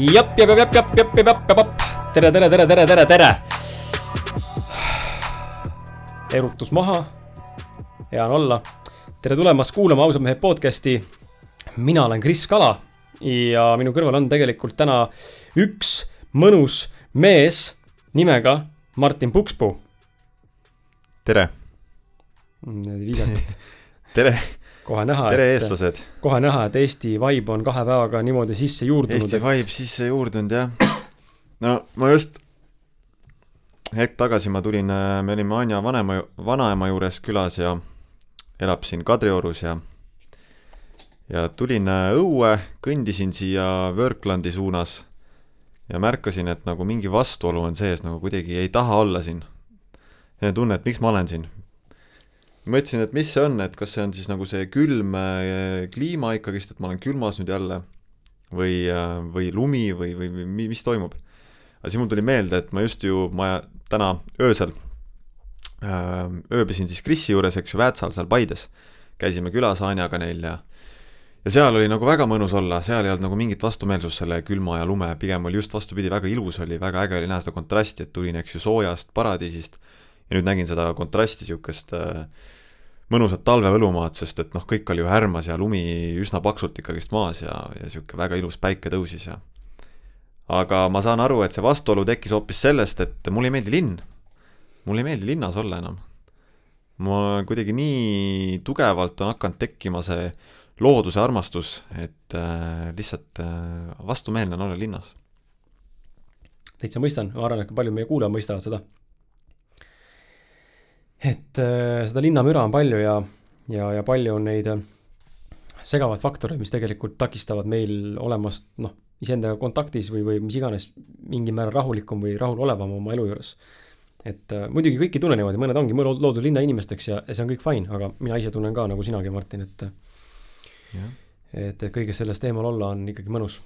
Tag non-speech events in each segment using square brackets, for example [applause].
jap, jap, jap, jap, jap, jap, jap, jap. tere, tere, tere, tere, tere, tere. erutus maha. hea on olla. tere tulemast kuulama ausad mehed podcast'i. mina olen Kris Kala ja minu kõrval on tegelikult täna üks mõnus mees nimega Martin Pukspuu. tere, viisakalt. tere, kohe näha, tere et, eestlased. kohe näha, et Eesti vibe on kahe päevaga niimoodi sisse juurdunud. Eesti vibe sisse juurdunud jah. no ma just hetk tagasi ma tulin, me olime Anja vanema, vanaema juures külas ja elab siin Kadriorus ja ja tulin äh, õue, kõndisin siia Worklandi suunas ja märkasin, et nagu mingi vastuolu on sees, nagu kuidagi ei taha olla siin. ja tunne, et miks ma olen siin. Mõtlesin, et mis see on, et kas see on siis nagu see külm äh, kliima ikkagist, et ma olen külmas nüüd jälle või, äh, või lumi või, või, mis toimub. aga siis mul tuli meelde, et ma just ju, ma täna öösel öö, ööbisin siis Krisi juures, eks ju, Väätsal seal Paides. käisime külas Anjaga neil ja ja seal oli nagu väga mõnus olla, seal ei olnud nagu mingit vastumeelsust selle külma ja lume, pigem oli just vastupidi, väga ilus oli, väga äge oli näha seda kontrasti, et tulin, eks ju, soojast paradiisist ja nüüd nägin seda kontrasti, niisugust äh, mõnusat talvevõlumaad, sest et noh, kõik oli ju härmas ja lumi üsna paksult ikkagist maas ja, ja niisugune väga ilus päike tõusis ja aga ma saan aru, et see vastuolu tekkis hoopis sellest, et mulle ei meeldi linn. mulle ei meeldi linnas olla enam. mul kuidagi nii tugevalt on hakanud tekkima see looduse armastus, et äh, lihtsalt äh, vastumeelne on olla linnas. täitsa mõistan, ma arvan, et ka paljud meie kuulajad mõistavad seda. Et äh, seda linnamüra on palju ja, ja, ja palju on neid äh, segavaid faktoreid, mis tegelikult takistavad meil olemast, noh, iseendaga kontaktis või, või mis iganes mingil määral rahulikum või rahulolevam oma elu juures. et äh, muidugi kõik ei tunne niimoodi, mõned ongi loodud linnainimesteks ja, ja see on kõik fine, aga mina ise tunnen ka nagu sinagi, Martin, et et, et kõigest sellest eemal olla on ikkagi mõnus.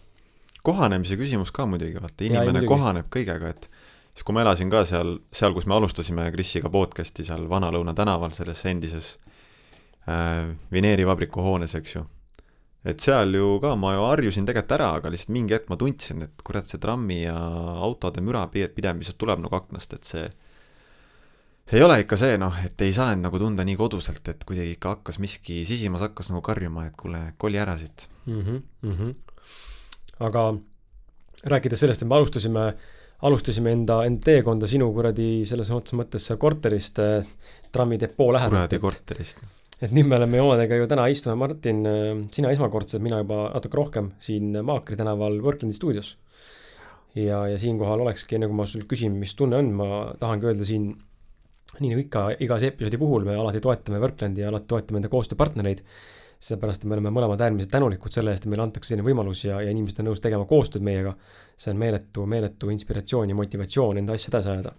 kohanemise küsimus ka muidugi, vaata inimene ja, kohaneb kõigega, et siis kui ma elasin ka seal, seal, kus me alustasime Krisiga podcast'i seal Vana-Lõuna tänaval, selles endises äh, vineerivabriku hoones, eks ju. et seal ju ka ma ju harjusin tegelikult ära, aga lihtsalt mingi hetk ma tundsin, et kurat, see trammi ja autode müra pidev lihtsalt tuleb nagu aknast, et see see ei ole ikka see noh, et ei saanud nagu tunda nii koduselt, et kuidagi ikka hakkas miski, sisimas hakkas nagu karjuma, et kuule, koli ära siit mm. -hmm, mm -hmm. aga rääkides sellest, et me alustasime, alustasime enda, enda teekonda sinu kuradi selles mõttes mõttes korterist äh, trammidepoo lähedalt. kuradi korterist. et nüüd me oleme omadega ju täna istume, Martin, äh, sina esmakordselt, mina juba natuke rohkem siin Maakri tänaval Worklandi stuudios. ja, ja siinkohal olekski, enne kui ma sult küsin, mis tunne on, ma tahangi öelda siin nii nagu ikka, igas episoodi puhul me alati toetame Worklandi ja alati toetame enda koostööpartnereid. Seepärast, et me oleme mõlemad äärmiselt tänulikud selle eest, et meile antakse selline võimalus ja, ja inimesed on nõus tegema koostööd meiega. see on meeletu, meeletu inspiratsioon ja motivatsioon enda asja edasi ajada.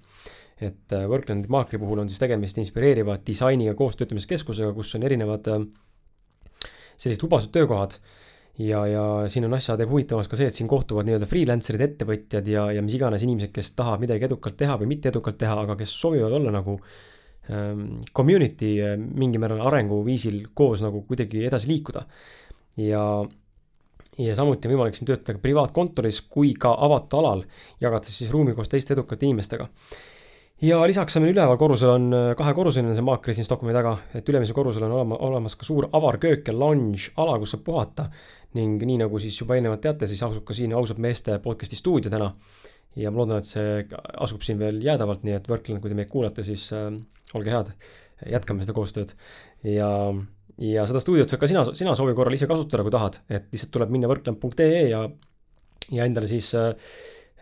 et äh, Worklandi Maakri puhul on siis tegemist inspireeriva disainiga koostöötamiskeskusega, kus on erinevad äh, sellised hubased töökohad ja, ja siin on asja teeb huvitavamaks ka see, et siin kohtuvad nii-öelda freelancer'id, ettevõtjad ja, ja mis iganes inimesed, kes tahavad midagi edukalt teha või mitte edukalt teha, aga kes soovivad olla nagu ähm, community äh, mingil määral arenguviisil koos nagu kuidagi edasi liikuda. ja, ja samuti on võimalik siin töötada privaatkontoris kui ka avatud alal, jagates siis ruumi koos teiste edukate inimestega ja lisaks on üleval korrusel on kahekorruseline see maakri siin Stockholmi taga, et ülemisel korrusel on olema, olemas ka suur avar köök ja lounge ala, kus saab puhata ning nii nagu siis juba eelnevalt teate, siis asub ka siin ausalt meeste podcast'i stuudio täna. Ja ma loodan, et see asub siin veel jäädavalt, nii et Workland, kui te meid kuulate, siis äh, olge head, jätkame seda koostööd. Ja ja seda stuudiot saad ka sina, sina soovi korral ise kasutada, kui tahad, et lihtsalt tuleb minna workland.ee ja ja endale siis äh,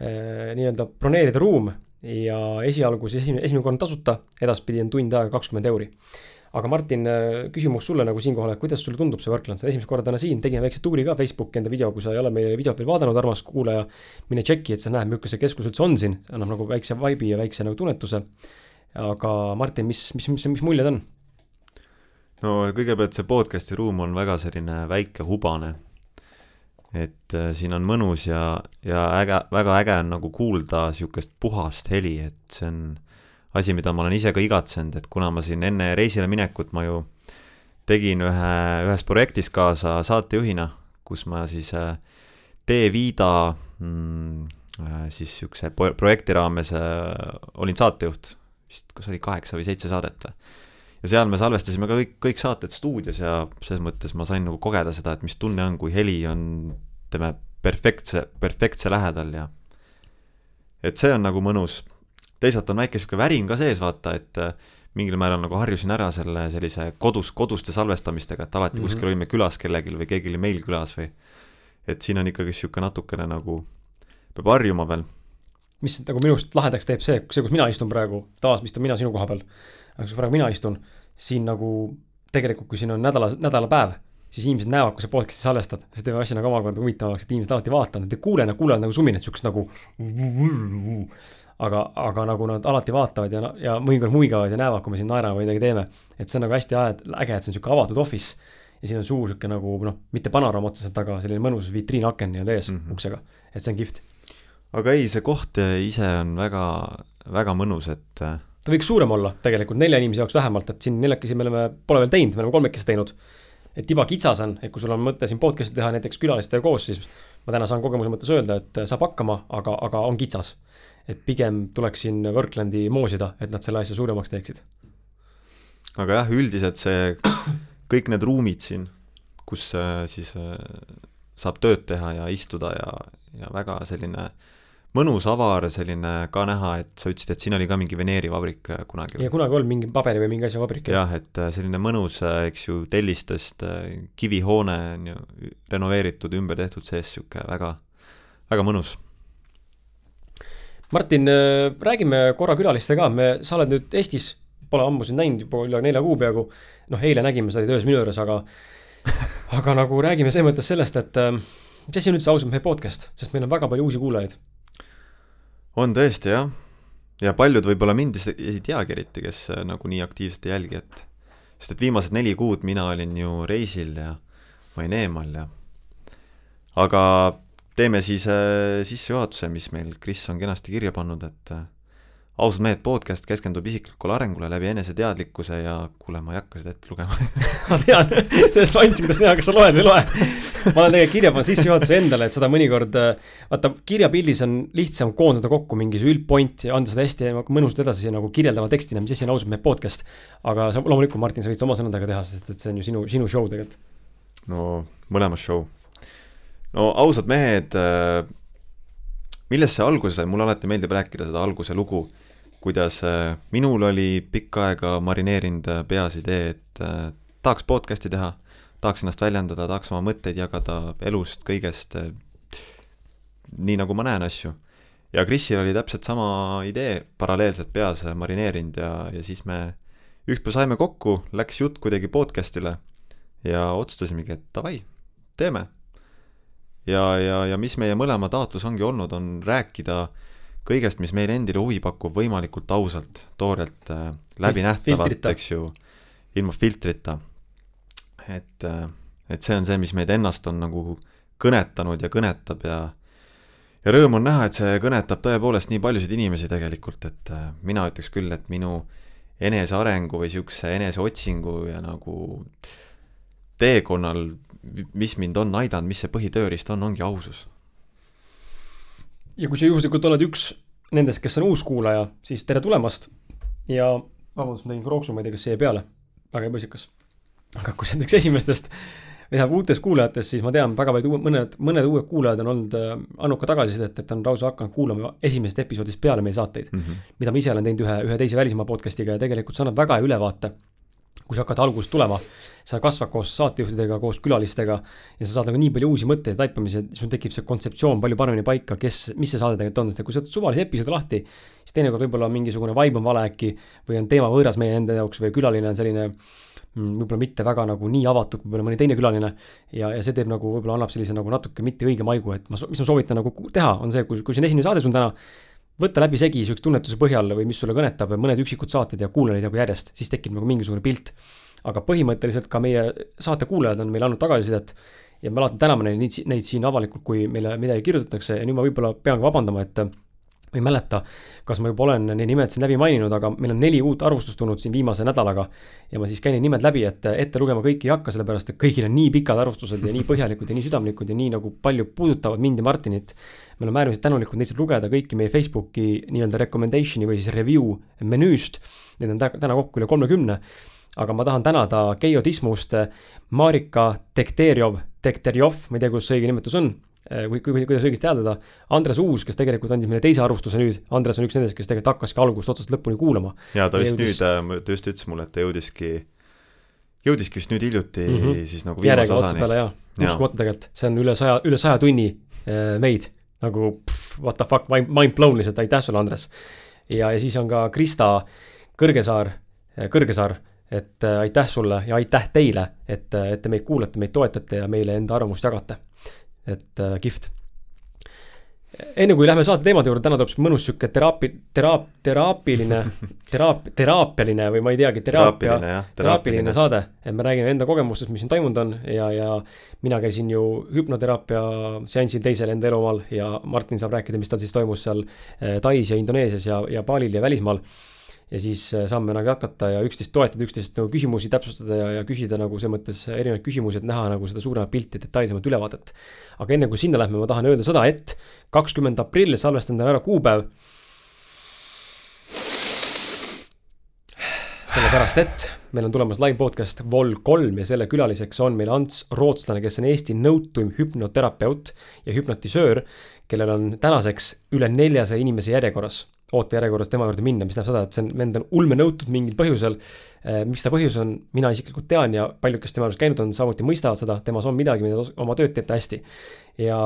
äh, nii-öelda broneerida ruum. Ja esialgu siis esimene, esimene kord on tasuta, edaspidi on tund aega kakskümmend euri aga Martin, äh, küsimus sulle nagu siinkohal, et kuidas sulle tundub see Workland, sa esimest korda täna siin, tegime väikse tuuri ka Facebooki enda video, kui sa ei ole meie videot veel vaadanud, armas kuulaja. mine tšeki, et sa näed, milline see keskus üldse on siin, annab nagu väikse vibe'i ja väikse nagu tunnetuse. aga Martin, mis, mis, mis, mis muljed on? no kõigepealt see podcast'i ruum on väga selline väike, hubane. et äh, siin on mõnus ja, ja äge, väga äge on nagu kuulda sihukest puhast heli, et see on asi, mida ma olen ise ka igatsenud, et kuna ma siin enne reisile minekut ma ju tegin ühe, ühes projektis kaasa saatejuhina, kus ma siis äh, T-Vida mm, äh, siis niisuguse projekti raames äh, olin saatejuht, vist kas oli kaheksa või seitse saadet või. ja seal me salvestasime ka kõik, kõik saated stuudios ja selles mõttes ma sain nagu kogeda seda, et mis tunne on, kui heli on, ütleme, perfektse, perfektse lähedal ja et see on nagu mõnus. Teisalt on väike niisugune värin ka sees, vaata, et äh, mingil määral nagu harjusin ära selle sellise kodus, koduste salvestamistega, et alati mm -hmm. kuskil olime külas kellelgi või keegi oli meil külas või et siin on ikkagi niisugune natukene nagu, peab harjuma veel. mis nagu minust lahedaks teeb see, see, kus mina istun praegu, taas istun mina sinu koha peal, aga kus praegu mina istun, siin nagu tegelikult, kui siin on nädala, nädalapäev, siis inimesed näevad, kui sa podcast'i salvestad, see teeb asja nagu omakorda huvitavaks, et inimesed alati vaatavad, nad ei kuule, nad kuulevad nagu suminat, niisugust nagu aga, aga nagu nad alati vaatavad ja, ja mõnikord muigavad ja näevad, kui me siin naerame või midagi teeme. et see on nagu hästi äge, et see on niisugune avatud office ja siin on suur niisugune nagu noh, mitte panoraam otseselt, aga selline mõnus vitriinaken nii-öelda ees mm -hmm. uksega, et see on kihvt. aga ei, see koht ise on väga, väga mõnus, et äh, ta võiks suurem olla tegelikult nelja inimese jaoks vähemalt, et siin neljakesi me oleme, pole veel teinud, me oleme kolmekesi teinud. et tiba kitsas on, et kui sul on mõte siin podcast'i teha näiteks külalistega koos, siis ma täna saan kogemuse mõttes öelda, et saab hakkama, aga, aga on kitsas et pigem tuleks siin Worklandi moosida, et nad selle asja suuremaks teeksid. aga jah, üldiselt see, [coughs] kõik need ruumid siin, kus äh, siis äh, saab tööd teha ja istuda ja, ja väga selline mõnus, avar, selline ka näha, et sa ütlesid, et siin oli ka mingi veneerivabrik äh, kunagi. ja kunagi olnud mingi paberi või mingi asja vabrik. jah, et selline mõnus, eks ju, tellistest kivihoone on ju renoveeritud, ümber tehtud sees, niisugune väga, väga mõnus Martin, äh, räägime korra külalistega ka, me, sa oled nüüd Eestis, pole ammu sind näinud, juba üle nelja kuu peaaegu. noh, eile nägime, sa olid öös minu juures, aga, [laughs] aga nagu räägime selles mõttes sellest, et äh, mis asi on üldse ausalt mehe podcast, sest meil on väga palju uusi kuulajaid. on tõesti jah, ja paljud võib-olla mind ei teagi eriti, kes äh, nagu nii aktiivselt ei jälgi, et sest et viimased neli kuud mina olin ju reisil ja ma olin eemal ja aga teeme siis äh, sissejuhatuse, mis meil Kris on kenasti kirja pannud, et äh, ausad mehed podcast keskendub isiklikule arengule läbi eneseteadlikkuse ja kuule, ma ei hakka seda ette lugema [laughs] ma tean, sellest ma andsin, kuidas näha, kas sa loed või ei loe. ma olen tegelikult kirja pannud sissejuhatuse endale, et seda mõnikord, äh, vaata kirjapildis on lihtsam koondada kokku mingi see üldpoint ja anda seda hästi mõnusalt edasi nagu kirjeldava tekstina, mis asi on ausalt mehed podcast. aga sa loomulikult, Martin, sa võid oma sõnadega teha, sest et see on ju sinu, sinu show tegelikult. no mõlemas show no ausad mehed, äh, millest see alguse sai, mulle alati meeldib rääkida seda alguse lugu, kuidas äh, minul oli pikka aega marineerinud äh, peas idee, et tahaks podcast'i teha, tahaks ennast väljendada, tahaks oma mõtteid jagada elust, kõigest, nii nagu ma näen asju. ja Krisil oli täpselt sama idee paralleelselt peas marineerinud ja, ja siis me ükspäev saime kokku, läks jutt kuidagi podcast'ile ja otsustasimegi, et davai, teeme ja, ja, ja mis meie mõlema taotlus ongi olnud, on rääkida kõigest, mis meile endile huvi pakub, võimalikult ausalt, toorelt äh,, läbinähtavalt, eks ju, ilma filtrita. et äh,, et see on see, mis meid ennast on nagu kõnetanud ja kõnetab ja ja rõõm on näha, et see kõnetab tõepoolest nii paljusid inimesi tegelikult, et äh, mina ütleks küll, et minu enesearengu või niisuguse eneseotsingu ja nagu teekonnal mis mind on aidanud, mis see põhitööriist on, ongi ausus. ja kui sa juhuslikult oled üks nendest, kes on uus kuulaja, siis tere tulemast ja vabandust, ma tegin krooksu, ma ei tea, kas see jäi peale, väga ebasikas. aga kui sa näiteks esimestest või tähendab uutest kuulajatest, siis ma tean, väga paljud uued, mõned, mõned uued kuulajad on olnud äh, annuka tagasisidet, et on lausa hakanud kuulama esimesest episoodist peale meie saateid mm. -hmm. mida ma ise olen teinud ühe, ühe teise välismaa podcast'iga ja tegelikult see annab väga hea ülevaate kui sa hakkad algusest tulema, sa kasvad koos saatejuhtidega, koos külalistega ja sa saad nagu nii palju uusi mõtteid taipamise, sul tekib see kontseptsioon palju paremini paika, kes, mis see saade tegelikult on, sest kui sa võtad suvalise episoodi lahti, siis teinekord võib-olla mingisugune vibe on vale äkki või on teema võõras meie enda jaoks või külaline on selline mm, võib-olla mitte väga nagu nii avatud kui võib-olla mõni teine külaline ja, ja see teeb nagu võib-olla annab sellise nagu natuke mitte õige maigu, et ma, mis ma soovitan nagu teha, on see, kui, kui see on esimene saade sul täna võtta läbi segi siukse tunnetuse põhjal või mis sulle kõnetab, mõned üksikud saated ja kuula neid nagu järjest, siis tekib nagu mingisugune pilt. aga põhimõtteliselt ka meie saate kuulajad on meile andnud tagasisidet ja me alati täname neid, neid siin avalikult, kui meile midagi kirjutatakse ja nüüd ma võib-olla pean ka vabandama, et ma ei mäleta, kas ma juba olen neid nimed siin läbi maininud, aga meil on neli uut arvustust tulnud siin viimase nädalaga. ja ma siis käin need nimed läbi, et ette lugema kõiki ei hakka, sellepärast et kõigil on nii pikad arvustused ja nii põhjalikud ja nii südamlikud ja nii nagu palju puudutavad mind ja Martinit. me oleme äärmiselt tänulikud neid saab lugeda kõiki meie Facebooki nii-öelda recommendation'i või siis review menüüst. Neid on täna kokku üle kolmekümne. aga ma tahan tänada Keijo Tismust, Marika Tekterjov, Tekterjov, ma ei tea, kuidas see õige nimetus on Äh, või kuidas õigesti hääldada, Andres Uus, kes tegelikult andis meile teise arvustuse nüüd, Andres on üks nendest, kes tegelikult hakkaski algusest otsast lõpuni kuulama. jaa, ta vist jõudis... nüüd, ta just ütles mulle, et ta jõudiski, jõudiski vist nüüd hiljuti mm -hmm. siis nagu viimase osani. peale jaa, uskumatu tegelikult, see on üle saja, üle saja tunni äh, meid, nagu pff, what the fuck, mind blown lihtsalt, aitäh sulle, Andres. ja, ja siis on ka Krista Kõrgesaar, äh, Kõrgesaar et äh, aitäh sulle ja aitäh teile, et, et te meid kuulate, meid toetate ja meile enda arvamust jagate et äh, kihvt. enne kui lähme saate teemade juurde, täna tuleb siis mõnus sihuke teraapi, teraap-, teraapiline, [laughs] teraap-, teraapiline või ma ei teagi, teraapia, teraapiline saade. et me räägime enda kogemustest, mis siin toimunud on ja, ja mina käisin ju hüpnoteraapia seansil teisel enda elumaal ja Martin saab rääkida, mis tal siis toimus seal äh, Tais ja Indoneesias ja, ja Balil ja välismaal ja siis äh, saame nagu hakata ja üksteist toetada, üksteist nagu küsimusi täpsustada ja, ja küsida nagu selles mõttes erinevaid küsimusi, et näha nagu seda suuremat pilti, detailsemat ülevaadet. aga enne kui sinna lähme, ma tahan öelda seda, et kakskümmend aprill, salvestan teile ära kuupäev. sellepärast, et meil on tulemas live podcast Vol kolm ja selle külaliseks on meil Ants Rootslane, kes on Eesti nõutuim hüpnoterapeut ja hüpnotisöör, kellel on tänaseks üle neljasaja inimese järjekorras ootejärjekorras tema juurde minna, mis tähendab seda, et see on, vend on ulme nõutud mingil põhjusel. Eh, miks ta põhjus on, mina isiklikult tean ja paljud, kes tema juures käinud on, samuti mõistavad seda, temas on midagi, mida ta oma tööd teeb ta hästi. ja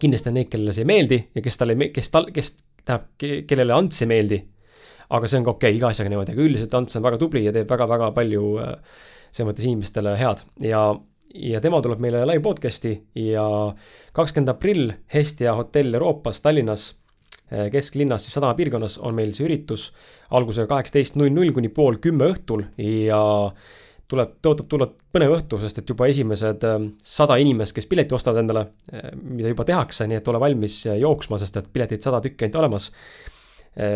kindlasti on neid, kellele see ei meeldi ja kes talle, kes tal, kes tähendab, kellele Ants ei meeldi. aga see on ka okei okay,, iga asjaga niimoodi, aga üldiselt Ants on väga tubli ja teeb väga-väga palju eh, selles mõttes inimestele head ja ja tema tuleb meile live podcast'i ja kakskümmend aprill Hestia hotell Euroopas Tallinnas kesklinnas, siis sadama piirkonnas on meil see üritus algusega kaheksateist null null kuni pool kümme õhtul ja tuleb, tõotab tulla põnev õhtu, sest et juba esimesed ähm, sada inimest, kes pileti ostavad endale, äh, mida juba tehakse, nii et ole valmis jooksma, sest et piletid sada tükki ainult olemas.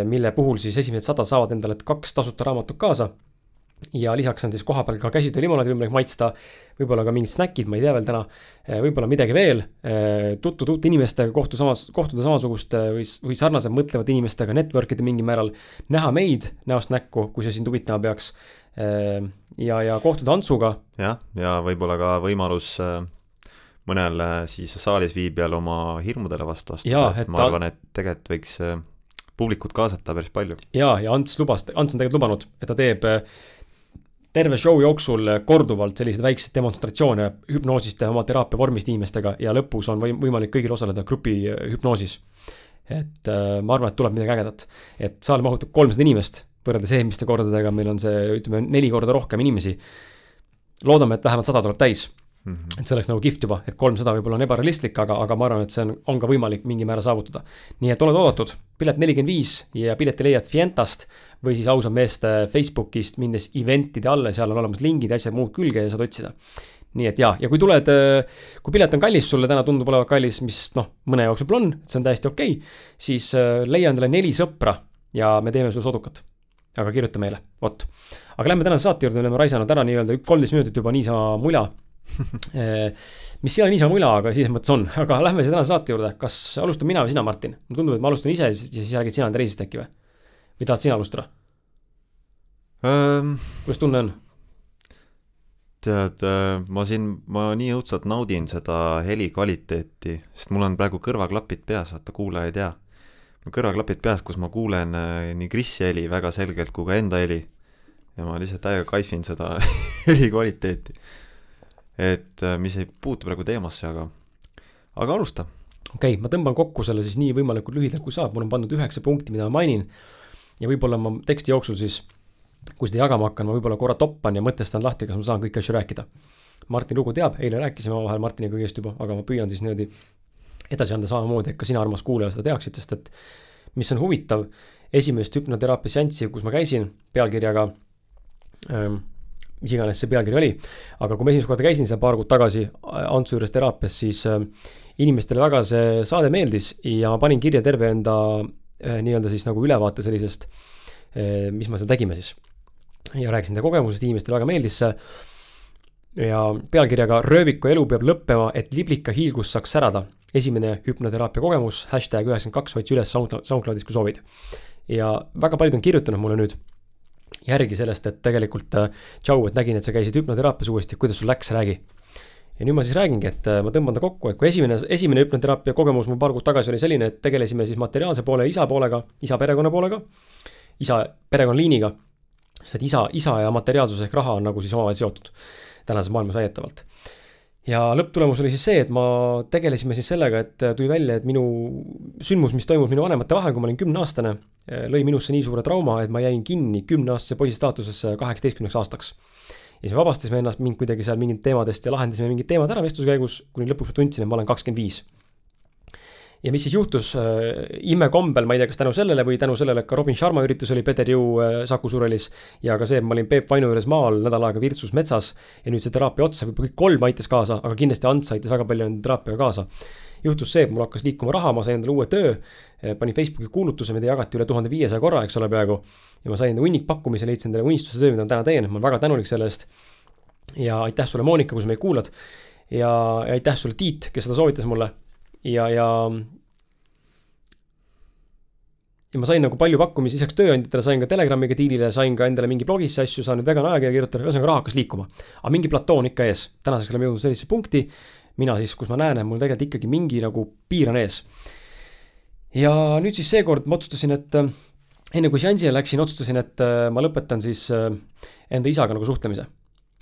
mille puhul siis esimesed sada saavad endale kaks tasuta raamatut kaasa ja lisaks on siis kohapeal ka käsitöö limonaadi võimalik maitsta, võib-olla ka mingid snäkid, ma ei tea veel täna, eh, võib-olla midagi veel, eh, tutvuda uute inimestega, kohtu samas, kohtuda samasuguste või, või sarnaselt mõtlevate inimestega, network ida mingil määral, näha meid näost näkku, kui see sind huvitama peaks, eh, ja, ja kohtuda Antsuga. jah, ja võib-olla ka võimalus mõnel siis saalis viibijal oma hirmudele vastu astuda, ma arvan, et tegelikult võiks publikut kaasata päris palju. jaa, ja Ants lubas, Ants on tegelikult lubanud, et ta teeb terve show jooksul korduvalt selliseid väikseid demonstratsioone hüpnoosist ja oma teraapia vormist inimestega ja lõpus on või võimalik kõigil osaleda grupi äh, hüpnoosis. et äh, ma arvan, et tuleb midagi ägedat. et saal mahutab kolmsada inimest, võrreldes eelmiste kordadega meil on see, ütleme, neli korda rohkem inimesi. loodame, et vähemalt sada tuleb täis Mm -hmm. et see oleks nagu kihvt juba, et kolmsada võib-olla on ebarealistlik, aga, aga ma arvan, et see on, on ka võimalik mingil määral saavutada. nii et oled oodatud, pilet nelikümmend viis ja pileti leiad Fientast või siis ausad meeste Facebookist, minnes event'ide alla, seal on olemas lingid ja asjad muud külge ja saad otsida. nii et jaa, ja kui tuled, kui pilet on kallis, sulle täna tundub olevat kallis, mis noh, mõne jaoks võib-olla on, et see on täiesti okei okay,, siis äh, leia endale neli sõpra ja me teeme sulle sodukat. aga kirjuta meile, vot. aga lähme tänase saate juurde, me oleme raisanud ära nii-öelda kolmteist minutit juba niisama mula [laughs] mis ei ole niisama mula, aga selles mõttes on, aga lähme siis tänase saate juurde, kas alustan mina või sina, Martin? mulle tundub, et ma alustan ise ja siis räägid sina enda reisist äkki või? või tahad sina alustada ähm,? kuidas tunne on? tead, äh, ma siin, ma nii õudselt naudin seda heli kvaliteeti, sest mul on praegu kõrvaklapid peas, vaata kuulaja ei tea. kõrvaklapid peas, kus ma kuulen äh, nii Krisi heli väga selgelt kui ka enda heli. ja ma lihtsalt täiega kaifin seda [laughs] heli kvaliteeti et äh, mis ei puutu praegu teemasse, aga, aga alusta. okei okay,, ma tõmban kokku selle siis nii võimalikult lühidalt kui saab, mul on pandud üheksa punkti, mida ma mainin. ja võib-olla ma teksti jooksul siis, kui seda jagama hakkan, ma võib-olla korra toppan ja mõtestan lahti, kas ma saan kõiki asju rääkida. Martin Lugu teab, eile rääkisime omavahel Martiniga kõigest juba, aga ma püüan siis niimoodi edasi anda samamoodi, et ka sina, armas kuulaja, seda teaksid, sest et mis on huvitav, esimest hüpnoteraapia seanssi, kus ma käisin pealkirjaga ähm, mis iganes see pealkiri oli. aga kui ma esimest korda käisin seal paar kuud tagasi Antsu juures teraapias, siis äh, inimestele väga see saade meeldis ja ma panin kirja terve enda nii-öelda siis nagu ülevaate sellisest, mis me seal tegime siis. ja rääkisin enda kogemusest, inimestele väga meeldis see. ja pealkirjaga Rööviku elu peab lõppema, et liblika hiilgus saaks särada. esimene hüpnoteraapia kogemus, hashtag üheksakümmend kaks, otsi üles SoundCloudis, kui soovid. ja väga paljud on kirjutanud mulle nüüd järgi sellest, et tegelikult tšau, et nägin, et sa käisid hüpnoteraapias uuesti, kuidas sul läks, räägi ja nüüd ma siis räägingi, et äh, ma tõmban ta kokku, et kui esimene, esimene hüpnoteraapia kogemus mul paar kuud tagasi oli selline, et tegelesime siis materiaalse poole isa poolega, isa perekonna poolega, isa perekonnaliiniga. sest et isa, isa ja materiaalsus ehk raha on nagu siis omavahel seotud tänases maailmas väidetavalt. Ja lõpptulemus oli siis see, et ma tegelesime siis sellega, et äh, tuli välja, et minu sündmus, mis toimus minu vanemate vahel, kui ma olin kümneaastane, äh, lõi minusse nii suure trauma, et ma jäin kinni kümneaastase poisi staatusesse kaheksateistkümneks aastaks ja siis vabastasime ennast mind kuidagi seal mingit teemadest ja lahendasime mingid teemad ära vestluse käigus, kuni lõpuks ma tundsin, et ma olen kakskümmend viis. Ja mis siis juhtus äh, imekombel, ma ei tea, kas tänu sellele või tänu sellele, ka Robin Sharma üritus oli Peter Ju äh, Saku Surelis ja ka see, et ma olin Peep Vainu juures maal nädal aega Virtsus metsas ja nüüd see teraapia otsa, võib-olla kõik kolm aitas kaasa, aga kindlasti Ants aitas väga palju enda teraapiaga kaasa juhtus see, et mul hakkas liikuma raha, ma sain endale uue töö, eh, panin Facebooki kuulutuse, mida jagati üle tuhande viiesaja korra, eks ole, peaaegu. ja ma sain hunnik pakkumisi, leidsin endale unistuse töö, mida ma täna teen, ma olen väga tänulik selle eest. ja aitäh sulle, Monika, kui sa meid kuulad. ja, ja aitäh sulle, Tiit, kes seda soovitas mulle. Ja, ja. ja ma sain nagu palju pakkumisi, lisaks tööandjatele sain ka Telegramiga diilile, sain ka endale mingi blogisse asju, saan nüüd vegan ajakirja kirjutada, ühesõnaga raha hakkas liikuma. aga mingi platoon on ikka ees, tänaseks oleme jõudnud sellisesse punkti mina siis, kus ma näen, et mul tegelikult ikkagi mingi nagu piir on ees. ja nüüd siis seekord ma otsustasin, et enne kui seansile läksin, otsustasin, et äh, ma lõpetan siis äh, enda isaga nagu suhtlemise.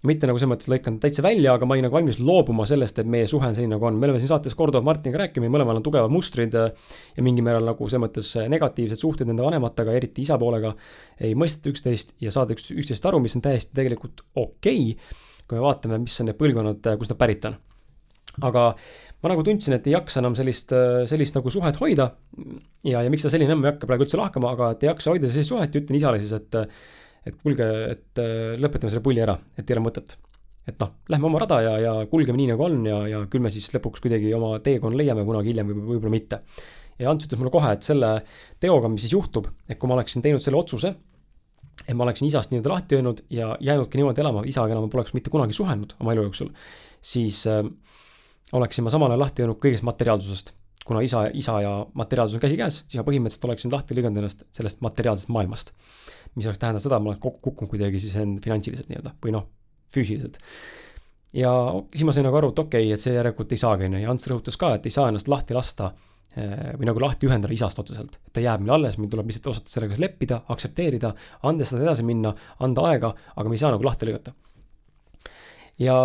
Mitte nagu selles mõttes lõikan täitsa välja, aga ma olin nagu valmis loobuma sellest, et meie suhe on selline nagu on, me oleme siin saates korduvalt Martiniga rääkinud, mõlemal on tugevad mustrid ja mingil määral nagu selles mõttes negatiivsed suhted enda vanematega, eriti isa poolega. ei mõisteta üksteist ja saada üks, üksteist aru, mis on täiesti tegelikult okei okay,, kui me vaatame, mis on need põlvkonnad, kust nad pärit on aga ma nagu tundsin, et ei jaksa enam sellist, sellist nagu suhet hoida. ja, ja miks ta selline on, ma ei hakka praegu üldse lahkama, aga et ei jaksa hoida sellist suhet ja ütlen isale siis, et. Et kuulge, et lõpetame selle pulli ära, et ei ole mõtet. et noh, lähme oma rada ja, ja kulgeme nii nagu on ja, ja küll me siis lõpuks kuidagi oma teekonna leiame kunagi hiljem või võib-olla mitte. ja Ants ütles mulle kohe, et selle teoga, mis siis juhtub, et kui ma oleksin teinud selle otsuse et ma oleksin isast nii-öelda lahti öelnud ja jäänudki niimoodi elama, isaga enam poleks mitte kunagi suhelnud oma elu jooksul, siis äh, oleksin ma samal ajal lahti öelnud kõigest materiaalsusest. kuna isa, isa ja materiaalsus on käsikäes, siis ma põhimõtteliselt oleksin lahti lõiganud ennast sellest materiaalsest maailmast. Mis oleks tähendanud seda, et ma oleks kokku kukkunud kuidagi siis end finantsiliselt nii-öelda või noh, füüsiliselt. ja siis ma sain nagu aru, et okei okay,, et see järelikult ei saagi, on ju, ja Ants rõhutas ka, et ei saa ennast lahti lasta eh, või nagu lahti ühendada isast otseselt, et ta jääb meile alles, meil tuleb lihtsalt osata sellega leppida, aktsepteerida, andes seda edasi minna, anda aega, aga me ei saa nagu lahti lõigata. ja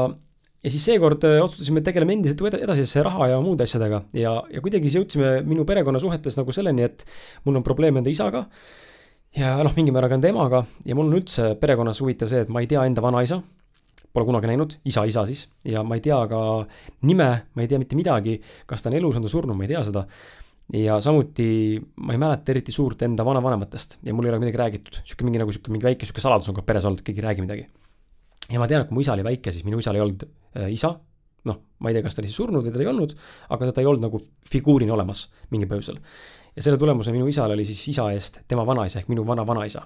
ja siis seekord äh, otsustasime, et tegeleme endiselt edasi siis raha ja muude asjadega ja, ja kuidagi siis jõudsime minu perekonnasuhetes nagu selleni, et mul on probleeme enda isaga. Ja noh, mingil määral ka enda emaga ja mul on üldse perekonnas huvitav see, et ma ei tea enda vanaisa. Pole kunagi näinud, isa, isa siis, ja ma ei tea ka nime, ma ei tea mitte midagi, kas ta on elus, on ta surnud, ma ei tea seda. Ja samuti ma ei mäleta eriti suurt enda vanavanematest. Ja mul ei ole midagi räägitud, sihuke mingi nagu sihuke mingi väike sihuke saladus on ka peres olnud, keegi ei räägi midagi. ja ma tean, et kui mu isa oli väike, siis minu isal ei olnud Äh, isa, noh, ma ei tea, kas ta oli siis surnud või teda ei olnud, aga teda ei olnud nagu figuurina olemas mingil põhjusel. Ja selle tulemusena minu isal oli siis isa eest tema vanaisa ehk minu vana-vanaisa.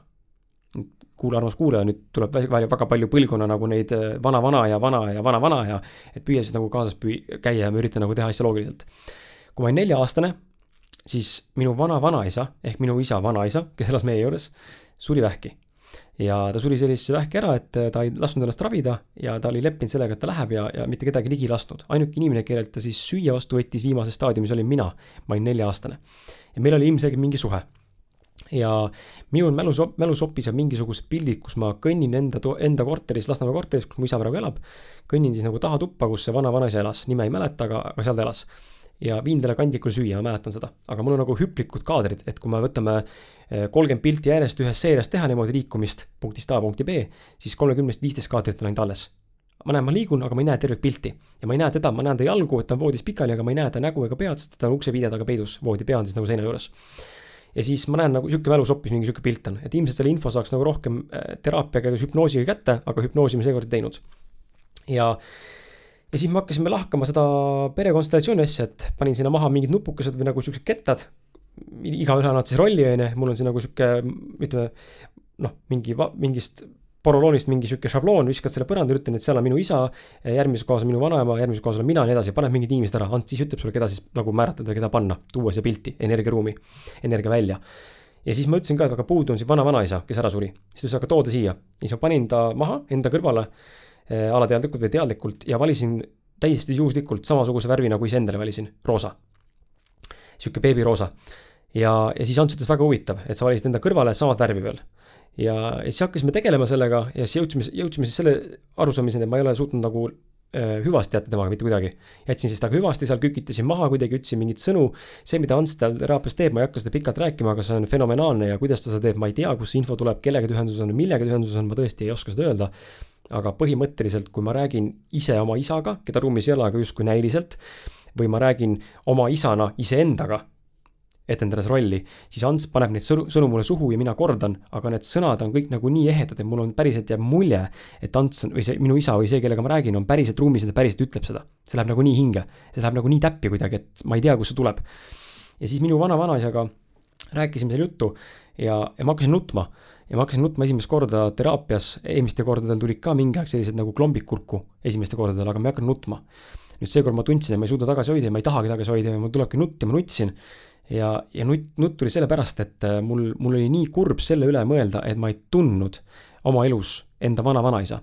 kuule, armas kuulaja, nüüd tuleb välja väga palju põlvkonna nagu neid äh, vana-vana ja vana ja vana-vana ja et püüa siis nagu kaasas püü-, käia ja ma üritan nagu teha asja loogiliselt. kui ma olin nelja-aastane, siis minu vana-vanaisa ehk minu isa vanaisa, kes elas meie juures, suri vähki ja ta suri sellisesse vähki ära, et ta ei lasknud ennast ravida ja ta oli leppinud sellega, et ta läheb ja, ja mitte kedagi ligi lasknud. ainuke inimene, kellelt ta siis süüa vastu võttis viimases staadiumis, olin mina. ma olin nelja-aastane. Ja meil oli ilmselgelt mingi suhe. ja minul mälus, mälus hoopis on mingisugused pildid, kus ma kõnnin enda, enda korteris, Lasnamäe korteris, kus mu isa praegu elab. kõnnin siis nagu taha tuppa, kus see vana-vanaisa elas, nime ei mäleta, aga, aga seal ta elas ja viin talle kandikul süüa, ma mäletan seda. aga mul on nagu hüplikud kaadrid, et kui me võtame eh, kolmkümmend pilti järjest ühes seerias teha niimoodi liikumist punktist A punkti B, siis kolmekümnest viisteist kaadrit on ainult alles. Ma näen, ma liigun, aga ma ei näe tervet pilti. ja ma ei näe teda, ma näen ta jalgu, et ta on voodis pikali, aga ma ei näe ta nägu ega pead, sest ta on uksepiide taga peidus, voodi pea on siis nagu seina juures ja siis ma näen nagu sihuke mälus hoopis mingi sihuke pilt on, et ilmselt selle info saaks nagu rohkem eh, teraapia käigus hüpnoosiga kätte, aga hüpnoosi me seekord ei teinud. ja ja siis me hakkasime lahkama seda perekonstellatsiooni asja, et panin sinna maha mingid nupukesed või nagu siuksed kettad. igaühel on siis rolli, on ju, mul on siin nagu sihuke, ütleme noh, mingi, mingist poroloonist mingi sihuke šabloon, viskad selle põrandale, ütlen, et seal on minu isa, järgmises kohas on minu vanaema, järgmises kohas olen mina ja nii edasi, paned mingid inimesed ära, Ant siis ütleb sulle, keda siis nagu määratleda, keda panna, tuua siia pilti, energiaruumi, energia välja. ja siis ma ütlesin ka, et väga puudu on siin vana-vanaisa, kes ära suri. siis ta ütles, aga too ta siia. siis ma panin ta maha enda kõrvale äh, alateadlikult või teadlikult ja valisin täiesti juhuslikult samasuguse värvi, nagu iseendale valisin, roosa. sihuke beebiroosa. ja, ja siis Ants ütles väga huvitav, et sa valisid enda kõrvale samat värvi veel ja, ja siis hakkasime tegelema sellega ja siis jõudsime, jõudsime siis selle arusaamiseni, et ma ei ole suutnud nagu äh, hüvasti jätta temaga mitte kuidagi. jätsin siis temaga hüvasti, seal kükitasin maha kuidagi, ütlesin mingeid sõnu. see, mida Ants seal teraapias teeb, ma ei hakka seda pikalt rääkima, aga see on fenomenaalne ja kuidas ta seda teeb, ma ei tea, kust see info tuleb, kellega ta ühenduses on, millega ta ühenduses on, ma tõesti ei oska seda öelda. aga põhimõtteliselt, kui ma räägin ise oma isaga, keda ruumis ei ole, aga justkui näiliselt, või ma räägin oma isana iseendaga etendades rolli, siis Ants paneb neid sõnu, sõnu mulle suhu ja mina kordan, aga need sõnad on kõik nagu nii ehedad, et mul on päriselt jääb mulje, et Ants või see minu isa või see, kellega ma räägin, on päriselt ruumis ja ta päriselt ütleb seda. see läheb nagu nii hinge, see läheb nagu nii täppi kuidagi, et ma ei tea, kust see tuleb. ja siis minu vana-vanaisaga rääkisime seal juttu ja, ja ma hakkasin nutma ja ma hakkasin nutma esimest korda teraapias, eelmistel kordadel tulid ka mingi aeg sellised nagu klombid kurku esimestel kordadel, aga ma ei hakanud nutma. nüüd seekord ma tundsin, et ma ei suuda tagasi hoida ja ma ei tahagi tagasi hoida ja mul tulebki nutt ja ma nutsin ja, ja nutt, nutt tuli sellepärast, et äh, mul, mul oli nii kurb selle üle mõelda, et ma ei tundnud oma elus enda vana-vanaisa.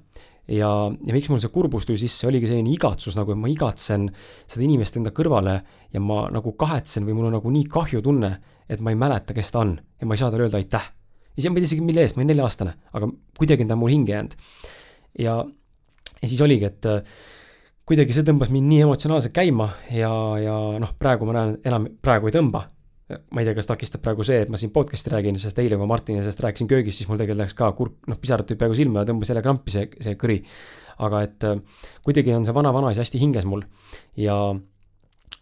ja, ja miks mul see kurbus tuli sisse, oligi selline igatsus nagu, et ma igatsen seda inimest enda kõrvale ja ma nagu kahetsen või mul on nagu nii kahjutunne, et ma ei mäleta, kes ta on ja ma ei saa talle öelda aitäh. ja ei tea isegi, mille eest, ma olin nelja-aastane, aga kuidagi on ta mul hinge jäänud. ja, ja siis oligi, et äh, kuidagi see tõmbas mind nii emotsionaalselt käima ja, ja noh, praegu ma näen, enam praegu ei tõmba ma ei tea, kas takistab praegu see, et ma siin podcast'i räägin, sest eile, kui Martini sellest rääkisin köögis, siis mul tegelikult läks ka kurk, noh, pisarad tulid peaaegu silma ja tõmbas jälle krampi see, see kõri. aga et äh, kuidagi on see vana-vanaisa hästi hinges mul ja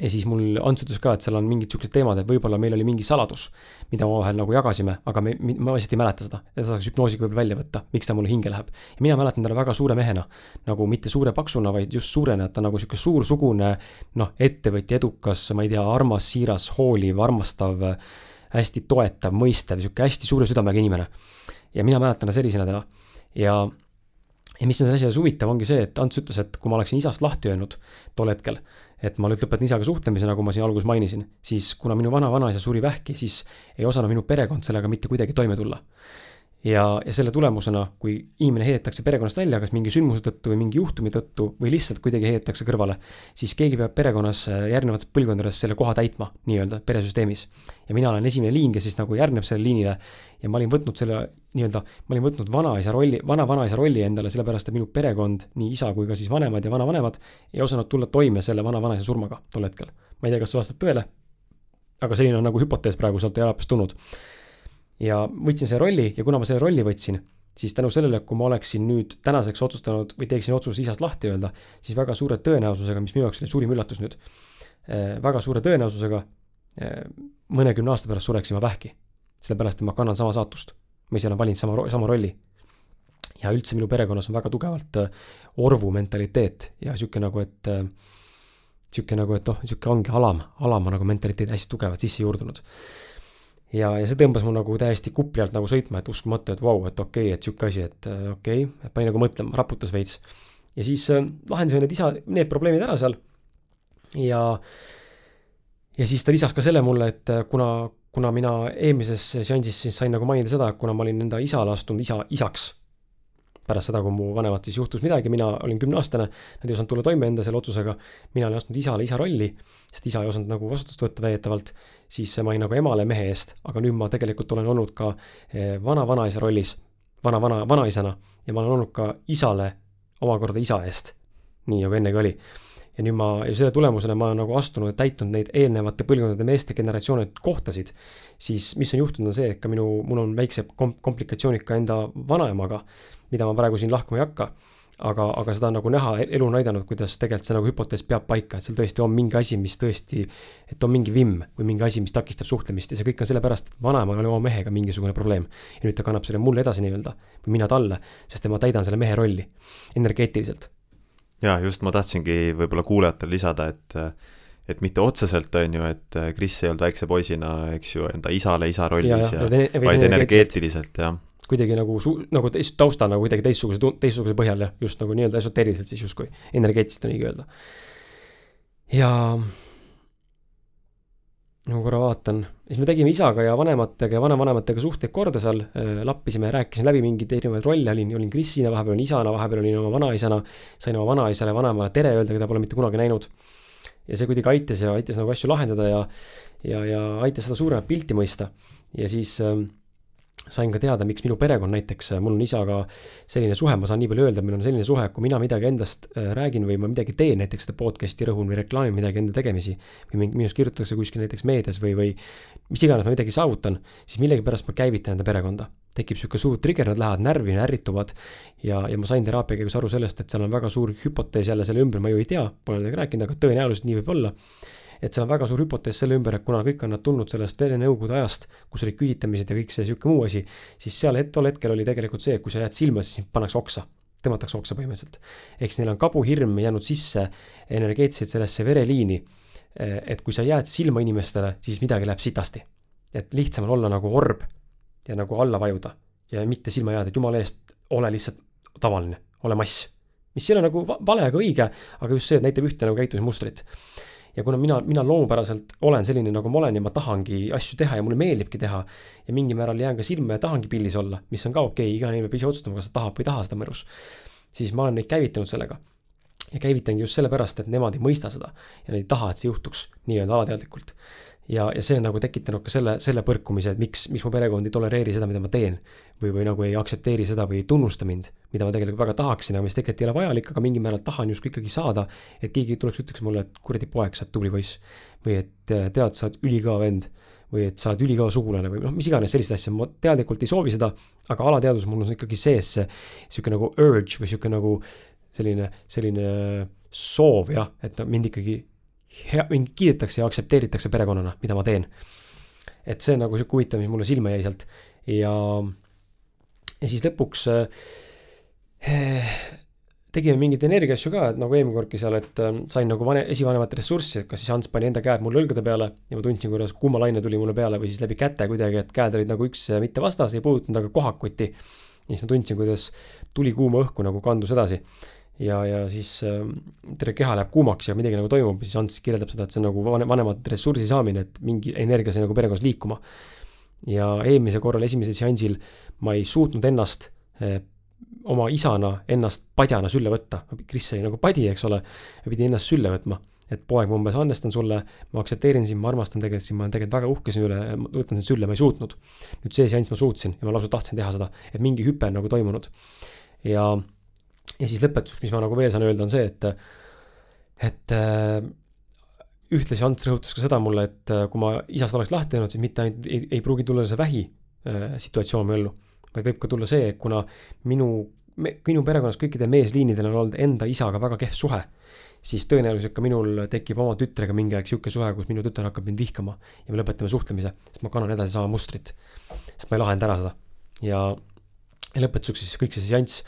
ja siis mul Ants ütles ka, et seal on mingid siuksed teemad, et võib-olla meil oli mingi saladus, mida omavahel nagu jagasime, aga me, ma lihtsalt ei mäleta seda. et saaks hüpnoosiga võib-olla välja võtta, miks ta mulle hinge läheb. ja mina mäletan teda väga suure mehena, nagu mitte suure paksuna, vaid just suurena, et ta nagu sihuke suursugune noh, ettevõtja, edukas, ma ei tea, armas, siiras, hooliv, armastav, hästi toetav, mõistev, sihuke hästi suure südamega inimene. ja mina mäletan ta sellisena täna ja ja mis on selles asjas huvitav, ongi see, et Ants ütles, et kui ma oleksin isast lahti öelnud tol hetkel, et ma nüüd lõpetan isaga suhtlemise, nagu ma siin alguses mainisin, siis kuna minu vana-vanaisa suri vähki, siis ei osanud minu perekond sellega mitte kuidagi toime tulla ja, ja selle tulemusena, kui inimene heidetakse perekonnast välja, kas mingi sündmuse tõttu või mingi juhtumi tõttu või lihtsalt kuidagi heidetakse kõrvale, siis keegi peab perekonnas äh, järgnevates põlvkondades selle koha täitma nii-öelda peresüsteemis. ja mina olen esimene liin, kes siis nagu järgneb sellele liinile ja ma olin võtnud selle nii-öelda, ma olin võtnud vanaisa rolli, vana-vanaisa rolli endale, sellepärast et minu perekond, nii isa kui ka siis vanemad ja vanavanemad, ei osanud tulla toime selle vana-vanaisa surmaga tol hetkel. ma ei tea, kas see vastab tõele, aga selline on nagu hüpotees praegu sealt teadapist tulnud ja võtsin selle rolli ja kuna ma selle rolli võtsin, siis tänu sellele, kui ma oleksin nüüd tänaseks otsustanud või teeksin otsuse isast lahti öelda, siis väga suure tõenäosusega, mis minu jaoks oli suurim üllatus nüüd, eh, väga suure tõenäosusega eh, mõnekümne aasta pärast sureksin ma vähki. sellepärast, et ma kannan sama saatust. ma ise olen valinud sama, sama rolli. ja üldse minu perekonnas on väga tugevalt eh, orvu mentaliteet ja sihuke nagu, et sihuke nagu, et noh, sihuke ongi alam, alama nagu mentaliteet hästi tugevalt sisse juurdunud ja, ja see tõmbas mu nagu täiesti kupli alt nagu sõitma, et uskumatu, et vau wow,, et okei okay,, et sihuke asi, et äh, okei okay,, et pani nagu mõtlema, raputas veits. ja siis äh, lahendasime need isa, need probleemid ära seal. ja, ja siis ta lisas ka selle mulle, et äh, kuna, kuna mina eelmises seansis siis sain nagu mainida seda, et kuna ma olin enda isale astunud isa, isaks pärast seda, kui mu vanemad siis juhtus midagi, mina olin kümneaastane, nad ei osanud tulla toime enda selle otsusega. mina olin astunud isale isa rolli, sest isa ei osanud nagu vastutust võtta väidetavalt. siis ma olin nagu emale mehe eest, aga nüüd ma tegelikult olen olnud ka eh, vana-vanaisa rollis, vana-vana, vanaisana ja ma olen olnud ka isale omakorda isa eest. nii nagu ennegi oli ja nüüd ma, ja selle tulemusena ma olen nagu astunud ja täitnud neid eelnevate põlvkondade meeste generatsioone kohtasid, siis mis on juhtunud, on see, et ka minu, mul on väiksed kom-, komplikatsioonid ka enda vanaemaga mida ma praegu siin lahkama ei hakka. aga, aga seda on nagu näha, elu näidanud, kuidas tegelikult see nagu hüpotees peab paika, et seal tõesti on mingi asi, mis tõesti, et on mingi vimm või mingi asi, mis takistab suhtlemist ja see kõik on sellepärast, et vanaemal oli oma mehega mingisugune probleem. ja nüüd ta kannab selle mulle edasi nii-öelda või mina talle, sest ma täidan selle mehe rolli energeetiliselt. ja just, ma tahtsingi võib-olla kuulajatele lisada, et et mitte otseselt, on ju, et Kris ei olnud väikse poisina, eks ju, enda isale isa rollis ja, ja, ja, ene- vaid energeetiliselt, jah. Kuidagi nagu su-, nagu teist tausta nagu kuidagi teistsuguse, teistsuguse põhjal jah, just nagu nii-öelda esoteeriliselt siis justkui, energeetiliselt on õige öelda. ja ma korra vaatan, siis me tegime isaga ja vanematega ja vanavanematega suhteid korda seal, lappisime ja rääkisime läbi mingeid erinevaid rolle, olin, olin Krisina, vahepeal olin isana, vahepeal olin oma vanaisana, sain oma vanaisale, vanaemale tere öelda, keda pole mitte kunagi näinud. ja see kuidagi aitas ja aitas nagu asju lahendada ja, ja, ja aitas seda suuremat pilti mõista. ja siis ähm, sain ka teada, miks minu perekond näiteks, mul on isaga selline suhe, ma saan nii palju öelda, meil on selline suhe, kui mina midagi endast äh, räägin või ma midagi teen, näiteks seda podcast'i rõhun või reklaamin midagi enda tegemisi. või minust kirjutatakse kuskil näiteks meedias või, või mis iganes ma midagi saavutan, siis millegipärast ma käivitan enda perekonda. tekib sihuke suur trigger, nad lähevad närvi, ärrituvad. ja, ja ma sain teraapia käigus aru sellest, et seal on väga suur hüpotees jälle selle ümber, ma ju ei tea, pole nendega rääkinud, aga tõenäoliselt nii võib olla et seal on väga suur hüpotees selle ümber, et kuna kõik on nad tulnud sellest Vene Nõukogude ajast, kus olid küüditamised ja kõik see sihuke muu asi, siis seal het-, tol hetkel oli tegelikult see, et kui sa jääd silma, siis sind pannakse oksa, tõmmatakse oksa põhimõtteliselt. eks neil on kabuhirm jäänud sisse energeetiliselt sellesse vereliini, et kui sa jääd silma inimestele, siis midagi läheb sitasti. et lihtsam on olla nagu orb ja nagu alla vajuda ja mitte silma jääda, et jumala eest, ole lihtsalt tavaline, ole mass. mis ei ole nagu va- vale ega õige, aga just see, et näitab ühte nagu käitumismustrit ja kuna mina, mina loomupäraselt olen selline, nagu ma olen ja ma tahangi asju teha ja mulle meeldibki teha. ja mingil määral jään ka silma ja tahangi pildis olla, mis on ka okei okay,, iga inimene peab ise otsustama, kas ta tahab või ei taha seda mõnus. siis ma olen neid käivitanud sellega. ja käivitangi just sellepärast, et nemad ei mõista seda ja nad ei taha, et see juhtuks nii-öelda alateadlikult. Ja, ja see on nagu tekitanud ka selle, selle põrkumise, et miks, miks mu perekond ei tolereeri seda, mida ma teen. või, või nagu ei aktsepteeri seda või ei tunnusta mind, mida ma tegelikult väga tahaksin, aga mis tegelikult ei ole vajalik, aga mingil määral tahan justkui ikkagi saada. et keegi tuleks, ütleks mulle, et kuradi poeg, sa oled tubli poiss. või et tead, sa oled ülikõva vend. või et sa oled ülikõva sugulane või noh, mis iganes sellist asja, ma teadlikult ei soovi seda. aga alateadvus mul on ikkagi sees see sihuke nagu urge või sihuke nagu selline, selline soov jah, et mind ikkagi hea, mind kiidetakse ja aktsepteeritakse perekonnana, mida ma teen. et see nagu sihuke huvitav, mis mulle silma jäi sealt ja, ja siis lõpuks äh, tegime mingeid energiaasju ka, et nagu eelmine kordki seal, et äh, sain nagu vane, esivanemat ressurssi, et kas siis Ants pani enda käed mul õlgade peale ja ma tundsin, kuidas kuumalaine tuli mulle peale või siis läbi käte kuidagi, et käed olid nagu üks mitte vastas, ei puudutanud, aga kohakuti. ja siis ma tundsin, kuidas tuli kuuma õhku nagu kandus edasi ja, ja siis äh, terve keha läheb kuumaks ja midagi nagu toimub, siis Ants kirjeldab seda, et see on nagu vanem, vanemate ressursi saamine, et mingi energia sai nagu perekonnas liikuma. ja eelmisel korral, esimesel seansil ma ei suutnud ennast eh, oma isana ennast padjana sülle võtta. Kris sai nagu padi, eks ole, ma pidin ennast sülle võtma. et poeg, ma umbes andestan sulle, ma aktsepteerin sind, ma armastan tegelikult sind, ma olen tegelikult väga uhke sinu üle, ma võtan sind sülle, ma ei suutnud. nüüd see seanss ma suutsin ja ma lausa tahtsin teha seda, et mingi hüpe on nagu toimunud. ja ja siis lõpetuseks, mis ma nagu veel saan öelda, on see, et, et äh, ühtlasi Ants rõhutas ka seda mulle, et äh, kui ma isast oleks lahti jäänud, siis mitte ainult ei, ei pruugi tulla see vähi äh, situatsioon mu ellu, vaid võib ka tulla see, kuna minu, minu perekonnas kõikidel meesliinidel on olnud enda isaga väga kehv suhe, siis tõenäoliselt ka minul tekib oma tütrega mingi aeg sihuke suhe, kus minu tütar hakkab mind vihkama ja me lõpetame suhtlemise, sest ma kannan edasi sama mustrit. sest ma ei lahenda ära seda ja, ja lõpetuseks siis kõik see seanss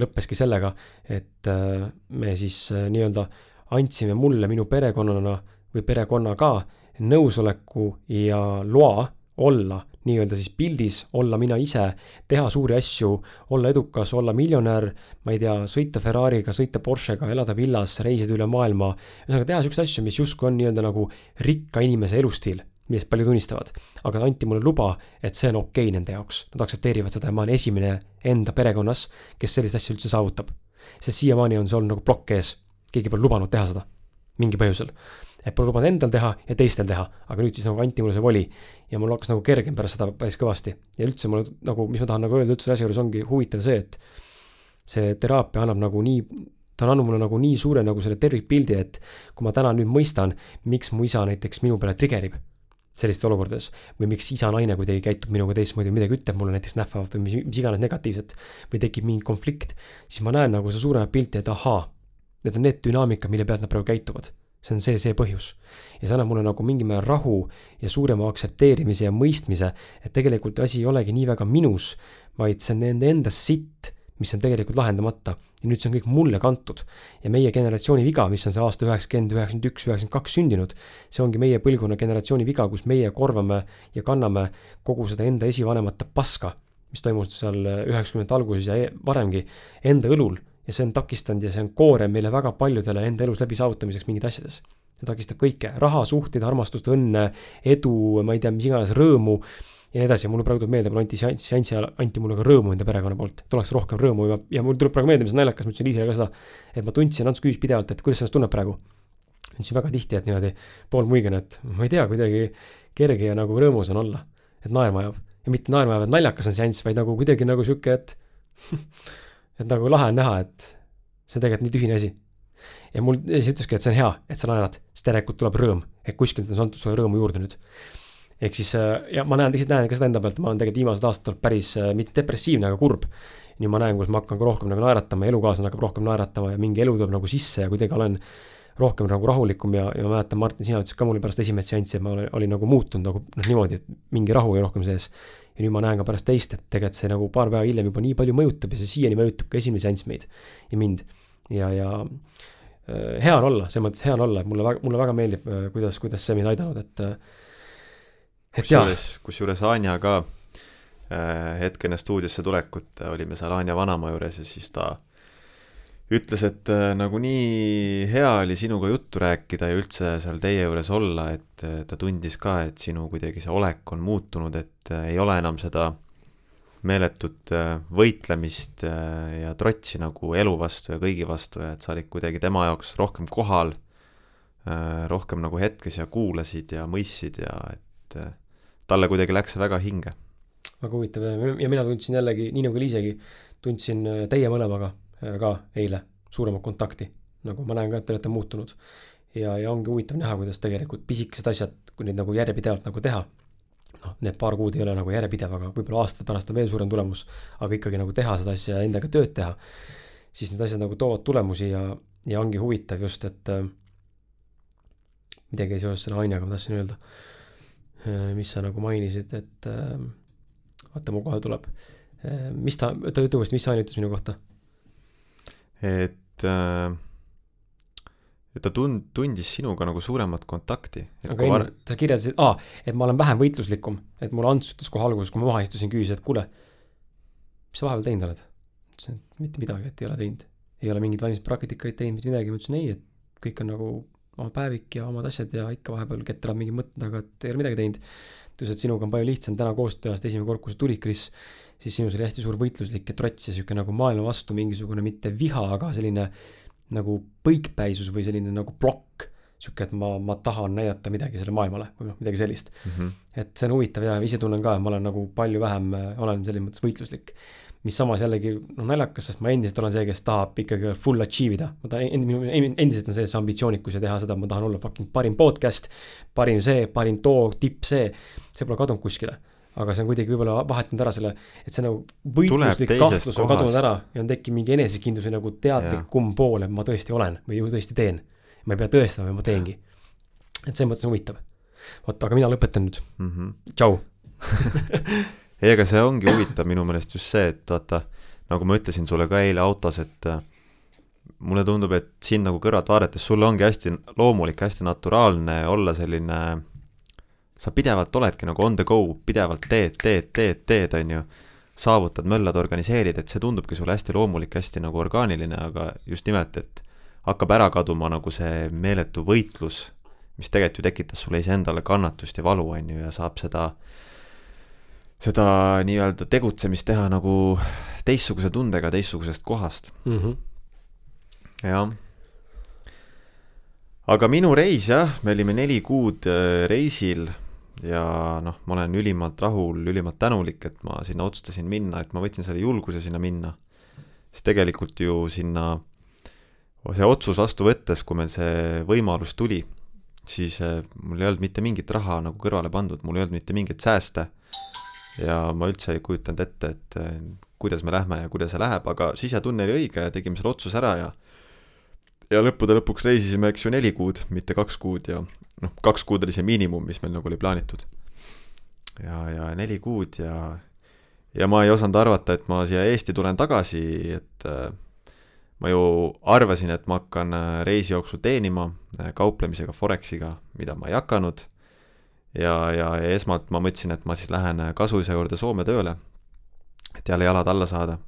lõppeski sellega, et äh, me siis äh, nii-öelda andsime mulle minu perekonnana või perekonnaga nõusoleku ja loa olla nii-öelda siis pildis, olla mina ise, teha suuri asju, olla edukas, olla miljonär, ma ei tea, sõita Ferrari'ga, sõita Porschega, elada villas, reisida üle maailma. ühesõnaga teha siukseid asju, mis justkui on nii-öelda nagu rikka inimese elustiil, millest paljud unistavad. aga anti mulle luba, et see on okei okay nende jaoks, nad aktsepteerivad seda ja ma olen esimene enda perekonnas, kes sellist asja üldse saavutab. sest siiamaani on see olnud nagu plokk ees, keegi pole lubanud teha seda, mingi põhjusel et pole lubanud endal teha ja teistel teha, aga nüüd siis nagu anti mulle see voli. ja mul hakkas nagu kergem pärast seda päris kõvasti ja üldse mul nagu, mis ma tahan nagu öelda üldse asja juures ongi huvitav see, et see teraapia annab nagu nii, ta on andnud mulle nagu nii suure nagu selle tervikpildi, et kui ma täna nüüd mõistan, miks mu isa näiteks minu peale trigerib sellistes olukordades või miks isa-naine kuidagi käitub minuga teistmoodi, midagi ütleb mulle näiteks nähvavalt või mis, mis iganes negatiivset või tekib mingi konflikt, siis ma näen nagu seda suuremat pilti, et ahaa, need on need dünaamikad, mille pealt nad praegu käituvad see on see, see põhjus. ja see annab mulle nagu mingil määral rahu ja suurema aktsepteerimise ja mõistmise, et tegelikult asi ei olegi nii väga minus, vaid see on nende enda sitt, mis on tegelikult lahendamata. Ja nüüd see on kõik mulle kantud. ja meie generatsiooni viga, mis on see aasta üheksakümmend, üheksakümmend üks, üheksakümmend kaks sündinud, see ongi meie põlvkonna generatsiooni viga, kus meie korvame ja kanname kogu seda enda esivanemate paska, mis toimus seal üheksakümnendate alguses ja e-, varemgi, enda õlul ja see on takistanud ja see on koorem meile väga paljudele enda elus läbi saavutamiseks mingites asjades. see takistab kõike, raha, suhteid, armastust, õnne, edu, ma ei tea, mis iganes, rõõmu ja nii edasi, mulle praegu tuleb meelde, mul anti seanss, seansi ajal anti mulle ka rõõmu enda perekonna poolt, et oleks rohkem rõõmu ja, ja mul tuleb praegu meelde, mis naljakas, ma ütlesin Liisile ka seda, et ma tundsin, Ants küsis pidevalt, et kuidas sa ennast tunned praegu. ütlesin väga tihti, et niimoodi poolmuigene, et ma ei tea, kuidagi kerge ja nagu rõõmus on olla, et naerma ajab. ja mitte naerma ajab, et naljakas on seanss, vaid nagu kuidagi nagu sihuke, et [laughs] et nagu lahe on näha, et see on tegelikult nii tühine asi. ja mul siis ütleski, et see on hea, et sa naerad, sest järelikult tuleb rõõm, et kuskilt on antud sulle rõõmu juurde nüüd ehk siis äh, ja ma näen, lihtsalt näen ka seda enda pealt, ma olen tegelikult viimased aastad olnud päris äh, mitte depressiivne, aga kurb. nüüd ma näen, kuidas ma hakkan ka rohkem nagu naeratama elukaaslane hakkab rohkem naeratama ja mingi elu tuleb nagu sisse ja kuidagi olen rohkem nagu rahulikum ja, ja ma mäletan, Martin, sina ütlesid ka mulle pärast esimest seanssi, et ma olin, olin nagu muutunud nagu noh, niimoodi, et mingi rahu oli rohkem sees. ja nüüd ma näen ka pärast teist, et tegelikult see nagu paar päeva hiljem juba nii palju mõjutab ja see siiani mõjutab ka esimene seanss meid ja mind. ja, ja äh, hea on olla, selles mõttes hea on olla, et mulle väga, mulle väga meeldib, kuidas, kuidas see mind aidanud, et kusjuures, kusjuures Anja ka äh, hetk enne stuudiosse tulekut äh, olime seal Anja vanaema juures ja siis ta ütles, et äh, nagu nii hea oli sinuga juttu rääkida ja üldse seal teie juures olla, et äh, ta tundis ka, et sinu kuidagi see olek on muutunud, et äh, ei ole enam seda meeletut äh, võitlemist äh, ja trotsi nagu elu vastu ja kõigi vastu ja et sa olid kuidagi tema jaoks rohkem kohal, rohkem nagu hetkes ja kuulasid ja mõistsid ja et talle kuidagi läks see väga hinge. väga huvitav ja mina tundsin jällegi, nii nagu Liisegi, tundsin äh, teie mõlemaga äh, ka eile suuremat kontakti. nagu ma näen ka, et te olete muutunud. ja, ja ongi huvitav näha, kuidas tegelikult pisikesed asjad, kui neid nagu järjepidevalt nagu teha, noh, need paar kuud ei ole nagu järjepidev, aga võib-olla aastate pärast on veel suurem tulemus, aga ikkagi nagu teha seda asja ja endaga tööd teha, siis need asjad nagu toovad tulemusi ja, ja ongi huvitav just, et äh, midagi seoses selle Anjaga ma tahtsin öelda mis sa nagu mainisid, et äh, vaata, mul kohe tuleb. Äh, mis ta, ütle uuesti, mis Anja ütles minu kohta? et äh, et ta tund-, tundis sinuga nagu suuremat kontakti. aga enne var... sa kirjeldasid, aa, et ma olen vähem võitluslikum, et mulle Ants ütles kohe alguses, kui ma maha istusin, küsis, et kuule, mis sa vahepeal teinud oled? ütlesin, et mitte midagi, et ei ole teinud. ei ole mingeid valmispraktikaid teinud, mitte midagi, ma ütlesin ei, et kõik on nagu oma päevik ja omad asjad ja ikka vahepeal ketrab mingi mõtted, aga et ei ole midagi teinud. ta ütles, et sinuga on palju lihtsam täna koostööd teha, sest esimene kord, kui sa tulid, Kris, siis sinus oli hästi suur võitluslik ja trots ja sihuke nagu maailma vastu mingisugune mitte viha, aga selline nagu põikpäisus või selline nagu plokk sihuke, et ma, ma tahan näidata midagi sellele maailmale või noh, midagi sellist mm. -hmm. et see on huvitav ja ise tunnen ka, et ma olen nagu palju vähem, olen selles mõttes võitluslik mis samas jällegi noh, naljakas, sest ma endiselt olen see, kes tahab ikkagi full achieve ida. ma tahan, minu endiselt on see, see ambitsioonikus ja teha seda, ma tahan olla fucking parim podcast, parim see, parim too, tipp see, see pole kadunud kuskile. aga see on kuidagi võib-olla vahetanud ära selle, et see nagu võitluslik kahtlus on kadunud ära ja on tekkinud mingi enesekindlus või nagu teadlikum pool, et ma tõesti olen või tõesti teen. ma ei pea tõestama, ma teengi. et selles mõttes on huvitav. vot, aga mina lõpetan nüüd mm. -hmm. tšau [laughs] ei, aga see ongi huvitav minu meelest just see, et vaata, nagu ma ütlesin sulle ka eile autos, et äh, mulle tundub, et sind nagu kõrvalt vaadates, sul ongi hästi loomulik, hästi naturaalne olla selline, sa pidevalt oledki nagu on the go, pidevalt teed, teed, teed, teed, on ju, saavutad, möllad, organiseerid, et see tundubki sulle hästi loomulik, hästi nagu orgaaniline, aga just nimelt, et hakkab ära kaduma nagu see meeletu võitlus, mis tegelikult ju tekitas sulle iseendale kannatust ja valu, on ju, ja saab seda äh, seda nii-öelda tegutsemist teha nagu teistsuguse tundega teistsugusest kohast mm. -hmm. jah. aga minu reis jah, me olime neli kuud äh, reisil ja noh, ma olen ülimalt rahul, ülimalt tänulik, et ma sinna otsustasin minna, et ma võtsin selle julguse sinna minna. sest tegelikult ju sinna, see otsus vastu võttes, kui meil see võimalus tuli, siis äh, mul ei olnud mitte mingit raha nagu kõrvale pandud, mul ei olnud mitte mingeid sääste ja ma üldse ei kujutanud ette, et kuidas me lähme ja kuidas see läheb, aga sisetunne oli õige ja tegime selle otsuse ära ja ja lõppude lõpuks reisisime, eks ju, neli kuud, mitte kaks kuud ja noh, kaks kuud oli see miinimum, mis meil nagu oli plaanitud. ja, ja neli kuud ja ja ma ei osanud arvata, et ma siia Eesti tulen tagasi, et äh, ma ju arvasin, et ma hakkan äh, reisi jooksul teenima äh, kauplemisega Forexiga, mida ma ei hakanud. Ja, ja, ja esmalt ma mõtlesin, et ma siis lähen äh, kasuisa juurde Soome tööle, et jälle jalad alla saada.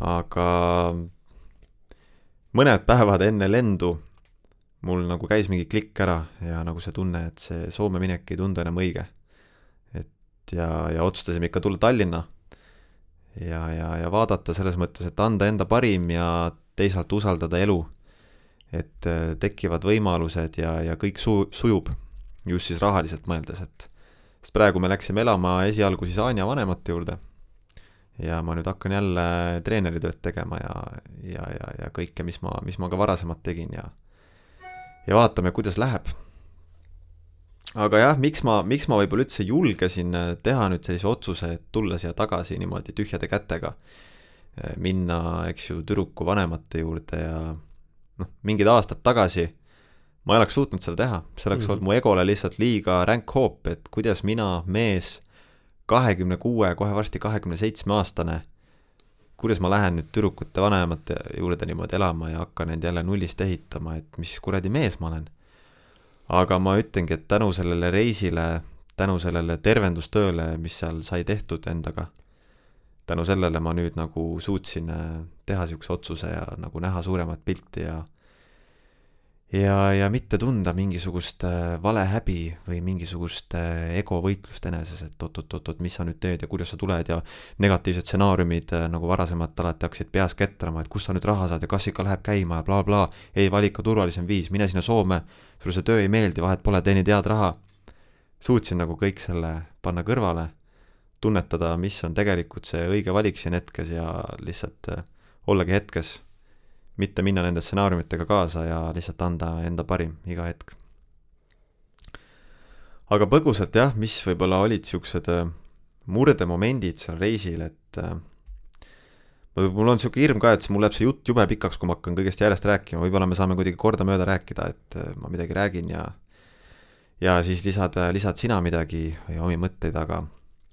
aga mõned päevad enne lendu mul nagu käis mingi klikk ära ja nagu see tunne, et see Soome minek ei tundu enam õige. et ja, ja otsustasime ikka tulla Tallinna ja, ja, ja vaadata selles mõttes, et anda enda parim ja teisalt usaldada elu. et äh, tekivad võimalused ja, ja kõik su-, sujub, just siis rahaliselt mõeldes, et sest praegu me läksime elama esialgu siis Anja vanemate juurde ja ma nüüd hakkan jälle treeneritööd tegema ja, ja, ja, ja kõike, mis ma, mis ma ka varasemalt tegin ja ja vaatame, kuidas läheb. Aga jah, miks ma, miks ma võib-olla üldse julgesin äh, teha nüüd sellise otsuse, et tulla siia tagasi niimoodi tühjade kätega, äh, minna, eks ju, tüdruku vanemate juurde ja noh, mingid aastad tagasi ma ei oleks suutnud seda teha, see oleks mm -hmm. olnud mu egole lihtsalt liiga ränk hoop, et kuidas mina, mees, kahekümne kuue, kohe varsti kahekümne seitsme aastane, kuidas ma lähen nüüd tüdrukute vanemate juurde niimoodi elama ja hakkan end jälle nullist ehitama, et mis kuradi mees ma olen aga ma ütlengi, et tänu sellele reisile, tänu sellele tervendustööle, mis seal sai tehtud endaga, tänu sellele ma nüüd nagu suutsin äh, teha niisuguse otsuse ja nagu näha suuremat pilti ja ja, ja mitte tunda mingisugust äh, valehäbi või mingisugust äh, egovõitlust eneses, et oot-oot-oot, mis sa nüüd teed ja kuidas sa tuled ja negatiivsed stsenaariumid äh, nagu varasemalt alati hakkasid peas ketrama, et kust sa nüüd raha saad ja kas ikka läheb käima ja blablabla bla. ei, vali ikka turvalisem viis, mine sinna Soome, sulle see töö ei meeldi, vahet pole, teenid head raha. suutsin nagu kõik selle panna kõrvale, tunnetada, mis on tegelikult see õige valik siin hetkes ja lihtsalt ollagi hetkes mitte minna nende stsenaariumitega kaasa ja lihtsalt anda enda parim iga hetk. aga põgusalt jah, mis võib-olla olid niisugused äh, murdemomendid seal reisil, et äh, mul on niisugune hirm ka, et mul läheb see jutt jube pikaks, kui ma hakkan kõigest järjest rääkima, võib-olla me saame kuidagi kordamööda rääkida, et äh, ma midagi räägin ja ja siis lisad, lisad sina midagi või omi mõtteid, aga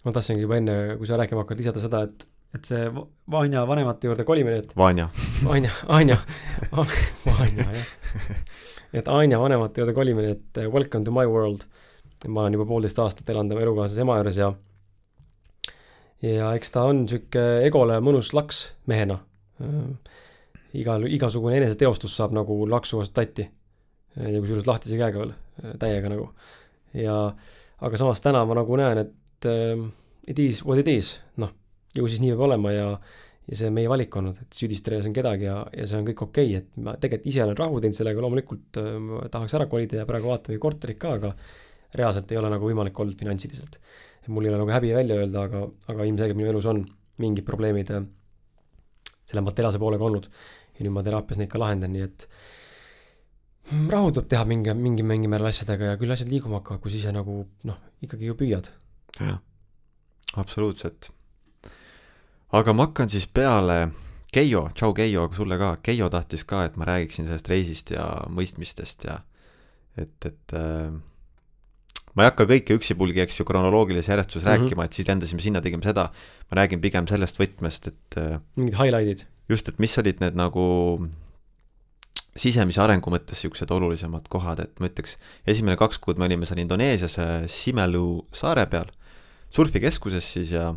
ma tahtsingi juba enne, kui sa rääkima hakkad, lisada seda, et et see Vanja vanemate juurde kolimine, et Vanja. Vanja, Anja, Vanja jah. et Anja vanemate juurde kolimine, et welcome to my world. ma olen juba poolteist aastat elanud oma elukaaslase ema juures ja ja eks ta on sihuke egole mõnus laks mehena. igal, igasugune eneseteostus saab nagu laksu vastu tatti. ja kusjuures lahtise käega veel, täiega nagu. ja, aga samas täna ma nagu näen, et eh, it is what it is, noh ju siis nii peab olema ja, ja see on meie valik olnud, et süüdistada ei saa kedagi ja, ja see on kõik okei okay,, et ma tegelikult ise olen rahu teinud sellega, loomulikult äh, tahaks ära kolida ja praegu vaatame korterit ka, aga reaalselt ei ole nagu võimalik olnud finantsiliselt. mul ei ole nagu häbi välja öelda, aga, aga ilmselgelt minu elus on mingid probleemid äh, selle materiaalse poolega olnud ja nüüd ma teraapias neid ka lahendan, nii et rahu tuleb teha mingi, mingi, mingi määral asjadega ja küll asjad liiguma hakkavad, kui sa ise nagu noh, ikkagi ju püüad. jah, absoluutselt aga ma hakkan siis peale, Keijo, tšau Keijo, sulle ka, Keijo tahtis ka, et ma räägiksin sellest reisist ja mõistmistest ja et, et äh, ma ei hakka kõike üksipulgi, eks ju, kronoloogilises järjestuses mm -hmm. rääkima, et siis lendasime sinna, tegime seda, ma räägin pigem sellest võtmest, et äh, mingid highlight'id. just, et mis olid need nagu sisemise arengu mõttes niisugused olulisemad kohad, et ma ütleks, esimene kaks kuud me olime seal Indoneesias äh, Simelu saare peal, surfikeskuses siis ja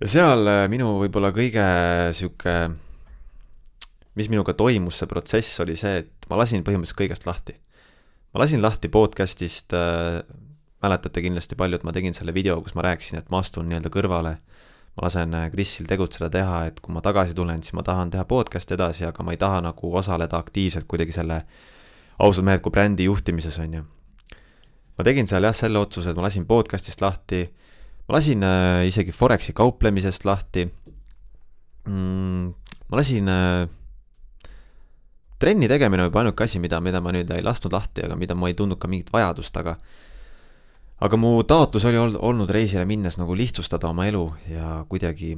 ja seal äh, minu võib-olla kõige sihuke, mis minuga toimus, see protsess oli see, et ma lasin põhimõtteliselt kõigest lahti. ma lasin lahti podcast'ist äh,, mäletate kindlasti palju, et ma tegin selle video, kus ma rääkisin, et ma astun nii-öelda kõrvale. ma lasen äh, Krisil tegutseda, teha, et kui ma tagasi tulen, siis ma tahan teha podcast'i edasi, aga ma ei taha nagu osaleda aktiivselt kuidagi selle ausad mehed kui brändi juhtimises, on ju. ma tegin seal jah, selle otsuse, et ma lasin podcast'ist lahti ma lasin äh, isegi Foreksi kauplemisest lahti mm,. ma lasin äh,, trenni tegemine juba ainuke asi, mida, mida ma nüüd ei lasknud lahti, aga mida ma ei tundnud ka mingit vajadust, aga aga mu taotlus oli olnud reisile minnes nagu lihtsustada oma elu ja kuidagi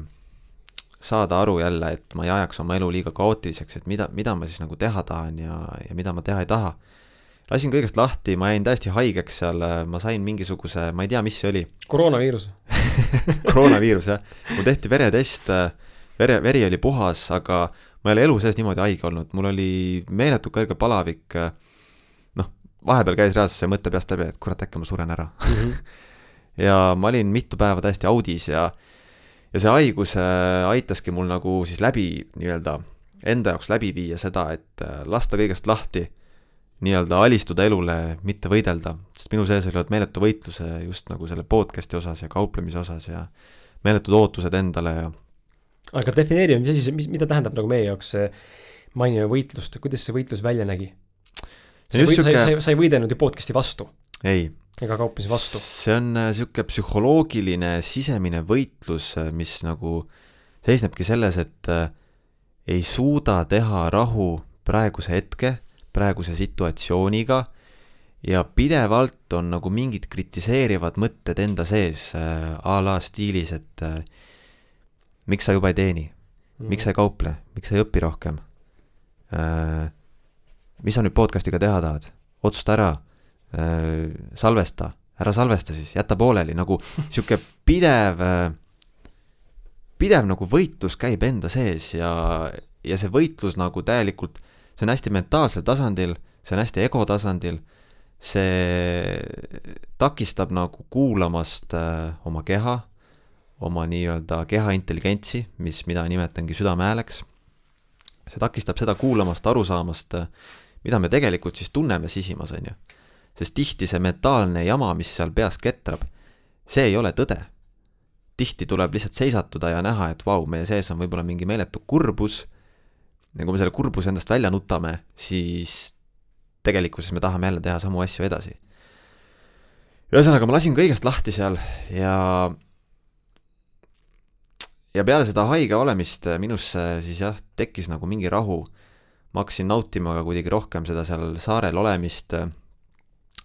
saada aru jälle, et ma ei ajaks oma elu liiga kaootiliseks, et mida, mida ma siis nagu teha tahan ja, ja mida ma teha ei taha lasin kõigest lahti, ma jäin täiesti haigeks seal, ma sain mingisuguse, ma ei tea, mis see oli. koroonaviirus [laughs] koroonaviirus jah, mul tehti veretest, vere, veri oli puhas, aga ma ei ole elu sees niimoodi haige olnud, mul oli meeletult kõrge palavik, noh, vahepeal käis reaalselt see mõte peast läbi, et kurat, äkki ma suren ära mm. -hmm. [laughs] ja ma olin mitu päeva täiesti audis ja, ja see haigus äh, aitaski mul nagu siis läbi nii-öelda, enda jaoks läbi viia seda, et äh, lasta kõigest lahti nii-öelda alistuda elule, mitte võidelda, sest minu sees oli meeletu võitluse just nagu selle podcast'i osas ja kauplemise osas ja meeletud ootused endale ja aga defineerime, mis asi see, mis, mida tähendab nagu meie jaoks see mainime võitlust, kuidas see võitlus välja nägi? sa ei, sa, sa, sa ei võidelnud ju podcast'i vastu. ei. ega kauplemise vastu. see on äh, psühholoogiline sisemine võitlus, äh, mis nagu seisnebki selles, et äh, ei suuda teha rahu praeguse hetke, praeguse situatsiooniga ja pidevalt on nagu mingid kritiseerivad mõtted enda sees äh, a la stiilis, et äh, miks sa juba ei teeni? Mm., miks sa ei kauple, miks sa ei õpi rohkem? Äh,? mis sa nüüd podcast'iga teha tahad, otsusta ära. Äh,, salvesta, ära salvesta siis, jäta pooleli, nagu sihuke pidev äh,, pidev nagu võitlus käib enda sees ja, ja see võitlus nagu täielikult, see on hästi mentaalsel tasandil, see on hästi ego tasandil, see takistab nagu kuulamast äh, oma keha oma nii-öelda keha intelligentsi, mis, mida nimetangi südamehääleks. see takistab seda kuulamast, aru saamast, mida me tegelikult siis tunneme sisimas, on ju. sest tihti see mentaalne jama, mis seal peas ketrab, see ei ole tõde. tihti tuleb lihtsalt seisatuda ja näha, et vau, meie sees on võib-olla mingi meeletu kurbus, ja kui me selle kurbuse endast välja nutame, siis tegelikkuses me tahame jälle teha samu asju edasi. ühesõnaga, ma lasin kõigest lahti seal ja ja peale seda haige olemist minusse siis jah, tekkis nagu mingi rahu. ma hakkasin nautima ka kuidagi rohkem seda seal saarel olemist,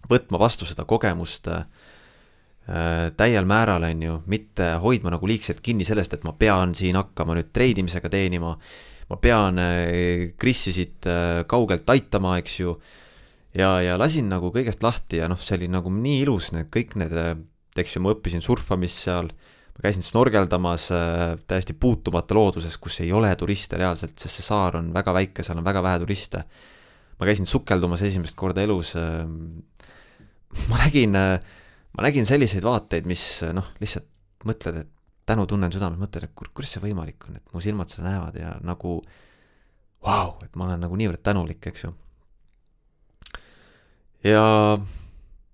võtma vastu seda kogemust täiel määral, on ju, mitte hoidma nagu liigselt kinni sellest, et ma pean siin hakkama nüüd treidimisega teenima, ma pean Krisi siit kaugelt aitama, eks ju, ja, ja lasin nagu kõigest lahti ja noh, see oli nagu nii ilus, need kõik need, eks ju, ma õppisin surfamist seal ma käisin snorgeldamas äh, täiesti puutumata looduses, kus ei ole turiste reaalselt, sest see saar on väga väike, seal on väga vähe turiste. ma käisin sukeldumas esimest korda elus äh,. ma nägin äh,, ma nägin selliseid vaateid, mis äh, noh, lihtsalt mõtled, et tänu tunnen südames, mõtled, et kuidas see võimalik on, et mu silmad seda näevad ja nagu vau wow,, et ma olen nagu niivõrd tänulik, eks ju. ja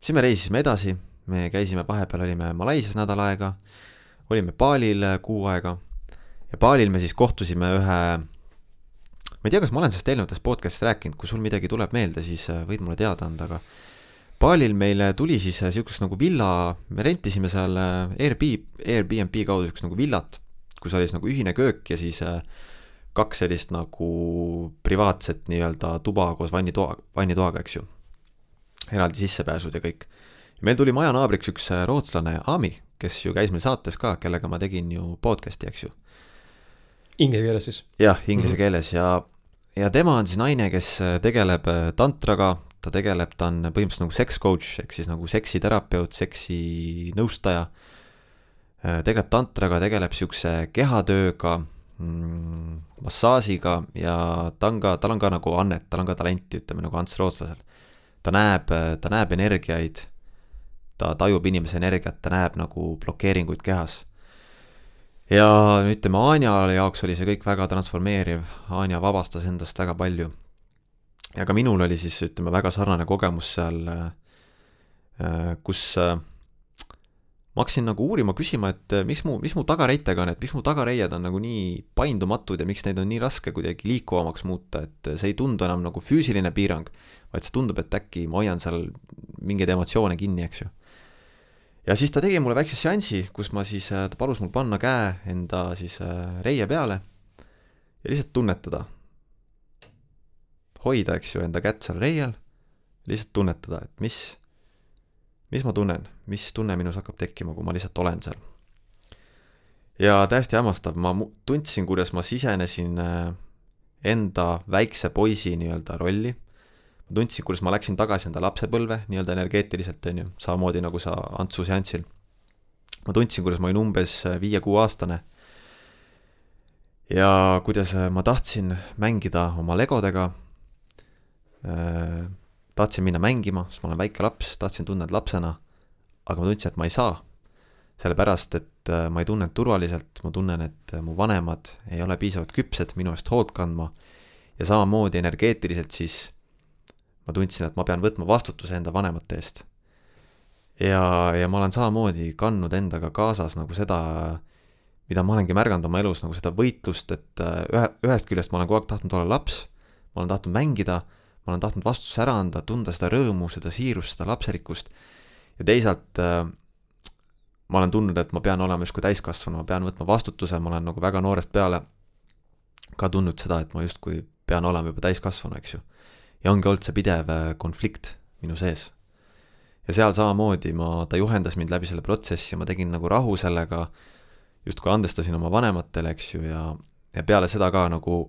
siis me reisisime edasi, me käisime vahepeal, olime Malaisias nädal aega olime Balil äh, kuu aega ja Balil me siis kohtusime ühe, ma ei tea, kas ma olen sellest eelnevates podcast'is rääkinud, kui sul midagi tuleb meelde, siis äh, võid mulle teada anda, aga Balil meile tuli siis äh, nagu villa, me rentisime seal Airbnb, Airbnb kaudu niisugust nagu villat, kus oli siis nagu ühine köök ja siis kaks sellist nagu privaatset nii-öelda tuba koos vannitoa, vannitoaga, eks ju. eraldi sissepääsud ja kõik. meil tuli maja naabriks üks rootslane, Ami, kes ju käis meil saates ka, kellega ma tegin ju podcast'i, eks ju. Inglise keeles siis? jah, inglise mm -hmm. keeles ja, ja tema on siis naine, kes tegeleb äh, tantraga, ta tegeleb, ta on põhimõtteliselt nagu sex coach ehk siis nagu seksiterapeut, seksi nõustaja. Äh, tegeleb tantraga, tegeleb siukse kehatööga mm,, massaažiga ja ta on ka, tal on ka nagu annet, tal on ka talenti, ütleme nagu Ants Rootslasel. ta näeb, ta näeb energiaid ta tajub inimese energiat, ta näeb nagu blokeeringuid kehas. ja ütleme, Anja jaoks oli see kõik väga transformeeriv, Anja vabastas endast väga palju. Ja ka minul oli siis, ütleme, väga sarnane kogemus seal, äh, kus äh, ma hakkasin nagu uurima, küsima, et äh, miks mu, mis mu tagareitega on, et miks mu tagareied on nagu nii paindumatud ja miks neid on nii raske kuidagi liikuvamaks muuta, et see ei tundu enam nagu füüsiline piirang, vaid see tundub, et äkki ma hoian seal mingeid emotsioone kinni, eks ju ja siis ta tegi mulle väikse seansi, kus ma siis, äh, ta palus mul panna käe enda siis äh, reie peale ja lihtsalt tunnetada. Hoida, eks ju, enda kätt seal reiel, lihtsalt tunnetada, et mis, mis ma tunnen, mis tunne minus hakkab tekkima, kui ma lihtsalt olen seal. ja täiesti hämmastav, ma tundsin, kuidas ma sisenesin äh, enda väikse poisi nii-öelda rolli ma tundsin, kuidas ma läksin tagasi enda lapsepõlve nii-öelda energeetiliselt, on ju, samamoodi nagu sa Antsu seansil. ma tundsin, kuidas ma olin umbes viie-kuueaastane. ja kuidas äh, ma tahtsin mängida oma legodega äh,, tahtsin minna mängima, sest ma olen väike laps, tahtsin tunda end lapsena, aga ma tundsin, et ma ei saa. sellepärast, et äh, ma ei tunne end turvaliselt, ma tunnen, et äh, mu vanemad ei ole piisavalt küpsed minu eest hoolt kandma ja samamoodi energeetiliselt siis ma tundsin, et ma pean võtma vastutuse enda vanemate eest. ja, ja ma olen samamoodi kandnud endaga kaasas nagu seda, mida ma olengi märganud oma elus, nagu seda võitlust, et äh, ühe, ühest küljest ma olen kogu aeg tahtnud olla laps, ma olen tahtnud mängida ma olen tahtnud vastutuse ära anda, tunda seda rõõmu, seda siirust, seda lapselikkust ja teisalt äh, ma olen tundnud, et ma pean olema justkui täiskasvanu, ma pean võtma vastutuse, ma olen nagu väga noorest peale ka tundnud seda, et ma justkui pean olema juba täiskasvanu, eks ju. ja ongi olnud see pidev äh, konflikt minu sees. ja seal samamoodi ma, ta juhendas mind läbi selle protsessi ja ma tegin nagu rahu sellega, justkui andestasin oma vanematele, eks ju, ja, ja peale seda ka nagu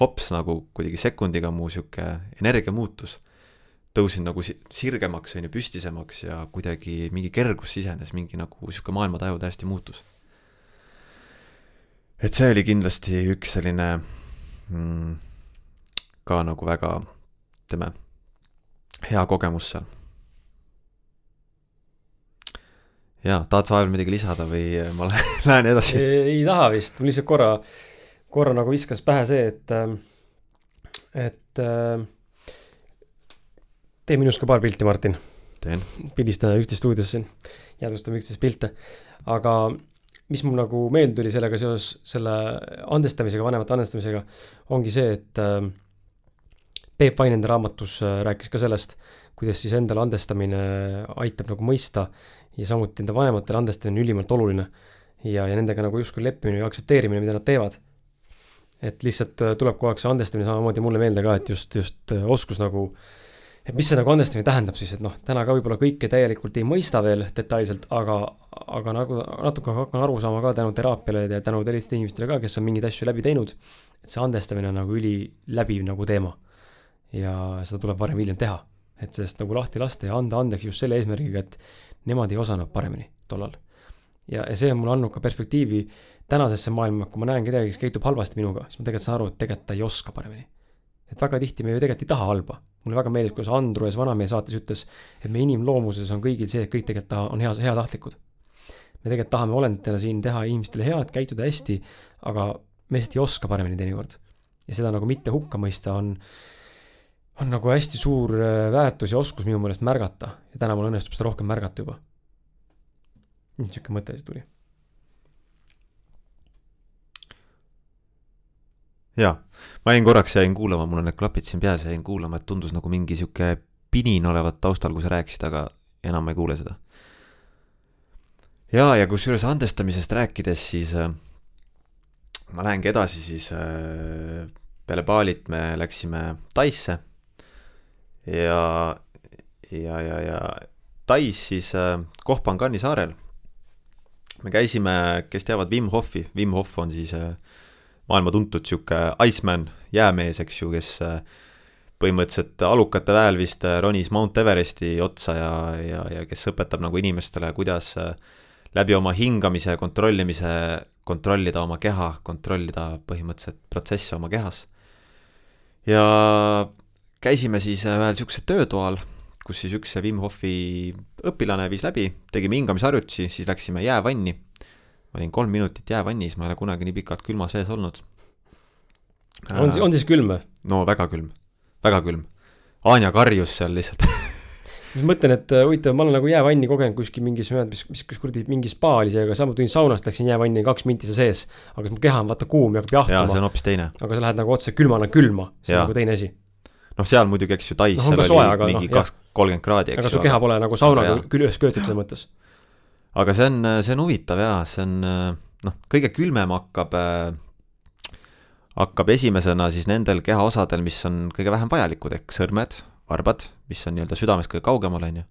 hops nagu kuidagi sekundiga mu sihuke energia muutus. tõusin nagu sirgemaks, on ju, püstisemaks ja kuidagi mingi kergus sisenes, mingi nagu sihuke maailmataju täiesti muutus. et see oli kindlasti üks selline mm, ka nagu väga, ütleme, hea kogemus seal. jaa, tahad sa veel midagi lisada või ma [laughs] lähen edasi? ei taha vist, mul lihtsalt korra korra nagu viskas pähe see, et, ähm, et äh, tee minust ka paar pilti, Martin. teen. pildistame üksteist stuudios siin, jäädvustame üksteist pilte. aga mis mul nagu meelde tuli sellega seoses, selle andestamisega, vanemate andestamisega, ongi see, et äh, Peep Vain enda raamatus äh, rääkis ka sellest, kuidas siis endale andestamine aitab nagu mõista ja samuti enda vanematele andestamine on ülimalt oluline. ja, ja nendega nagu justkui leppimine ja aktsepteerimine, mida nad teevad et lihtsalt äh, tuleb kogu aeg see andestamine samamoodi mulle meelde ka, et just, just äh, oskus nagu, et mis see nagu andestamine tähendab siis, et noh, täna ka võib-olla kõike täielikult ei mõista veel detailselt, aga, aga nagu natuke hakkan aru saama ka tänu teraapiale ja tänu teistele inimestele ka, kes on mingeid asju läbi teinud, et see andestamine on nagu üliläbiv nagu teema. ja seda tuleb varem või hiljem teha, et sellest nagu lahti lasta ja anda andeks just selle eesmärgiga, et nemad ei osanud paremini tollal. ja, ja see on mulle andnud ka perspektiivi tänasesse maailma, kui ma näen kedagi, kes käitub halvasti minuga, siis ma tegelikult saan aru, et tegelikult ta ei oska paremini. et väga tihti me ju tegelikult ei taha halba. mulle väga meeldib, kuidas Andrus Vanamehe saates ütles, et meie inimloomuses on kõigil see, et kõik tegelikult taha, on hea, heatahtlikud. me tegelikult tahame olenditena siin teha inimestele head, käituda hästi, aga me lihtsalt ei oska paremini teinekord. ja seda nagu mitte hukka mõista on, on nagu hästi suur äh, väärtus ja oskus minu meelest märgata ja täna mul õnnestub seda rohkem märgata juba. niisugune mõte siis tuli jaa, ma jäin korraks, jäin kuulama, mul on need klapid siin peas jäin kuulama, et tundus nagu mingi sihuke pinin olevat taustal, kui sa rääkisid, aga enam ei kuule seda. jaa, ja kusjuures andestamisest rääkides, siis äh, ma lähengi edasi, siis äh, peale Balit me läksime Taisse ja, ja, ja, ja Tais siis äh, Kohpangani saarel. me käisime, kes teavad Wim Hofi, Wim Hof on siis äh, maailma tuntud sihuke Iceman, jäämees, eks ju, kes äh, põhimõtteliselt alukate väel vist äh, ronis Mount Everesti otsa ja, ja, ja kes õpetab nagu inimestele, kuidas äh, läbi oma hingamise, kontrollimise, kontrollida oma keha, kontrollida põhimõtteliselt protsesse oma kehas. ja käisime siis ühel siuksel töötoal, kus siis üks Wim Hofi õpilane viis läbi, tegime hingamisharjutusi, siis läksime jäävanni ma olin kolm minutit jäävannis, ma ei ole kunagi nii pikalt külmas vees olnud. on, on siis külm või? no väga külm, väga külm. Anja karjus seal lihtsalt [laughs] ma mõtlen, et äh, huvitav, ma olen nagu jäävanni kogenud kuskil mingis, mis, mis, kus kuradi mingi spa oli see, aga sama tulin saunast, läksin jäävanni kaks minti seal sees. aga mu keha on vaata kuum ja hakkab jahtuma. jaa, see on hoopis teine. aga sa lähed nagu otse külmana külma, see on nagu teine asi. noh, seal muidugi, eks ju, Tais no, seal oli soe, aga, mingi kaks no,, kolmkümmend kraadi, eks ju. aga su keha pole nagu saunaga küll ühes köetud selles mõttes aga see on, see on huvitav jaa, see on noh, kõige külmem hakkab, hakkab esimesena siis nendel kehaosadel, mis on kõige vähem vajalikud, ehk sõrmed, varbad, mis on nii-öelda südamest kõige kaugemal, on ju.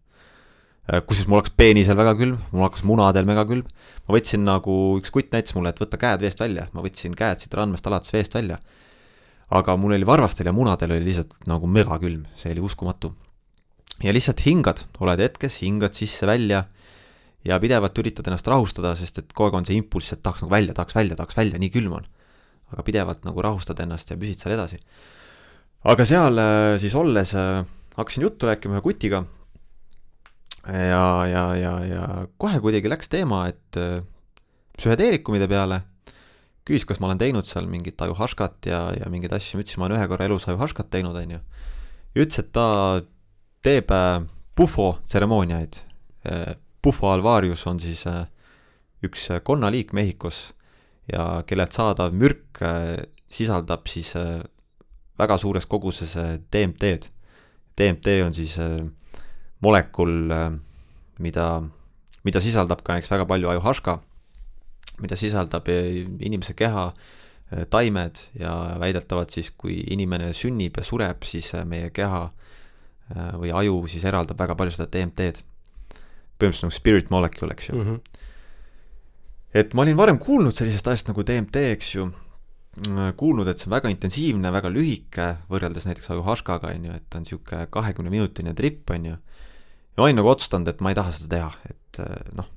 kusjuures mul hakkas peenisel väga külm, mul hakkas munadel mega külm. ma võtsin nagu, üks kutt näitas mulle, et võta käed veest välja, ma võtsin käed siit randmest alates veest välja. aga mul oli varvastel ja munadel oli lihtsalt nagu megakülm, see oli uskumatu. ja lihtsalt hingad, oled hetkes, hingad sisse-välja ja pidevalt üritad ennast rahustada, sest et kogu aeg on see impulss, et tahaks nagu välja, tahaks välja, tahaks välja, nii külm on. aga pidevalt nagu rahustad ennast ja püsid seal edasi. aga seal äh, siis olles äh, hakkasin juttu rääkima ühe kutiga ja, ja, ja, ja kohe kuidagi läks teema, et äh, psühhedeelikumide peale, küsis, kas ma olen teinud seal mingit ajuhaškat ja, ja mingeid asju, ma ütlesin, ma olen ühe korra elus ajuhaškat teinud, on ju. ja ütles, et ta teeb pufo tseremooniaid. Pufo alvarius on siis üks konnaliik Mehhikos ja kellelt saadav mürk sisaldab siis väga suures koguses DMT-d. DMT on siis molekul, mida, mida sisaldab ka näiteks väga palju ajuhaška, mida sisaldab inimese keha, taimed ja väidetavalt siis, kui inimene sünnib ja sureb, siis meie keha või aju siis eraldab väga palju seda DMT-d. Põhimõtteliselt nagu spirit molecule, eks ju mm. -hmm et ma olin varem kuulnud sellisest asjast nagu DMT, eks ju, kuulnud, et see on väga intensiivne, väga lühike, võrreldes näiteks ajuhaškaga, on ju, et ta on niisugune kahekümne minutine trip, on ju. ja ma olin nagu otsustanud, et ma ei taha seda teha, et noh,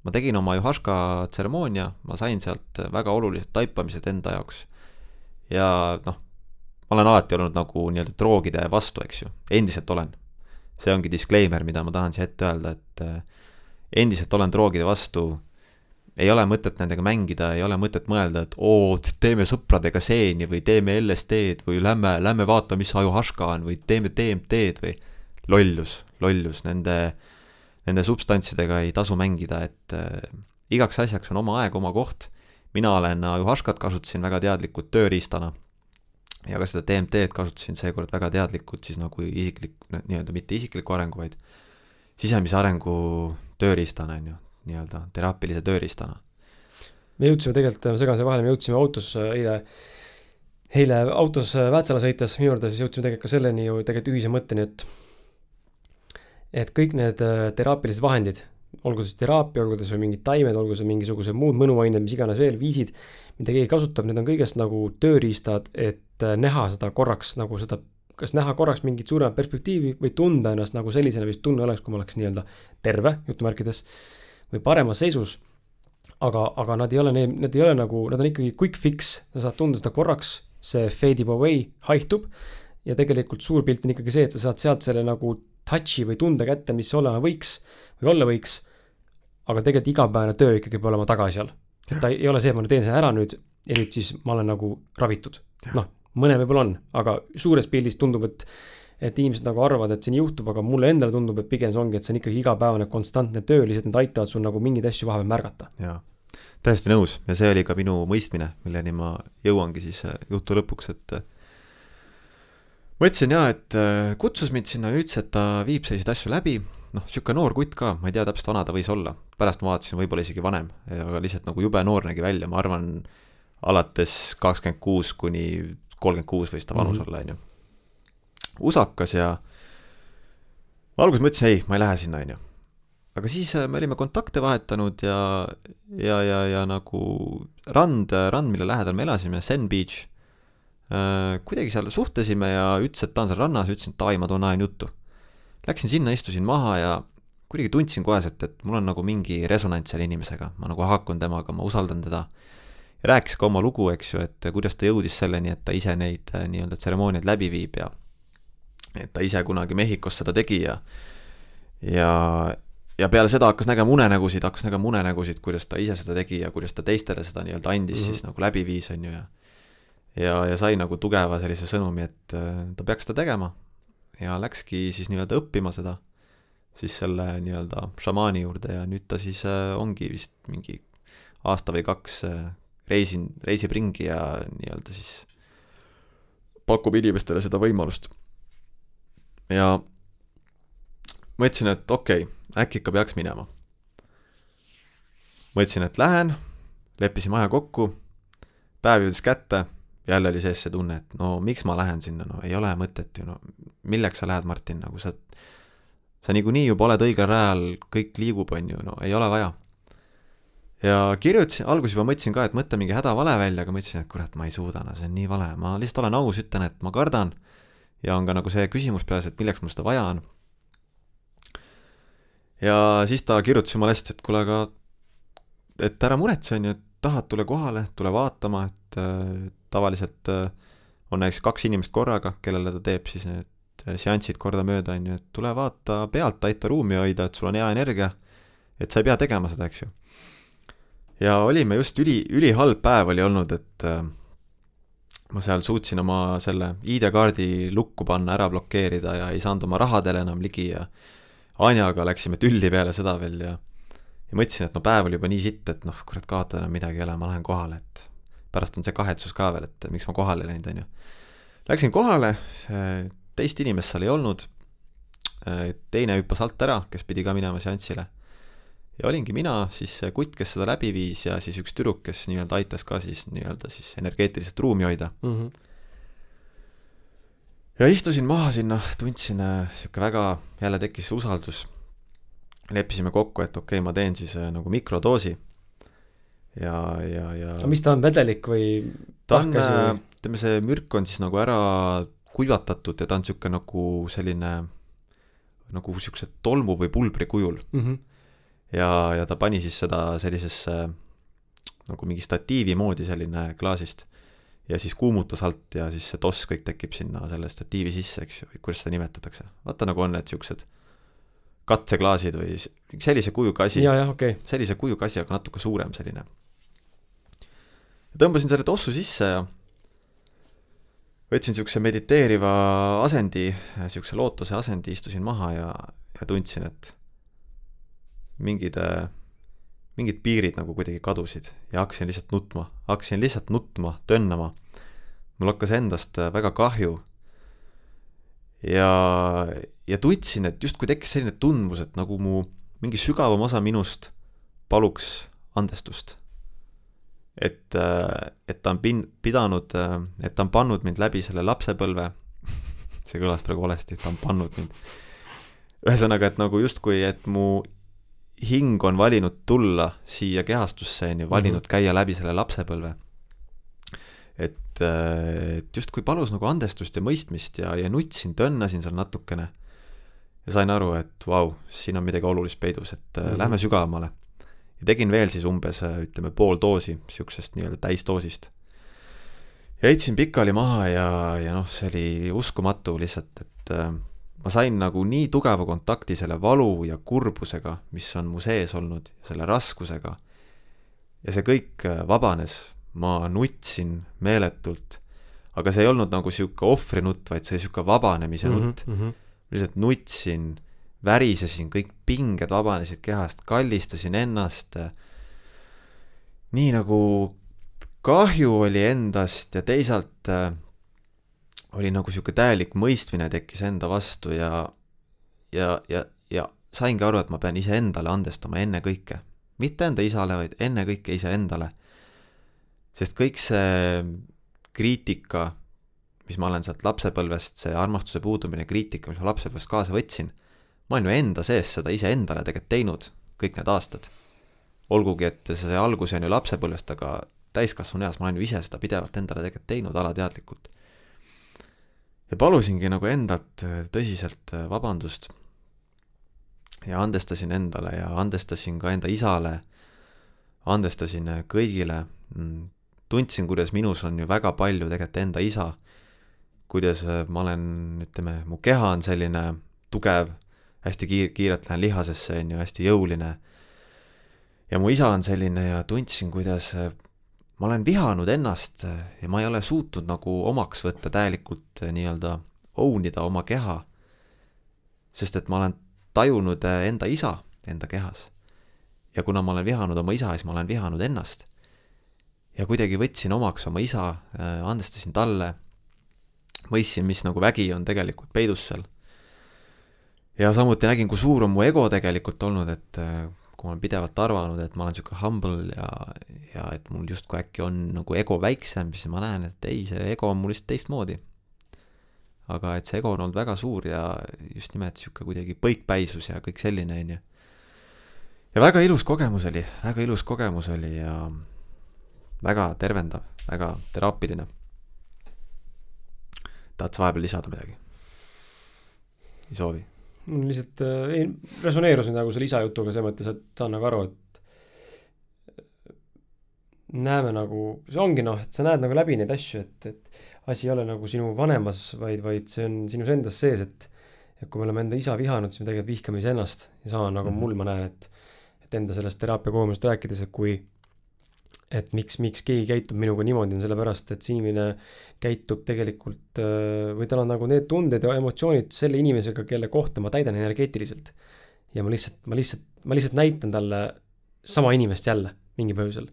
ma tegin oma ajuhaška tseremoonia, ma sain sealt väga olulised taipamised enda jaoks. ja noh, ma olen alati olnud nagu nii-öelda droogide vastu, eks ju, endiselt olen. See ongi disclaimer, mida ma tahan siia ette öelda, et endiselt olen droogide vastu ei ole mõtet nendega mängida, ei ole mõtet mõelda, et oo, teeme sõpradega seeni või teeme LSD-d või lähme, lähme vaata, mis ajuhaška on või teeme DMT-d või lollus, lollus, nende, nende substantsidega ei tasu mängida, et äh, igaks asjaks on oma aeg, oma koht. mina olen ajuhaškat kasutasin väga teadlikult tööriistana ja ka seda DMT-d kasutasin seekord väga teadlikult siis nagu isiklik, nii-öelda mitte isikliku arengu, vaid sisemise arengu tööriistana, on ju, nii-öelda teraapilise tööriistana. me jõudsime tegelikult, ma segan siia vahele, me jõudsime autos äh, eile, eile autos äh, Väätsala sõites minu siis jõudsime tegelikult ka selleni ju tegelikult ühise mõtteni, et et kõik need äh, teraapilised vahendid, olgu siis teraapia, olgu see mingid taimed, olgu see mingisugused muud mõnuained, mis iganes veel, viisid, mida keegi kasutab, need on kõigest nagu tööriistad, et näha seda korraks nagu seda kas näha korraks mingit suuremat perspektiivi või tunda ennast nagu sellisena, mis tunne oleks, kui ma oleks nii-öelda terve, jutumärkides või paremas seisus. aga, aga nad ei ole, need ei ole nagu, nad on ikkagi quick fix, sa saad tunda seda korraks, see fade ib away, haihtub. ja tegelikult suur pilt on ikkagi see, et sa saad sealt selle nagu touch'i või tunde kätte, mis olema võiks või olla võiks. aga tegelikult igapäevane töö ikkagi peab olema tagasi all. ta ei ole see, et ma teen selle ära nüüd ja nüüd siis ma olen nagu ravitud. noh, mõne võib-olla on, aga suures pildis tundub, et et inimesed nagu arvavad, et nii juhtub, aga mulle endale tundub, et pigem see ongi, et see on ikkagi igapäevane konstantne töö, lihtsalt need aitavad sul nagu mingeid asju vahepeal märgata. jaa, täiesti nõus. Ja see oli ka minu mõistmine, milleni ma jõuangi siis äh, jutu lõpuks, et äh, ma ütlesin jaa, et äh, kutsus mind sinna, ütles, et ta viib selliseid asju läbi, noh, niisugune noor kutt ka, ma ei tea täpselt, vana ta võis olla, pärast ma vaatasin, võib-olla isegi vanem, aga lihtsalt nagu jube noor nägi välja, ma arvan, alates kakskümmend kuus kuni kolmkümmend kuus võis ta vanus mm -hmm. olla, on ju usakas ja ma alguses mõtlesin, ei, ma ei lähe sinna, on ju. aga siis äh, me olime kontakte vahetanud ja, ja, ja, ja nagu rand, rand, mille lähedal me elasime, Sen Beach äh,, kuidagi seal suhtlesime ja ütles, et ta on seal rannas, ütlesin, et davai, ma toon ajan juttu. Läksin sinna, istusin maha ja kuidagi tundsin koheselt, et mul on nagu mingi resonants selle inimesega, ma nagu haakun temaga, ma usaldan teda. Ja rääkis ka oma lugu, eks ju, et kuidas ta jõudis selleni, et ta ise neid äh, nii-öelda tseremooniaid läbi viib ja et ta ise kunagi Mehhikos seda tegi ja ja, ja peale seda hakkas nägema unenägusid, hakkas nägema unenägusid, kuidas ta ise seda tegi ja kuidas ta teistele seda nii-öelda andis mm -hmm. siis nagu läbi viis, on ju, ja ja, ja sai nagu tugeva sellise sõnumi, et äh, ta peaks seda tegema. ja läkski siis nii-öelda õppima seda, siis selle nii-öelda šamaani juurde ja nüüd ta siis äh, ongi vist mingi aasta või kaks reisin, reisib ringi ja nii-öelda siis pakub inimestele seda võimalust ja mõtlesin, et okei okay,, äkki ikka peaks minema. mõtlesin, et lähen, leppisime aja kokku, päev jõudis kätte, jälle oli sees see tunne, et no miks ma lähen sinna, no ei ole mõtet ju, no milleks sa lähed, Martin, nagu sa, sa niikuinii juba oled õigel rajal, kõik liigub, on ju, no ei ole vaja. Ja kirjutasin, alguses juba mõtlesin ka, et mõtle mingi hädavale välja, aga mõtlesin, et kurat, ma ei suuda, no see on nii vale, ma lihtsalt olen aus, ütlen, et ma kardan ja on ka nagu see küsimus peas, et milleks mul seda vaja on. ja siis ta kirjutas jumala hästi, et kuule, aga et ära muretse, on ju, et tahad, tule kohale, tule vaatama, et äh, tavaliselt äh, on näiteks kaks inimest korraga, kellele ta teeb siis need äh, seansid kordamööda, on ju, et tule vaata pealt, aita ruumi hoida, et sul on hea energia, et sa ei pea tegema seda, eks ju. Ja olime just üli, ülihalb päev oli olnud, et äh, ma seal suutsin oma selle ID-kaardi lukku panna, ära blokeerida ja ei saanud oma rahadele enam ligi ja Anjaga läksime tülli peale seda veel ja ja mõtlesin, et no päev oli juba nii sitt, et noh, kurat, kaotada enam midagi ei ole, ma lähen kohale, et pärast on see kahetsus ka veel, et miks ma kohale läinud, on ju. Läksin kohale, teist inimest seal ei olnud, teine hüppas alt ära, kes pidi ka minema seansile. Ja olingi mina, siis see kutt, kes seda läbi viis ja siis üks tüdruk, kes nii-öelda aitas ka siis nii-öelda siis energeetiliselt ruumi hoida mm. -hmm. ja istusin maha sinna, tundsin äh, sihuke väga, jälle tekkis usaldus leppisime kokku, et okei okay,, ma teen siis äh, nagu mikrodoosi ja, ja, ja aga mis ta on, vedelik või ta on, äh, ütleme, see mürk on siis nagu ära kuivatatud ja ta on niisugune nagu selline nagu niisuguse tolmu või pulbri kujul mm. -hmm. Ja, ja ta pani siis seda sellisesse nagu mingi statiivi moodi selline klaasist ja siis kuumutas alt ja siis see toss kõik tekib sinna selle statiivi sisse, eks ju, või kuidas seda nimetatakse. vaata, nagu on need niisugused katseklaasid või sellise kujuga asi. Okay. sellise kujuga asi, aga natuke suurem selline. tõmbasin selle tossu sisse ja võtsin niisuguse mediteeriva asendi, niisuguse lootuse asendi, istusin maha ja, ja tundsin, et mingid, mingid piirid nagu kuidagi kadusid ja hakkasin lihtsalt nutma, hakkasin lihtsalt nutma, tönnama. mul hakkas endast väga kahju ja, ja tundsin, et justkui tekkis selline tundmus, et nagu mu mingi sügavam osa minust paluks andestust. et, et ta on pin-, pidanud, et ta on pannud mind läbi selle lapsepõlve [laughs] see kõlas praegu valesti, ta on pannud mind. ühesõnaga, et nagu justkui, et mu hing on valinud tulla siia kehastusse, on ju, valinud mm -hmm. käia läbi selle lapsepõlve et, et justkui palus nagu andestust ja mõistmist ja, ja nutsin, tönnasin seal natukene. ja sain aru, et vau, siin on midagi olulist peidus, et mm -hmm. lähme sügavamale. ja tegin veel siis umbes ütleme pool doosi siuksest nii-öelda täisdoosist. ja heitsin pikali maha ja, ja noh, see oli uskumatu lihtsalt, et äh, ma sain nagu nii tugeva kontakti selle valu ja kurbusega, mis on mu sees olnud, selle raskusega. ja see kõik äh, vabanes ma nutsin meeletult. aga see ei olnud nagu sihuke ohvrinutt, vaid see sihuke vabanemise mm -hmm, nutt mm. -hmm. lihtsalt nutsin, värisesin, kõik pinged vabanesid kehast, kallistasin ennast. nii nagu kahju oli endast ja teisalt äh, oli nagu sihuke täielik mõistmine tekkis enda vastu ja, ja, ja, ja saingi aru, et ma pean iseendale andestama ennekõike. mitte enda isale, vaid ennekõike iseendale sest kõik see kriitika, mis ma olen sealt lapsepõlvest, see armastuse puudumine, kriitika, mis ma lapsepõlvest kaasa võtsin, ma olen ju enda sees seda iseendale tegelikult teinud kõik need aastad. olgugi, et see algus on ju lapsepõlvest, aga täiskasvanu eas ma olen ju ise seda pidevalt endale tegelikult teinud alateadlikult. Ja palusingi nagu endalt tõsiselt vabandust. Ja andestasin endale ja andestasin ka enda isale, andestasin kõigile. Mm, tundsin, kuidas minus on ju väga palju tegelikult enda isa, kuidas äh, ma olen, ütleme, mu keha on selline tugev, hästi kiir-, kiirelt lähen lihasesse, on ju, hästi jõuline. ja mu isa on selline ja tundsin, kuidas äh, ma olen vihanud ennast äh, ja ma ei ole suutnud nagu omaks võtta täielikult nii-öelda own ida oma keha. sest et ma olen tajunud enda isa enda kehas. ja kuna ma olen vihanud oma isa, siis ma olen vihanud ennast ja kuidagi võtsin omaks oma isa, andestasin talle, mõistsin, mis nagu vägi on tegelikult peidus seal. ja samuti nägin, kui suur on mu ego tegelikult olnud, et kui ma olen pidevalt arvanud, et ma olen sihuke humble ja, ja et mul justkui äkki on nagu ego väiksem, siis ma näen, et ei, see ego on mul lihtsalt teistmoodi. aga et see ego on olnud väga suur ja just nimelt sihuke kuidagi põikpäisus ja kõik selline, on ju. ja väga ilus kogemus oli, väga ilus kogemus oli ja väga tervendav, väga teraapiline. tahad sa vahepeal lisada midagi? ei soovi? Mul lihtsalt äh, ei, resoneerusin nagu selle isa jutuga selles mõttes, et saan nagu aru, et näeme nagu, see ongi noh, et sa näed nagu läbi neid asju, et, et asi ei ole nagu sinu vanemas, vaid, vaid see on sinus endas sees, et et kui me oleme enda isa vihanud, siis me tegelikult vihkame iseennast ja sama nagu mm -hmm. mul ma näen, et et enda sellest teraapia kogemusest rääkides, et kui et miks, miks keegi käitub minuga niimoodi, on sellepärast, et see inimene käitub tegelikult või tal on nagu need tunded ja emotsioonid selle inimesega, kelle kohta ma täidan energeetiliselt. ja ma lihtsalt, ma lihtsalt, ma lihtsalt näitan talle sama inimest jälle mingil põhjusel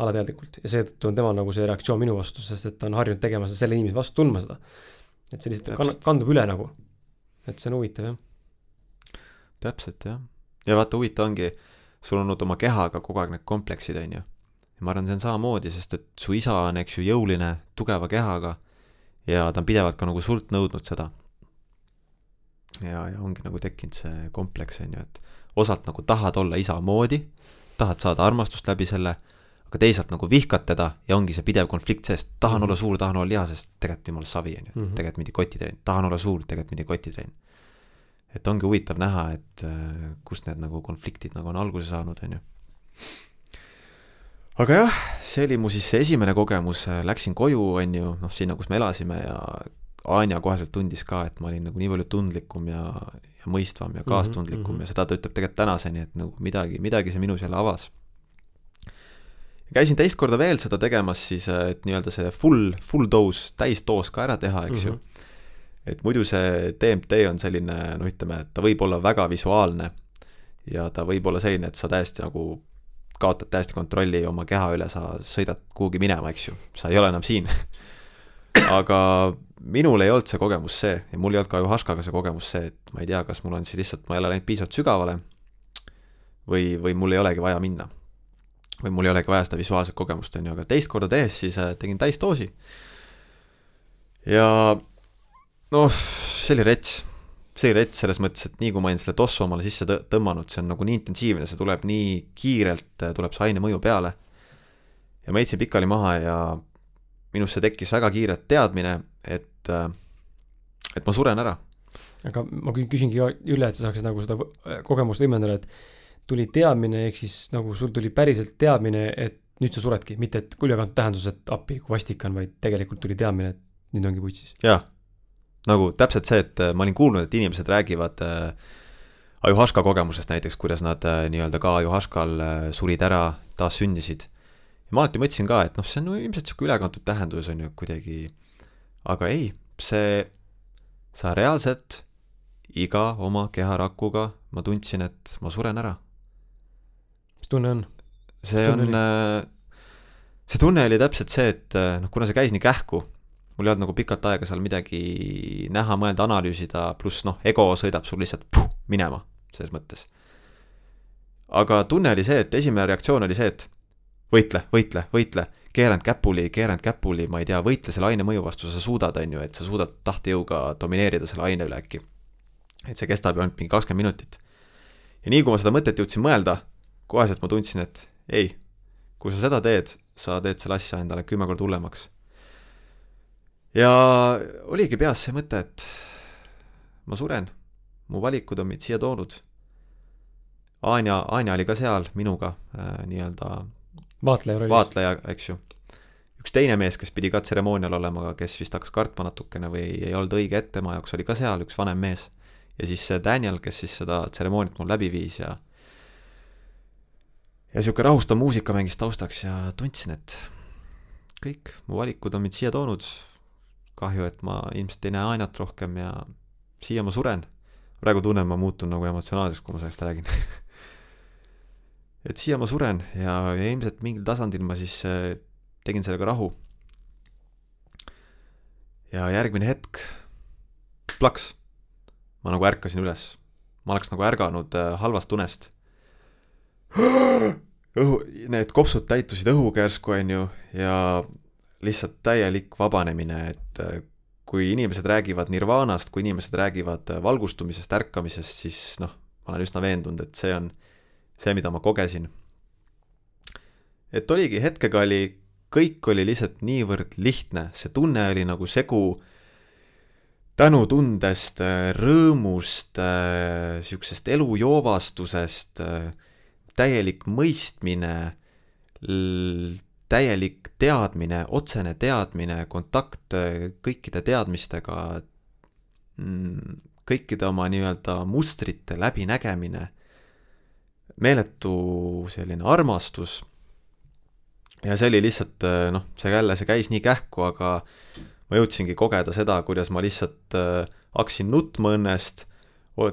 alateadlikult ja seetõttu on temal nagu see reaktsioon minu vastu, sest et ta on harjunud tegema seda selle inimese vastu, tundma seda. et see lihtsalt kann-, kandub üle nagu. et see on huvitav, jah. täpselt, jah. ja vaata, huvitav ongi, sul on olnud oma kehaga kogu aeg need kompleksid, on ju. Ja ma arvan, see on samamoodi, sest et su isa on, eks ju, jõuline, tugeva kehaga ja ta on pidevalt ka nagu sult nõudnud seda. ja, ja ongi nagu tekkinud see kompleks, on ju, et osalt nagu tahad olla isa moodi, tahad saada armastust läbi selle aga teisalt nagu vihkad teda ja ongi see pidev konflikt sees, tahan mm -hmm. olla suur, tahan olla lihasest, tegelikult jumal savi, on ju, mhm. tegelikult mingi kotitrenn, tahan olla suur, tegelikult mingi kotitrenn. et ongi huvitav näha, et äh, kust need nagu konfliktid nagu on alguse saanud, on ju. Aga jah, see oli mu siis see esimene kogemus, äh, läksin koju, on ju, noh, sinna, kus me elasime ja Anja koheselt tundis ka, et ma olin nagu nii palju tundlikum ja, ja mõistvam ja mhm, kaastundlikum mm -hmm. ja seda ta ütleb tegelikult tänaseni, et nagu midagi, midagi see minus jälle avas käisin teist korda veel seda tegemas siis, äh, et nii-öelda see full, full dose, täisdoos ka ära teha, eks mm -hmm. ju. Mhm. et muidu see DMT on selline, no ütleme, et ta võib olla väga visuaalne ja ta võib olla selline, et sa täiesti nagu kaotad täiesti kontrolli oma keha üle, sa sõidad kuhugi minema, eks ju, sa ei ole enam siin. [laughs] Aga minul ei olnud see kogemus see ja mul ei olnud ka Juhaškaga see kogemus see, et ma ei tea, kas mul on siis lihtsalt, ma ei ole läinud piisavalt sügavale või, või mul ei olegi vaja minna. Või mul ei olegi vaja seda visuaalset kogemust, on ju, aga teist korda tehes siis äh, tegin täisdoosi. ja noh, see oli rets, rets selles mõttes, et nii kui ma olin selle tossu omale sisse tõmmanud, see on nagu nii intensiivne, see tuleb nii kiirelt, tuleb see aine mõju peale. ja ma heitsin pikali maha ja minusse tekkis väga kiirelt teadmine, et, et ma suren ära. aga ma küsingi üle, et sa saaksid nagu seda kogemust võimendada, et tuli teadmine, ehk siis nagu sul tuli päriselt teadmine, et nüüd sa suredki, mitte et küljekantud tähendus, et appi, kui vastik on, vaid tegelikult tuli teadmine, et nüüd ongi putsis. jah, nagu täpselt see, et äh, ma olin kuulnud, et inimesed räägivad äh, ajuhaska kogemusest näiteks, kuidas nad äh, nii-öelda ka ajuhaskal äh, surid ära, taas sündisid. ja ma alati mõtlesin ka, et noh, see on no, ilmselt niisugune ülekantud tähendus on ju kuidagi, aga ei, see, sa reaalselt iga oma keharakuga ma tundsin, et ma suren ära mis tunne on? see on, äh, see tunne oli täpselt see, et äh, noh, kuna see käis nii kähku, mul ei olnud nagu pikalt aega seal midagi näha, mõelda, analüüsida, pluss noh, ego sõidab sul lihtsalt puh, minema, selles mõttes. aga tunne oli see, et esimene reaktsioon oli see, et võitle, võitle, võitle, keerand käpuli, keerand käpuli, ma ei tea, võitle selle aine mõju vastu, sa suudad, on ju, et sa suudad tahtejõuga domineerida selle aine üle äkki. et see kestab ju ainult mingi kakskümmend minutit. ja nii kui ma seda mõtet jõudsin mõelda, koheselt ma tundsin, et ei, kui sa seda teed, sa teed selle asja endale kümme korda hullemaks. Ja oligi peas see mõte, et ma suren, mu valikud on mind siia toonud. Anja, Anja oli ka seal minuga äh, nii-öelda vaatleja rollis. vaatleja, eks ju. üks teine mees, kes pidi ka tseremoonial olema, aga kes vist hakkas kartma natukene või ei olnud õige ette tema jaoks, oli ka seal üks vanem mees. ja siis see Daniel, kes siis seda tseremooniat mul läbi viis ja ja sihuke rahustav muusika mängis taustaks ja tundsin, et kõik mu valikud on mind siia toonud. Kahju, et ma ilmselt ei näe Ainat rohkem ja siia ma suren. praegu tunnen, ma muutun nagu emotsionaalseks, kui ma sellest räägin [laughs] et siia ma suren ja, ja ilmselt mingil tasandil ma siis äh, tegin sellega rahu. ja järgmine hetk, plaks, ma nagu ärkasin üles. ma oleks nagu ärganud äh, halvast unest [gasps] õhu, need kopsud täitusid õhuga järsku, on ju, ja lihtsalt täielik vabanemine, et äh, kui inimesed räägivad nirvaanast, kui inimesed räägivad äh, valgustumisest, ärkamisest, siis noh, ma olen üsna veendunud, et see on see, mida ma kogesin. et oligi, hetkega oli, kõik oli lihtsalt niivõrd lihtne, see tunne oli nagu segu tänutundest, äh, rõõmust, niisugusest elujoovastusest täielik mõistmine, täielik teadmine, otsene teadmine, kontakt äh, kõikide teadmistega, mm, kõikide oma nii-öelda mustrite läbinägemine, meeletu selline armastus. Ja see oli lihtsalt äh, noh, see jälle, see käis nii kähku, aga ma jõudsingi kogeda seda, kuidas ma lihtsalt äh, hakkasin nutma õnnest,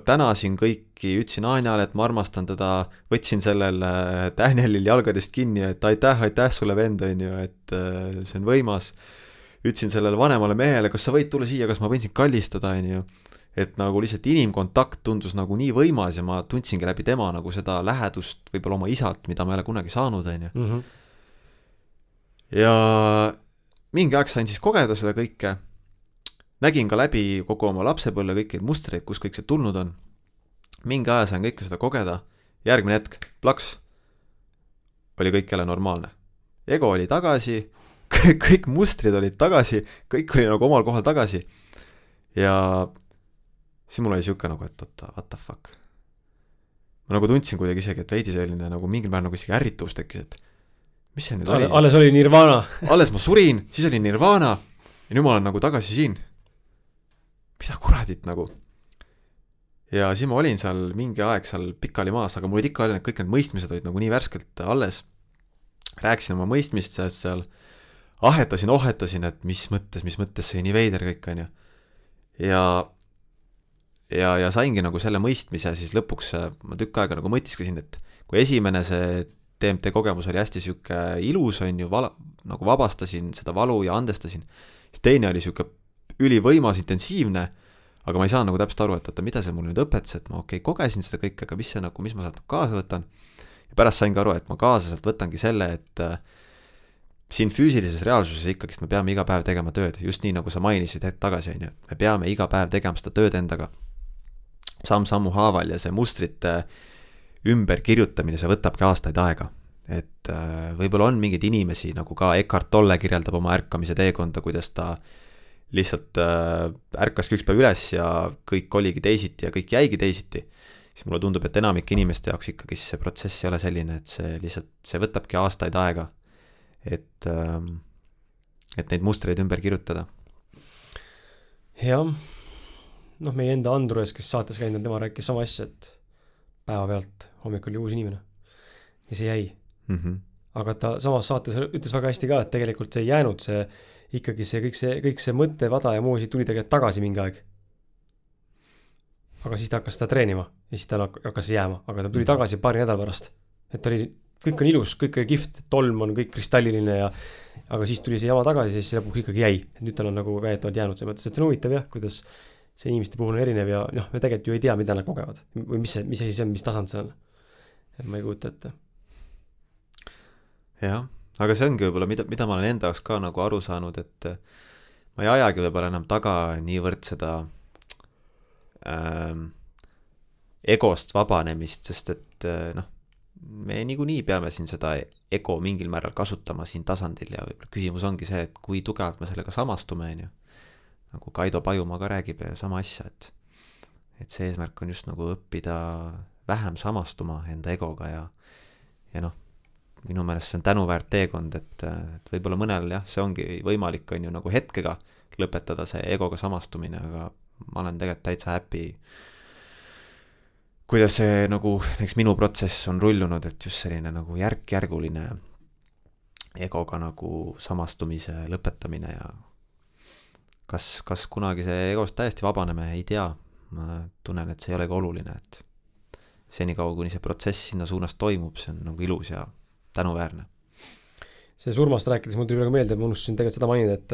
tänasin kõiki, ütlesin Anjale, et ma armastan teda, võtsin sellel äh, Danielil jalgadest kinni, et aitäh, aitäh sulle, vend, on ju, et äh, see on võimas. ütlesin sellele vanemale mehele, kas sa võid tulla siia, kas ma võin sind kallistada, on ju. et nagu lihtsalt inimkontakt tundus nagu nii võimas ja ma tundsingi läbi tema nagu seda lähedust võib-olla oma isalt, mida ma ei ole kunagi saanud, on ju. Mhm. ja mingi aeg sain siis kogeda seda kõike nägin ka läbi kogu oma lapsepõlve kõiki neid mustreid, kust kõik see tulnud on. mingi aja sain kõike seda kogeda, järgmine hetk, plaks, oli kõik jälle normaalne. ego oli tagasi, [laughs] kõik mustrid olid tagasi, kõik oli nagu omal kohal tagasi. ja siis mul oli sihuke nagu, et oota, what the fuck. ma nagu tundsin kuidagi isegi, et veidi selline nagu mingil määral nagu isegi ärritus tekkis, et mis see nüüd oli? alles oli Nirvana alles ma surin, siis oli Nirvana ja nüüd ma olen nagu tagasi siin mida kuradit nagu. ja siis ma olin seal mingi aeg seal pikali maas, aga mul olid ikka need kõik need mõistmised olid nagu nii värskelt alles. rääkisin oma mõistmistest seal, ahetasin, ohetasin, et mis mõttes, mis mõttes see nii veider kõik on ju. ja, ja, ja saingi nagu selle mõistmise siis lõpuks, ma tükk aega nagu mõtisklesin, et kui esimene see DMT kogemus oli hästi sihuke ilus, on ju, vala-, nagu vabastasin seda valu ja andestasin, siis teine oli sihuke ülivõimas, intensiivne, aga ma ei saa nagu täpselt aru, et oota, mida see mulle nüüd õpetas, et ma okei okay,, kogesin seda kõike, aga mis see nagu, mis ma sealt kaasa võtan. ja pärast sain ka aru, et ma kaasa sealt võtangi selle, et äh, siin füüsilises reaalsuses ikkagist me peame iga päev tegema tööd, just nii, nagu sa mainisid hetk tagasi, on ju, me peame iga päev tegema seda tööd endaga samm-sammu haaval ja see mustrite ümberkirjutamine, see võtabki aastaid aega. et äh, võib-olla on mingeid inimesi, nagu ka Eckart Tolle kirjeldab oma ärkamise teekonda, kuidas ta äh, lihtsalt äh, ärkaski üks päev üles ja kõik oligi teisiti ja kõik jäigi teisiti, siis mulle tundub, et enamike inimeste jaoks ikkagi see protsess ei ole selline, et see lihtsalt, see võtabki aastaid aega, et äh,, et neid mustreid ümber kirjutada. jah, noh, meie enda Andrus, kes saates käinud on, tema rääkis sama asja, et päevapealt hommikul oli uus inimene ja see jäi mm. -hmm. aga ta samas saates ütles väga hästi ka, et tegelikult see ei jäänud, see ikkagi see kõik see, kõik see mõttevada ja muu asi tuli tegelikult tagasi mingi aeg. aga siis ta hakkas seda treenima ja siis tal hakkas jääma, aga ta tuli mhm. tagasi paari nädala pärast. et oli, kõik on ilus, kõik oli kihvt, tolm on kõik kristalliline ja aga siis tuli see jama tagasi ja siis lõpuks ikkagi jäi. nüüd tal on nagu väidetavalt jäänud selles mõttes, et see on huvitav jah, kuidas see inimeste puhul on erinev ja noh, me tegelikult ju ei tea, mida nad kogevad või mis see, mis asi see on, mis tasand see on. et ma ei kujuta ette. jah aga see ongi võib-olla, mida, mida ma olen enda jaoks ka nagu aru saanud, et ma ei ajagi võib-olla enam taga niivõrd seda ähm, egost vabanemist, sest et äh, noh, me niikuinii peame siin seda ego mingil määral kasutama siin tasandil ja võib-olla küsimus ongi see, et kui tugevalt me sellega samastume, on ju. nagu Kaido Pajumaa ka räägib sama asja, et, et see eesmärk on just nagu õppida vähem samastuma enda egoga ja, ja noh minu meelest see on tänuväärt teekond, et, et võib-olla mõnel jah, see ongi võimalik, on ju, nagu hetkega lõpetada see egoga samastumine, aga ma olen tegelikult täitsa happy, kuidas see nagu, näiteks minu protsess on rullunud, et just selline nagu järk-järguline egoga nagu samastumise lõpetamine ja kas, kas kunagi see egost täiesti vabaneme, ei tea. ma tunnen, et see ei olegi oluline, et senikaua, kuni see protsess sinna suunas toimub, see on nagu ilus ja tänuväärne. see surmast rääkides mul tuli praegu meelde, ma unustasin tegelikult seda mainida, et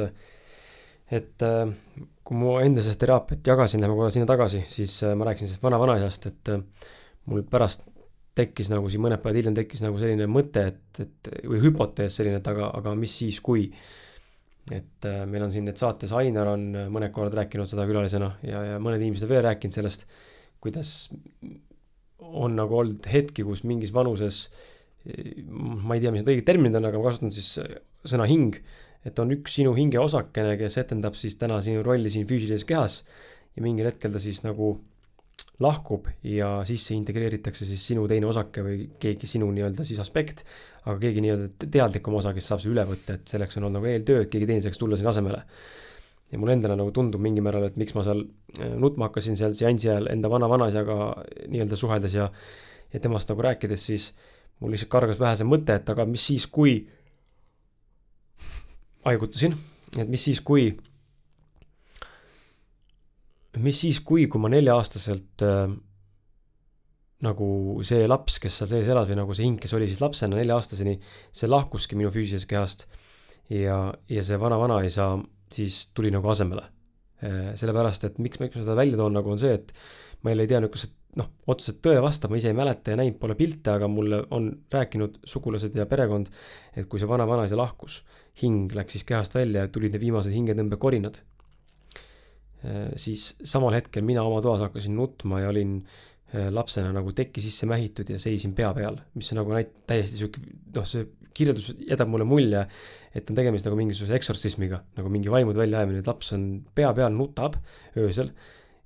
et äh, kui ma enda sellest teraapiat jagasin, lähme korra sinna tagasi, siis äh, ma rääkisin sellest vana-vanaisast, et äh, mul pärast tekkis nagu siin mõned päevad hiljem tekkis nagu selline mõte, et, et või hüpotees selline, et aga, aga mis siis, kui et meil on siin need saates, Ainar on mõned korrad rääkinud seda külalisena ja, ja mõned inimesed on veel rääkinud sellest, kuidas on nagu olnud hetki, kus mingis vanuses äh, ma ei tea, mis need õiged terminid on, aga ma kasutan siis äh, sõna hing, et on üks sinu hinge osakene, kes etendab siis täna sinu rolli siin füüsilises kehas ja mingil hetkel ta siis nagu lahkub ja sisse integreeritakse siis sinu teine osake või keegi sinu nii-öelda siis aspekt, aga keegi nii-öelda teadlikum osa, kes saab selle üle võtta, et selleks on olnud nagu eeltöö, et keegi teine saaks tulla sinna asemele. ja mulle endale nagu tundub mingil määral, et miks ma seal äh, nutma hakkasin seal seansi ajal enda vana-vanaisaga nii-öelda suheldes ja ja temast nagu rääkides, siis mul lihtsalt kargas pähe see mõte, et aga mis siis, kui [laughs] haigutasin, et mis siis, kui mis siis, kui, kui ma nelja-aastaselt äh, nagu see laps, kes seal sees elas või nagu see hing, kes oli siis lapsena nelja-aastaseni, see lahkuski minu füüsilisest kehast. ja, ja see vana-vanaisa siis tuli nagu asemele. Äh, sellepärast, et miks, miks ma seda välja toon, nagu on see, et ma jälle ei tea see noh, otseselt tõele vastab, ma ise ei mäleta ja näinud pole pilte, aga mulle on rääkinud sugulased ja perekond, et kui see vana-vanaisa lahkus, hing läks siis kehast välja ja tulid need viimased hingetõmbekorinad Äh, siis samal hetkel mina oma toas hakkasin nutma ja olin äh, lapsena nagu teki sisse mähitud ja seisin pea peal, mis on nagu näit-, täiesti sihuke, noh, see kirjeldus jätab mulle mulje, et on tegemist nagu mingisuguse eksortsismiga, nagu mingi vaimude väljaajamine, et laps on pea peal, nutab öösel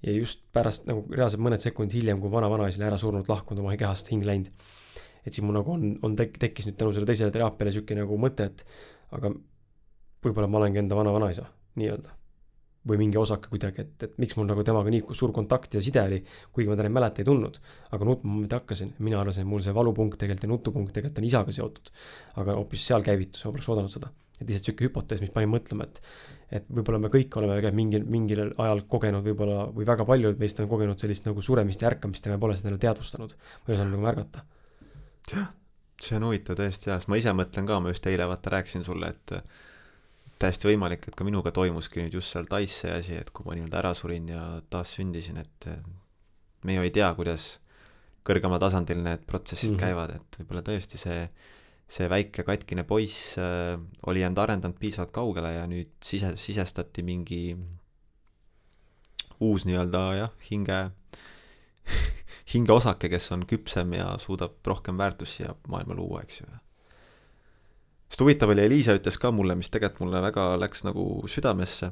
ja just pärast nagu reaalselt mõned sekundid hiljem, kui vana-vanaisa oli ära surnud, lahkunud oma kehast, hing läinud. et siis mul nagu on, on tek-, tekkis nüüd tänu sellele teisele teraapiale sihuke nagu mõte, et aga võib-olla ma olengi enda vana-vanaisa, nii-öelda või mingi osake kuidagi, et, et miks mul nagu temaga nii suur kontakt ja side oli, kuigi ma teda ei mäleta, ei tundnud. aga nutma ma mitte hakkasin, mina arvasin, et mul see valupunkt tegelikult ja nutupunkt tegelikult on isaga seotud. aga hoopis seal käivitus, ma poleks oodanud seda. Et lihtsalt sihuke hüpotees, mis pani mõtlema, et, et võib-olla me kõik oleme mingil, mingil ajal kogenud võib-olla või väga paljud meist on kogenud sellist nagu suremist ja ärkamist ja me pole seda teadvustanud või ei osanud nagu märgata. jah, see on huvitav tõesti jah, sest ma ise mõtlen ka, ma just eile vaata rääkisin sulle, et täiesti võimalik, et ka minuga toimuski nüüd just seal Tais see asi, et kui ma nii-öelda ära surin ja taas sündisin, et me ju ei tea, kuidas kõrgemal tasandil need protsessid mm -hmm. käivad, et võib-olla tõesti see, see väike katkine poiss äh, oli end arendanud piisavalt kaugele ja nüüd sise, sisestati mingi uus nii-öelda jah, hinge [laughs] hingeosake, kes on küpsem ja suudab rohkem väärtust siia maailma luua, eks ju. Sest huvitav oli, Liisa ütles ka mulle, mis tegelikult mulle väga läks nagu südamesse,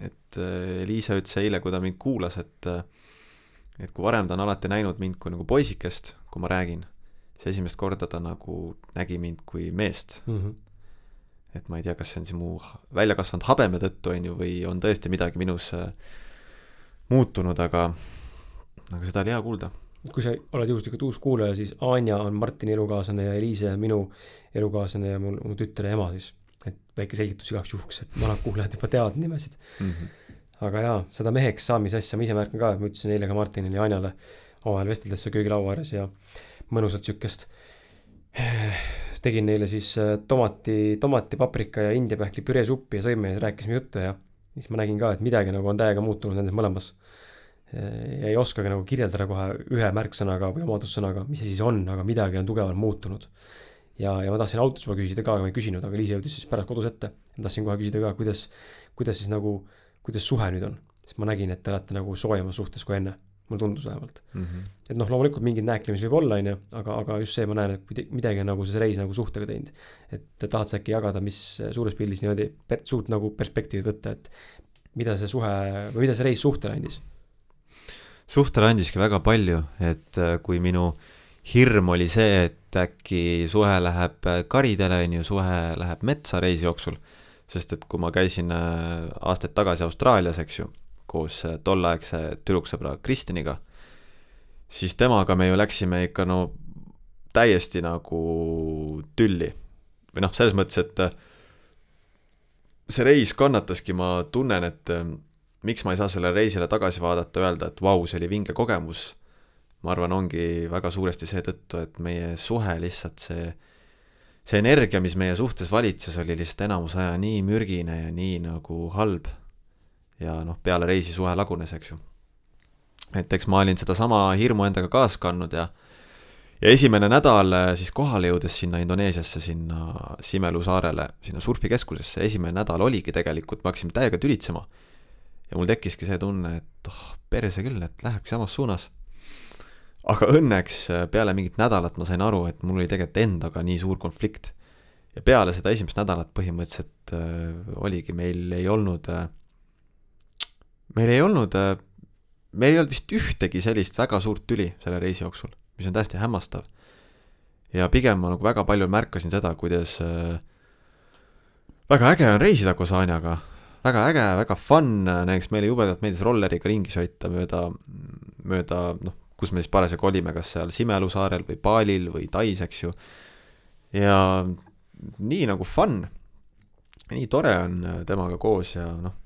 et äh, Liisa ütles eile, kui ta mind kuulas, et äh, et kui varem ta on alati näinud mind kui nagu poisikest, kui ma räägin, siis esimest korda ta nagu nägi mind kui meest mm. -hmm. et ma ei tea, kas see on siis mu välja kasvanud habeme tõttu, on ju, või on tõesti midagi minus äh, muutunud, aga, aga seda oli hea kuulda kui sa oled juhuslikult uus kuulaja, siis Anja on Martini elukaaslane ja Eliise minu elukaaslane ja mul, mu tütre ema siis. et väike selgitus igaks juhuks, et vanad kuulajad juba teavad nimesid mm. -hmm. aga jaa, seda meheks saamise asja ma ise märkan ka, ma ütlesin eile ka Martinile ja Anjale omavahel vesteldes seal köögilaua ääres ja mõnusat sihukest tegin neile siis äh, tomati, tomati, paprika ja indiapähkli püreesuppi ja sõime ja rääkisime juttu ja siis ma nägin ka, et midagi nagu on täiega muutunud nendes mõlemas ja ei oskagi nagu kirjeldada kohe ühe märksõnaga või omadussõnaga, mis see siis on, aga midagi on tugevalt muutunud. ja, ja ma tahtsin autos juba küsida ka, aga ma ei küsinud, aga Liis jõudis siis pärast kodus ette. ma tahtsin kohe küsida ka, kuidas, kuidas siis nagu, kuidas suhe nüüd on, sest ma nägin, et te olete nagu soojemas suhtes kui enne, mulle tundus vähemalt mm. -hmm. et noh, loomulikult mingeid nääklemisi võib olla, on ju, aga, aga just see, ma näen, et midagi on nagu see reis nagu suhtega teinud. et tahad sa äkki jagada, mis suures pildis niimoodi suurt nagu perspektiivi võtta, et mida see suhe või mida see reis suhtele andis suhtele andiski väga palju, et äh, kui minu hirm oli see, et äkki suhe läheb äh, karidele, on ju, suhe läheb metsa reisi jooksul, sest et kui ma käisin äh, aastaid tagasi Austraalias, eks ju, koos tolleaegse tüdruksõbra Kristiniga, siis temaga me ju läksime ikka no täiesti nagu tülli. või noh, selles mõttes, et see reis kannataski, ma tunnen, et miks ma ei saa sellele reisile tagasi vaadata, öelda, et vau, see oli vinge kogemus, ma arvan, ongi väga suuresti seetõttu, et meie suhe lihtsalt see, see energia, mis meie suhtes valitses, oli lihtsalt enamus aja nii mürgine ja nii nagu halb. Ja noh, peale reisi suhe lagunes, eks ju. et eks ma olin sedasama hirmu endaga kaasa kandnud ja ja esimene nädal siis kohale jõudes sinna Indoneesiasse, sinna Simelu saarele, sinna surfikeskusesse, esimene nädal oligi tegelikult, me hakkasime täiega tülitsema ja mul tekkiski see tunne, et oh, perse küll, et lähebki samas suunas. aga õnneks äh, peale mingit nädalat ma sain aru, et mul oli tegelikult endaga nii suur konflikt. ja peale seda esimest nädalat põhimõtteliselt äh, oligi, meil ei olnud äh,, meil ei olnud äh, meil ei olnud vist ühtegi sellist väga suurt tüli selle reisi jooksul, mis on täiesti hämmastav. ja pigem ma nagu väga palju märkasin seda, kuidas äh, väga äge on reisida koos Anjaga, väga äge, väga fun, näiteks meile jubedalt meeldis rolleriga ringi sõita mööda, mööda noh, kus me siis parasjagu olime, kas seal Simelu saarel või Balil või Tais, eks ju. ja nii nagu fun, nii tore on temaga koos ja noh,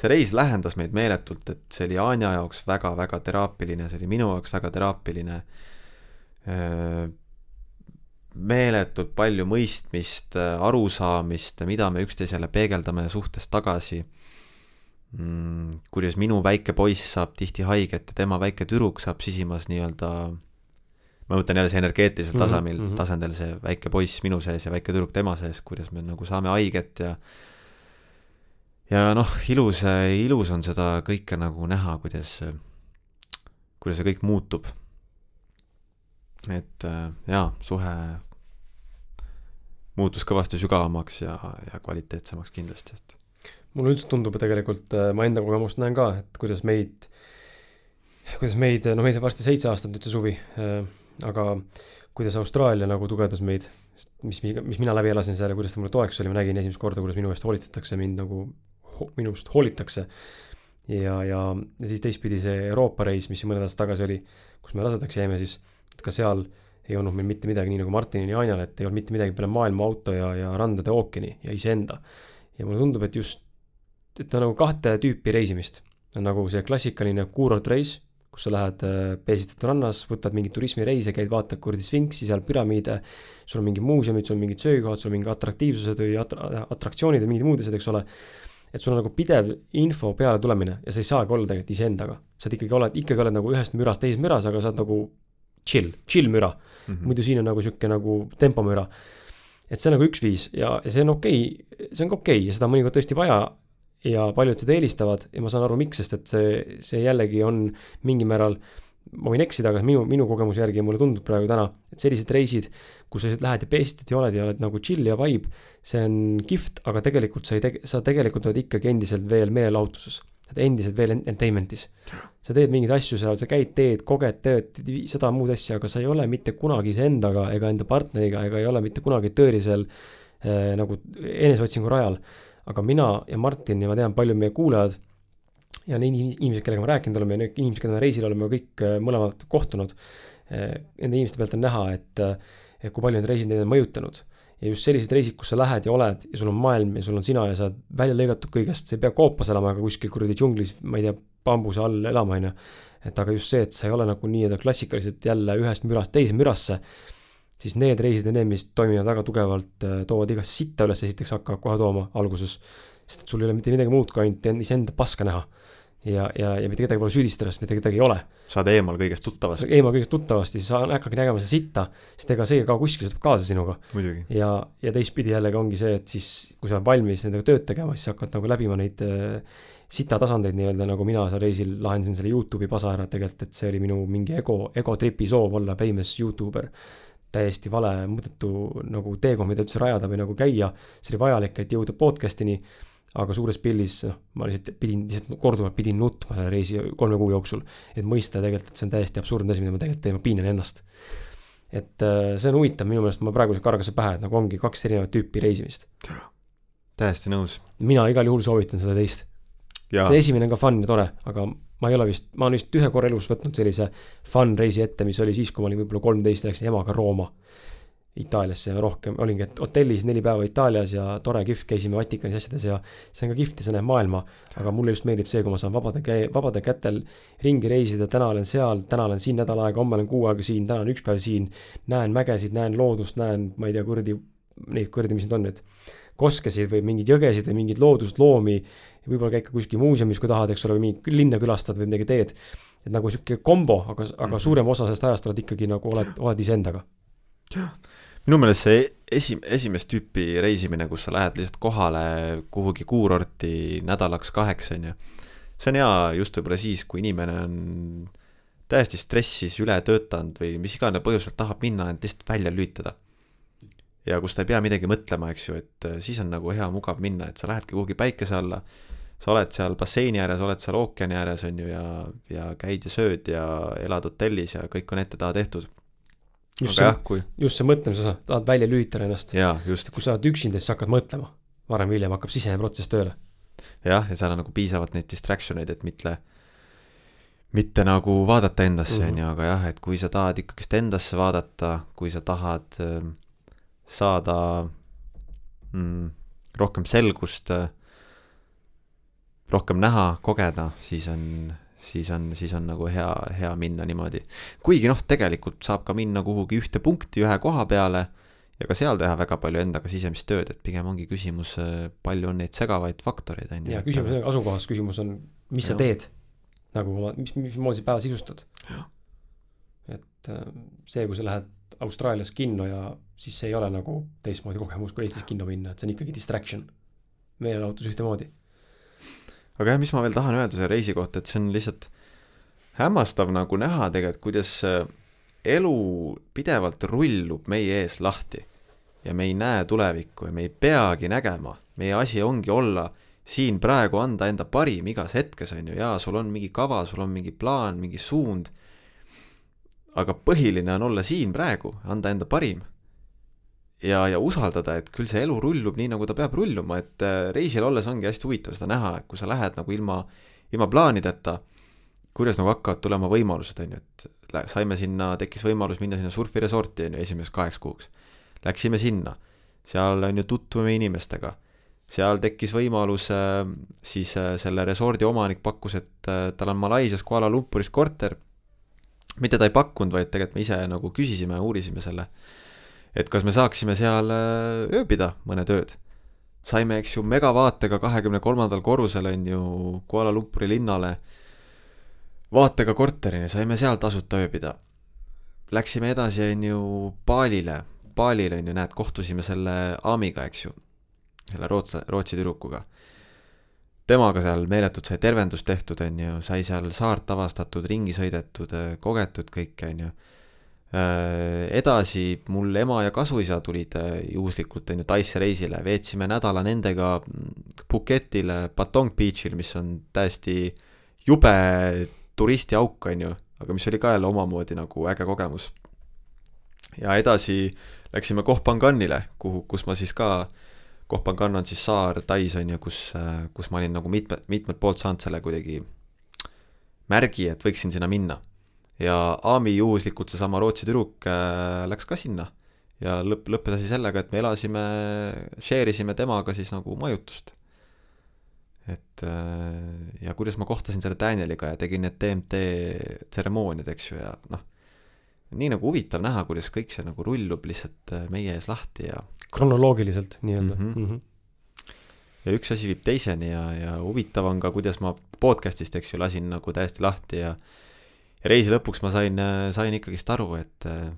see reis lähendas meid meeletult, et see oli Anja jaoks väga-väga teraapiline, see oli minu jaoks väga teraapiline. meeletult palju mõistmist, arusaamist, mida me üksteisele peegeldame suhtes tagasi. Mm, kuidas minu väike poiss saab tihti haiget ja tema väike tüdruk saab sisimas nii-öelda ma mõtlen jälle see energeetilisel mhm, tasemel mm, -hmm. tasandil see väike poiss minu sees ja väike tüdruk tema sees, kuidas me nagu saame haiget ja ja noh, ilus, ilus on seda kõike nagu näha, kuidas, kuidas see kõik muutub. et jaa, suhe muutus kõvasti sügavamaks ja, ja kvaliteetsemaks kindlasti, et. mulle üldse tundub tegelikult, ma enda kogemust näen ka, et kuidas meid, kuidas meid, no meil saab varsti seitse aastat nüüd see suvi, aga kuidas Austraalia nagu tugevdas meid, mis, mis mina läbi elasin seal ja kuidas ta mulle toeks oli, ma nägin esimest korda, kuidas minu eest hoolitsetakse, mind nagu minu meelest hoolitakse. ja, ja, ja siis teistpidi see Euroopa reis, mis mõned aastad tagasi oli, kus me rasedaks jäime, siis ka seal ei olnud meil mitte midagi, nii nagu Martinil ja Ainal, et ei olnud mitte midagi peale maailma auto ja, ja randade ookeani ja iseenda. ja mulle tundub, et just, et on nagu kahte tüüpi reisimist. on nagu see klassikaline kuurortreis, kus sa lähed äh, Peesistad rannas, võtad mingeid turismireise, käid, vaatad kuradi Sfinksi seal, püramiide, sul on mingi muuseumid, sul on mingid söögikohad, sul on mingi atraktiivsused või atra-, atraktsioonid või mingid muud asjad, eks ole et sul on nagu pidev info peale tulemine ja sa ei saagi olla tegelikult iseendaga. sa ikkagi oled, ikkagi oled nagu ühest mürast teises müras, aga sa oled nagu chill, chill müra mm. -hmm. muidu siin on nagu sihuke nagu tempomüra. et see on nagu üks viis ja, ja see on okei okay,, see on ka okei okay ja seda on mõnikord tõesti vaja. ja paljud seda eelistavad ja ma saan aru, miks, sest et see, see jällegi on mingil määral ma võin eksida, aga minu, minu kogemuse järgi mulle tundub praegu täna, et sellised reisid, kus sa lähed ja peestid ja oled ja oled nagu chill ja vibe, see on kihvt, aga tegelikult sa ei tege-, sa tegelikult oled ikkagi endiselt veel meelelahutuses. sa oled endiselt veel entertainment'is. sa teed mingeid asju seal, sa käid, teed, koged, teed sada muud asja, aga sa ei ole mitte kunagi iseendaga ega enda partneriga ega ei ole mitte kunagi tõelisel äh, nagu eneseotsingu rajal. aga mina ja Martin ja ma tean, palju meie kuulajad ja need inimesed, kellega ma rääkinud oleme ja need inimesed, kellega me reisil oleme kõik äh, mõlemad kohtunud, äh, nende inimeste pealt on näha, et, äh, kui palju need reisid neid on mõjutanud. ja just sellised reisid, kus sa lähed ja oled ja sul on maailm ja sul on sina ja sa oled välja lõigatud kõigest, sa ei pea koopas elama ega kuskil kuradi džunglis, ma ei tea, bambuse all elama, on ju. et aga just see, et sa ei ole nagu nii-öelda klassikaliselt jälle ühest mürast teise mürasse, siis need reisid on need, mis toimivad väga tugevalt, toovad igast sitta üles, esiteks hakkavad kohe tooma alguses sest et sul ei ole mitte midagi muud kui ainult iseenda paska näha. ja, ja, ja mitte kedagi pole süüdistada, sest mitte kedagi ei ole. saad eemal kõigest tuttavast. eemal kõigest tuttavast ja siis sa hakkadki nägema seda sitta, sest ega see ei kao kuskile, see tuleb kaasa sinuga. ja, ja teistpidi jällegi ongi see, et siis, kui sa oled valmis nendega tööd tegema, siis hakkad nagu läbima neid äh, sita tasandeid nii-öelda, nagu mina seal reisil lahendasin selle Youtube'i pasa ära tegelikult, et see oli minu mingi ego, egotripi soov olla famous Youtuber täiesti vale, mõttetu nagu teekond, mida üldse rajada või nagu käia. see oli vajalik, et jõuda podcast'ini aga suures pildis, noh, ma lihtsalt pidin, lihtsalt korduvalt pidin nutma selle reisi kolme kuu jooksul, et mõista tegelikult, et see on täiesti absurdne asi, mida ma tegelikult teen, ma piinan ennast. et äh, see on huvitav, minu meelest ma praegu kargas see pähe, et nagu ongi kaks erinevat tüüpi reisimist. täiesti nõus. mina igal juhul soovitan seda teist. see esimene on ka fun ja tore, aga ma ei ole vist, ma olen vist ühe korra elus võtnud sellise fun reisi ette, mis oli siis, kui ma olin võib-olla kolmteist, läksin emaga Rooma Itaaliasse rohkem, olingi hotellis neli päeva Itaalias ja tore, kihvt, käisime Vatikanis asjades ja see on ka kihvt ja see näeb maailma. aga mulle just meeldib see, kui ma saan vabade käe, vabade kätel ringi reisida, täna olen seal, täna olen siin nädal aega, homme olen kuu aega siin, täna on üks päev siin. näen mägesid, näen loodust, näen, ma ei tea, kuradi, neid kuradi, mis need on nüüd. koskesid või mingeid jõgesid või mingeid loodusloomi. võib-olla käid ka kuskil muuseumis, kui tahad, eks ole, või mingit linna külastad või midagi teed. et nagu sihuke kombo, aga, aga mhm. suurem osa sellest ajast oled ikkagi nagu oled, oled iseendaga minu meelest see esi-, esimest tüüpi reisimine, kus sa lähed lihtsalt kohale kuhugi kuurorti nädalaks kaheks, on ju, see on hea just võib-olla siis, kui inimene on täiesti stressis, ületöötanud või mis iganes põhjusel tahab minna end lihtsalt välja lülitada. ja kus ta ei pea midagi mõtlema, eks ju, et äh, siis on nagu hea mugav minna, et sa lähedki kuhugi päikese alla, sa oled seal basseini ääres, oled seal ookeani ääres, on ju, ja, ja käid ja sööd ja elad hotellis ja kõik on ette-taha tehtud. Just aga see, jah, kui, just see mõtlemise osa, tahad välja lülitada ennast. kui sa oled üksinda, siis hakkad mõtlema. varem või hiljem hakkab sisemine protsess tööle. jah, ja seal on nagu piisavalt neid distraction eid, et mitte mitte nagu vaadata endasse, Mhm. on ju, aga jah, et kui sa tahad ikkagist endasse vaadata, kui sa tahad ähm, saada mm, rohkem selgust, rohkem näha, kogeda, siis on, siis on, siis on nagu hea, hea minna niimoodi. kuigi noh, tegelikult saab ka minna kuhugi ühte punkti ühe koha peale ja ka seal teha väga palju endaga sisemist tööd, et pigem ongi küsimus, palju on neid segavaid faktoreid, on ju. ja küsimus ei ole asukohas, küsimus on, mis sa Jah. teed. nagu, mis, mismoodi sa päeva sisustad. et äh, see, kui sa lähed Austraalias kinno ja siis see ei ole nagu teistmoodi kogemus kui Eestis kinno minna, et see on ikkagi distraction. meelelahutus ühtemoodi. Aga jah, mis ma veel tahan öelda selle reisi kohta, et see on lihtsalt hämmastav nagu näha tegelikult, kuidas äh, elu pidevalt rullub meie ees lahti. Ja me ei näe tulevikku ja me ei peagi nägema, meie asi ongi olla siin praegu anda enda parim igas hetkes, on ju, jaa, sul on mingi kava, sul on mingi plaan, mingi suund, aga põhiline on olla siin praegu, anda enda parim. ja, ja usaldada, et küll see elu rullub nii, nagu ta peab rulluma, et äh, reisil olles ongi hästi huvitav seda näha, et kui sa lähed nagu ilma, ilma plaanideta, kuidas nagu hakkavad tulema võimalused, on ju, et saime sinna, tekkis võimalus minna sinna surfiresorti, on ju, esimeseks kaheks kuuks. Läksime sinna, seal on ju tutvume inimestega, seal tekkis võimalus äh, siis äh, selle resordi omanik pakkus, et tal on Malaisias Kuala Lumpuris korter. mitte ta ei pakkunud, vaid tegelikult me ise nagu küsisime uurisime selle, et kas me saaksime seal äh, ööbida mõned ööd saime, eks ju, megavaatega kahekümne kolmandal korrusel on ju Kuala Lumpuri linnale vaatega korterini, saime seal tasuta ööbida. Läksime edasi, on ju, Balile, Balil on ju, näed, kohtusime selle Aamiga, eks ju, selle Rootsa, Rootsi tüdrukuga. temaga seal meeletult sai tervendust tehtud, on ju, sai seal saart avastatud, ringi sõidetud, kogetud kõike, on ju edasi mul ema ja kasuisa tulid äh, juhuslikult on ju Taisse reisile, veetsime nädala nendega mm, Phuketil Patong Beachil, mis on täiesti jube turistiauk, on ju, aga mis oli ka jälle omamoodi nagu äge kogemus. ja edasi läksime Koh Phanganile, kuhu, kus ma siis ka, Koh Phangan on siis saar Tais on ju, kus, kus ma olin nagu mitme, mitmelt poolt saanud selle kuidagi märgi, et võiksin sinna minna ja Aami juhuslikult seesama Rootsi tüdruk äh, läks ka sinna ja lõpp, lõppes asi sellega, et me elasime, share isime temaga siis nagu majutust. et äh, ja kuidas ma kohtasin selle Danieliga ja tegin need DMT tseremooniad, eks ju, ja noh, nii nagu huvitav näha, kuidas kõik see nagu rullub lihtsalt äh, meie ees lahti ja kronoloogiliselt nii-öelda Mhm. mm. -hmm. ja üks asi viib teiseni ja, ja huvitav on ka, kuidas ma podcast'ist, eks ju, lasin nagu täiesti lahti ja ja reisi lõpuks ma sain, sain ikkagist aru, et äh,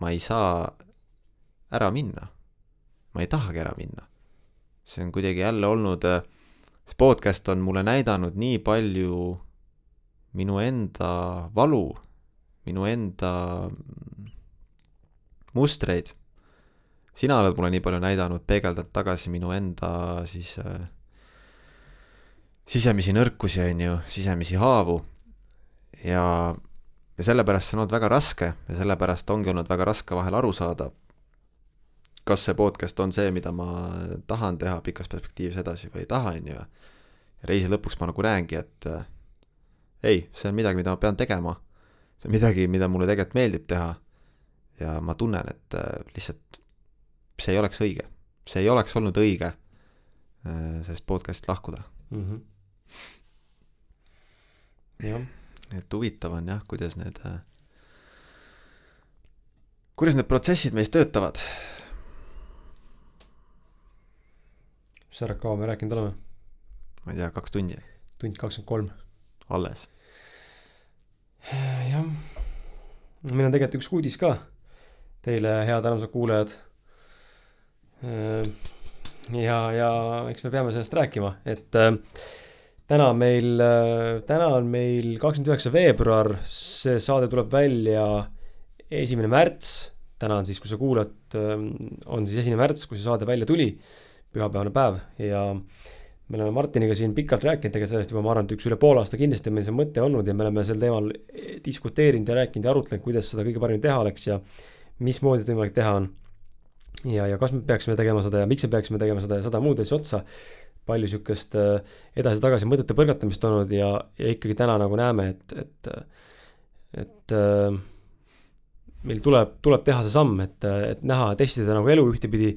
ma ei saa ära minna. ma ei tahagi ära minna. see on kuidagi jälle olnud, see podcast on mulle näidanud nii palju minu enda valu, minu enda mustreid sina oled mulle nii palju näidanud, peegeldanud tagasi minu enda siis äh, sisemisi nõrkusi, on ju, sisemisi haavu ja, ja sellepärast see on olnud väga raske ja sellepärast ongi olnud väga raske vahel aru saada, kas see podcast on see, mida ma tahan teha pikas perspektiivis edasi või ei taha, on ju. ja reisi lõpuks ma nagu näengi, et äh, ei, see on midagi, mida ma pean tegema. see on midagi, mida mulle tegelikult meeldib teha. ja ma tunnen, et äh, lihtsalt see ei oleks õige, see ei oleks olnud õige äh, sellest podcast'ist lahkuda. Mm -hmm. jah, et huvitav on jah, kuidas need, kuidas need protsessid meis töötavad. mis sa, kaua me rääkinud oleme? ma ei tea, kaks tundi tund kakskümmend kolm. alles. jah, meil on tegelikult üks uudis ka teile, head armsad kuulajad. ja, ja eks me peame sellest rääkima, et äh, täna meil, täna on meil kakskümmend üheksa veebruar, see saade tuleb välja esimene märts. täna on siis, kui sa kuulad, on siis esimene märts, kui see saade välja tuli, pühapäevane päev ja me oleme Martiniga siin pikalt rääkinud tegelikult sellest juba, ma arvan, et üks üle poole aasta kindlasti on meil see mõte olnud ja me oleme sel teemal diskuteerinud ja rääkinud ja arutlenud, kuidas seda kõige paremini teha oleks ja mismoodi seda võimalik teha on. ja, ja kas me peaksime tegema seda ja miks me peaksime tegema seda ja sada muud asja otsa. Palju sihukest äh, edasi-tagasi mõtete põrgatamist olnud ja, ja ikkagi täna nagu näeme, et, et, et äh, meil tuleb, tuleb teha see samm, et, et näha, testida nagu elu ühtepidi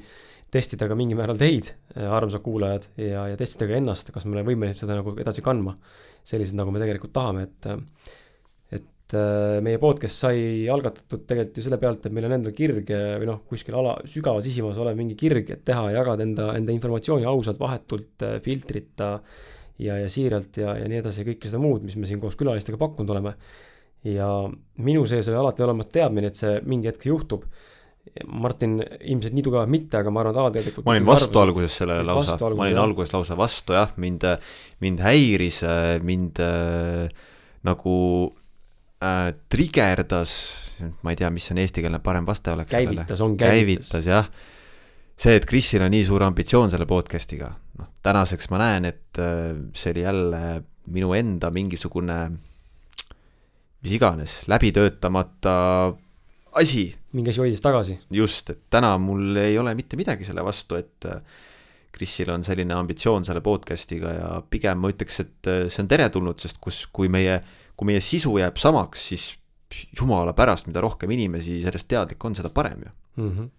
testida ka mingil määral teid, äh, armsad kuulajad, ja, ja testida ka ennast, kas me oleme võimelised seda nagu edasi kandma. sellised, nagu me tegelikult tahame, et, meie podcast sai algatatud tegelikult ju selle pealt, et meil on endal kirg või noh, kuskil ala, sügavas sisimas olev mingi kirg, et teha, jagada enda, enda informatsiooni ausalt, vahetult, äh, filtrita ja, ja siiralt ja, ja nii edasi ja kõike seda muud, mis me siin koos külalistega pakkunud oleme. ja minu sees oli alati olemas teadmine, et see mingi hetk juhtub Martin ilmselt nii tugevalt mitte, aga ma arvan, et alateadlikult. ma olin vastu alguses sellele lausa, ma olin jah. alguses lausa vastu jah, mind, mind häiris, mind äh, nagu äh, trigerdas, ma ei tea, mis on eestikeelne parem vaste oleks. käivitas, on käivitas. käivitas jah, see, et Krisil on nii suur ambitsioon selle podcast'iga, noh, tänaseks ma näen, et äh, see oli jälle minu enda mingisugune mis iganes, läbi töötamata asi. mingi asi hoidis tagasi. just, et täna mul ei ole mitte midagi selle vastu, et Krisil on selline ambitsioon selle podcast'iga ja pigem ma ütleks, et see on teretulnud, sest kus, kui meie, kui meie sisu jääb samaks, siis jumala pärast, mida rohkem inimesi sellest teadlik on, seda parem ju mm. -hmm.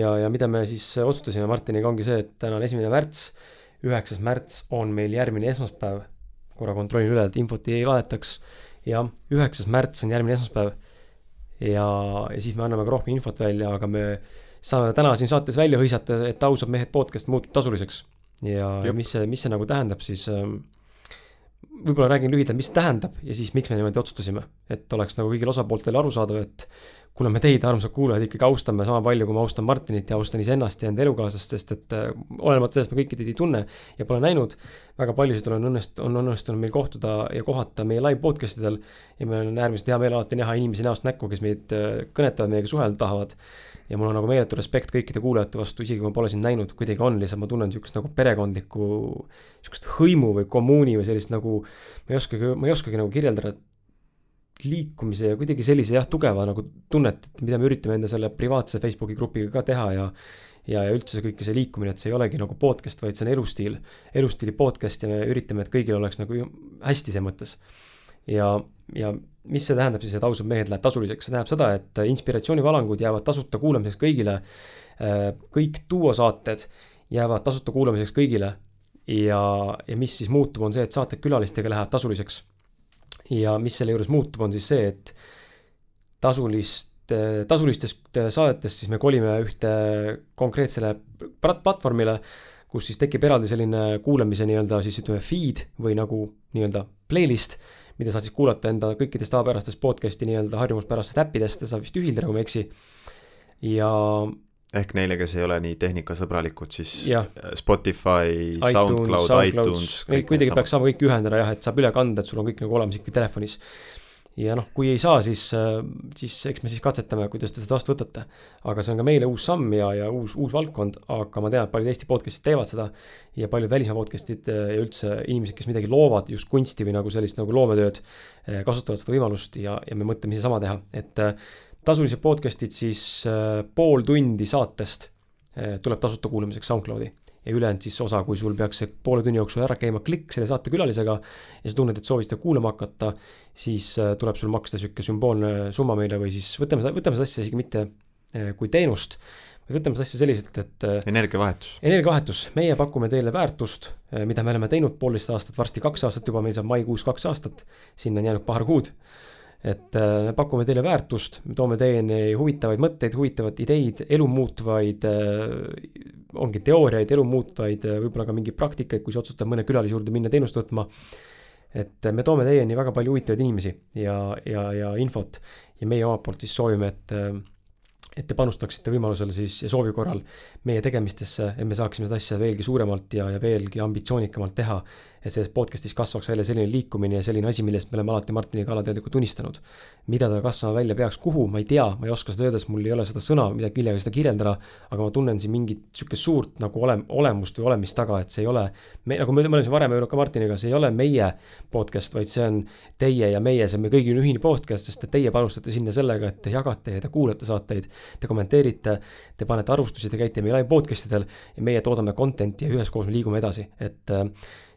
ja, ja mida me siis otsustasime Martiniga ongi see, et täna on esimene märts, üheksas märts on meil järgmine esmaspäev. korra kontrollin üle, et infot ei valetaks. jah, üheksas märts on järgmine esmaspäev ja, ja siis me anname ka rohkem infot välja, aga me saame täna siin saates välja hõisata, et ausad mehed podcast muutub tasuliseks. ja, ja mis see, mis see nagu tähendab siis ähm, võib-olla räägin lühidalt, mis tähendab ja siis miks me niimoodi otsustasime, et oleks nagu kõigil osapooltel arusaadav, et kuna me teid, armsad kuulajad, ikkagi austame sama palju, kui ma austan Martinit ja austan iseennast ja enda elukaaslast, sest et äh, olenemata sellest, me kõiki teid ei tunne ja pole näinud, väga paljusid on õnnest-, on õnnestunud meil kohtuda ja kohata meie live podcast idel ja meil on äärmiselt hea meel alati näha inimesi näost näkku, kes meid äh, kõnetavad, meiega suhelda tahavad. ja mul on nagu meeletu respekt kõikide kuulajate vastu, isegi kui ma pole sind näinud, kuidagi on lihtsalt, ma tunnen niisugust nagu perekondlikku, niisugust hõimu või kommuuni või sellist nagu, ma ei oskagi, ma ei oskagi nagu kirjeldada, et liikumise ja kuidagi sellise jah, tugeva nagu tunnet, et mida me üritame enda selle privaatse Facebooki grupiga ka teha ja ja, ja üldse see kõik see liikumine, et see ei olegi nagu podcast, vaid see on elustiil, elustiili podcast ja me üritame, et kõigil oleks nagu hästi see mõttes. ja, ja mis see tähendab siis, et ausad mehed läheb tasuliseks, see tähendab seda, et inspiratsioonivalangud jäävad tasuta kuulamiseks kõigile. kõik duosaated jäävad tasuta kuulamiseks kõigile ja, ja mis siis muutub, on see, et saated külalistega lähevad tasuliseks ja mis selle juures muutub, on siis see, et tasulist, tasulistest saadetest siis me kolime ühte konkreetsele platvormile, kus siis tekib eraldi selline kuulamise nii-öelda siis ütleme feed või nagu nii-öelda playlist, mida saad siis kuulata enda kõikidest tavapärastest podcast'i nii-öelda harjumuspärastest äppidest, saab vist ühildada, kui ma ei eksi. ja ehk neile, kes ei ole nii tehnikasõbralikud, siis ja. Spotify, SoundCloud, iTunes. Kuidagi peaks saama kõik ühendada jah, et saab üle kanda, et sul on kõik nagu olemas ikka telefonis. ja noh, kui ei saa, siis, siis eks me siis katsetame, kuidas te seda vastu võtate. aga see on ka meile uus samm ja, ja uus, uus valdkond, aga ma tean, et paljud Eesti podcast'id teevad seda. ja paljud välismaa podcast'id ja üldse inimesed, kes midagi loovad, just kunsti või nagu sellist nagu loometööd, kasutavad seda võimalust ja, ja me mõtleme ise sama teha, et tasulised podcast'id siis äh, pool tundi saatest äh, tuleb tasuta kuulamiseks SoundCloudi. ja ülejäänud siis osa, kui sul peaks see poole tunni jooksul ära käima klikk selle saate külalisega ja sa tunned, et soovid seda kuulama hakata, siis äh, tuleb sul maksta sihuke sümboolne summa meile või siis võtame seda, võtame seda asja isegi mitte kui teenust, vaid võtame seda asja selliselt, et energiavahetus. energiavahetus, meie pakume teile väärtust, mida me oleme teinud poolteist aastat, varsti kaks aastat juba, meil saab maikuus kaks aastat, sinna on jäänud paar kuud et äh, me pakume teile väärtust, me toome teieni huvitavaid mõtteid, huvitavaid ideid, elu muutvaid, äh, ongi teooriaid, elu muutvaid, äh, võib-olla ka mingeid praktikaid, kui sa otsustad mõne külalise juurde minna teenust võtma. et me toome teieni väga palju huvitavaid inimesi ja, ja, ja infot ja meie omalt poolt siis soovime, et et te panustaksite võimalusel siis ja soovi korral meie tegemistesse, et me saaksime seda asja veelgi suuremalt ja, ja veelgi ambitsioonikamalt teha. Et selles podcast'is kasvaks välja selline liikumine ja selline asi, millest me oleme alati Martiniga alateadlikult unistanud. mida ta kasvama välja peaks, kuhu, ma ei tea, ma ei oska seda öelda, sest mul ei ole seda sõna, mida, millega seda kirjeldada. aga ma tunnen siin mingit sihukest suurt nagu ole, olemust või olemist taga, et see ei ole. me, nagu me, me oleme siin varem öelnud ka Martiniga, see ei ole meie podcast, vaid see on teie ja meie, see on meie kõigi ühine podcast, sest et teie panustate sinna sellega, et te jagate ja te kuulate saateid te kommenteerite, te panete arvustusi, te käite meie live podcast idel ja meie toodame content'i ja üheskoos me liigume edasi, et äh,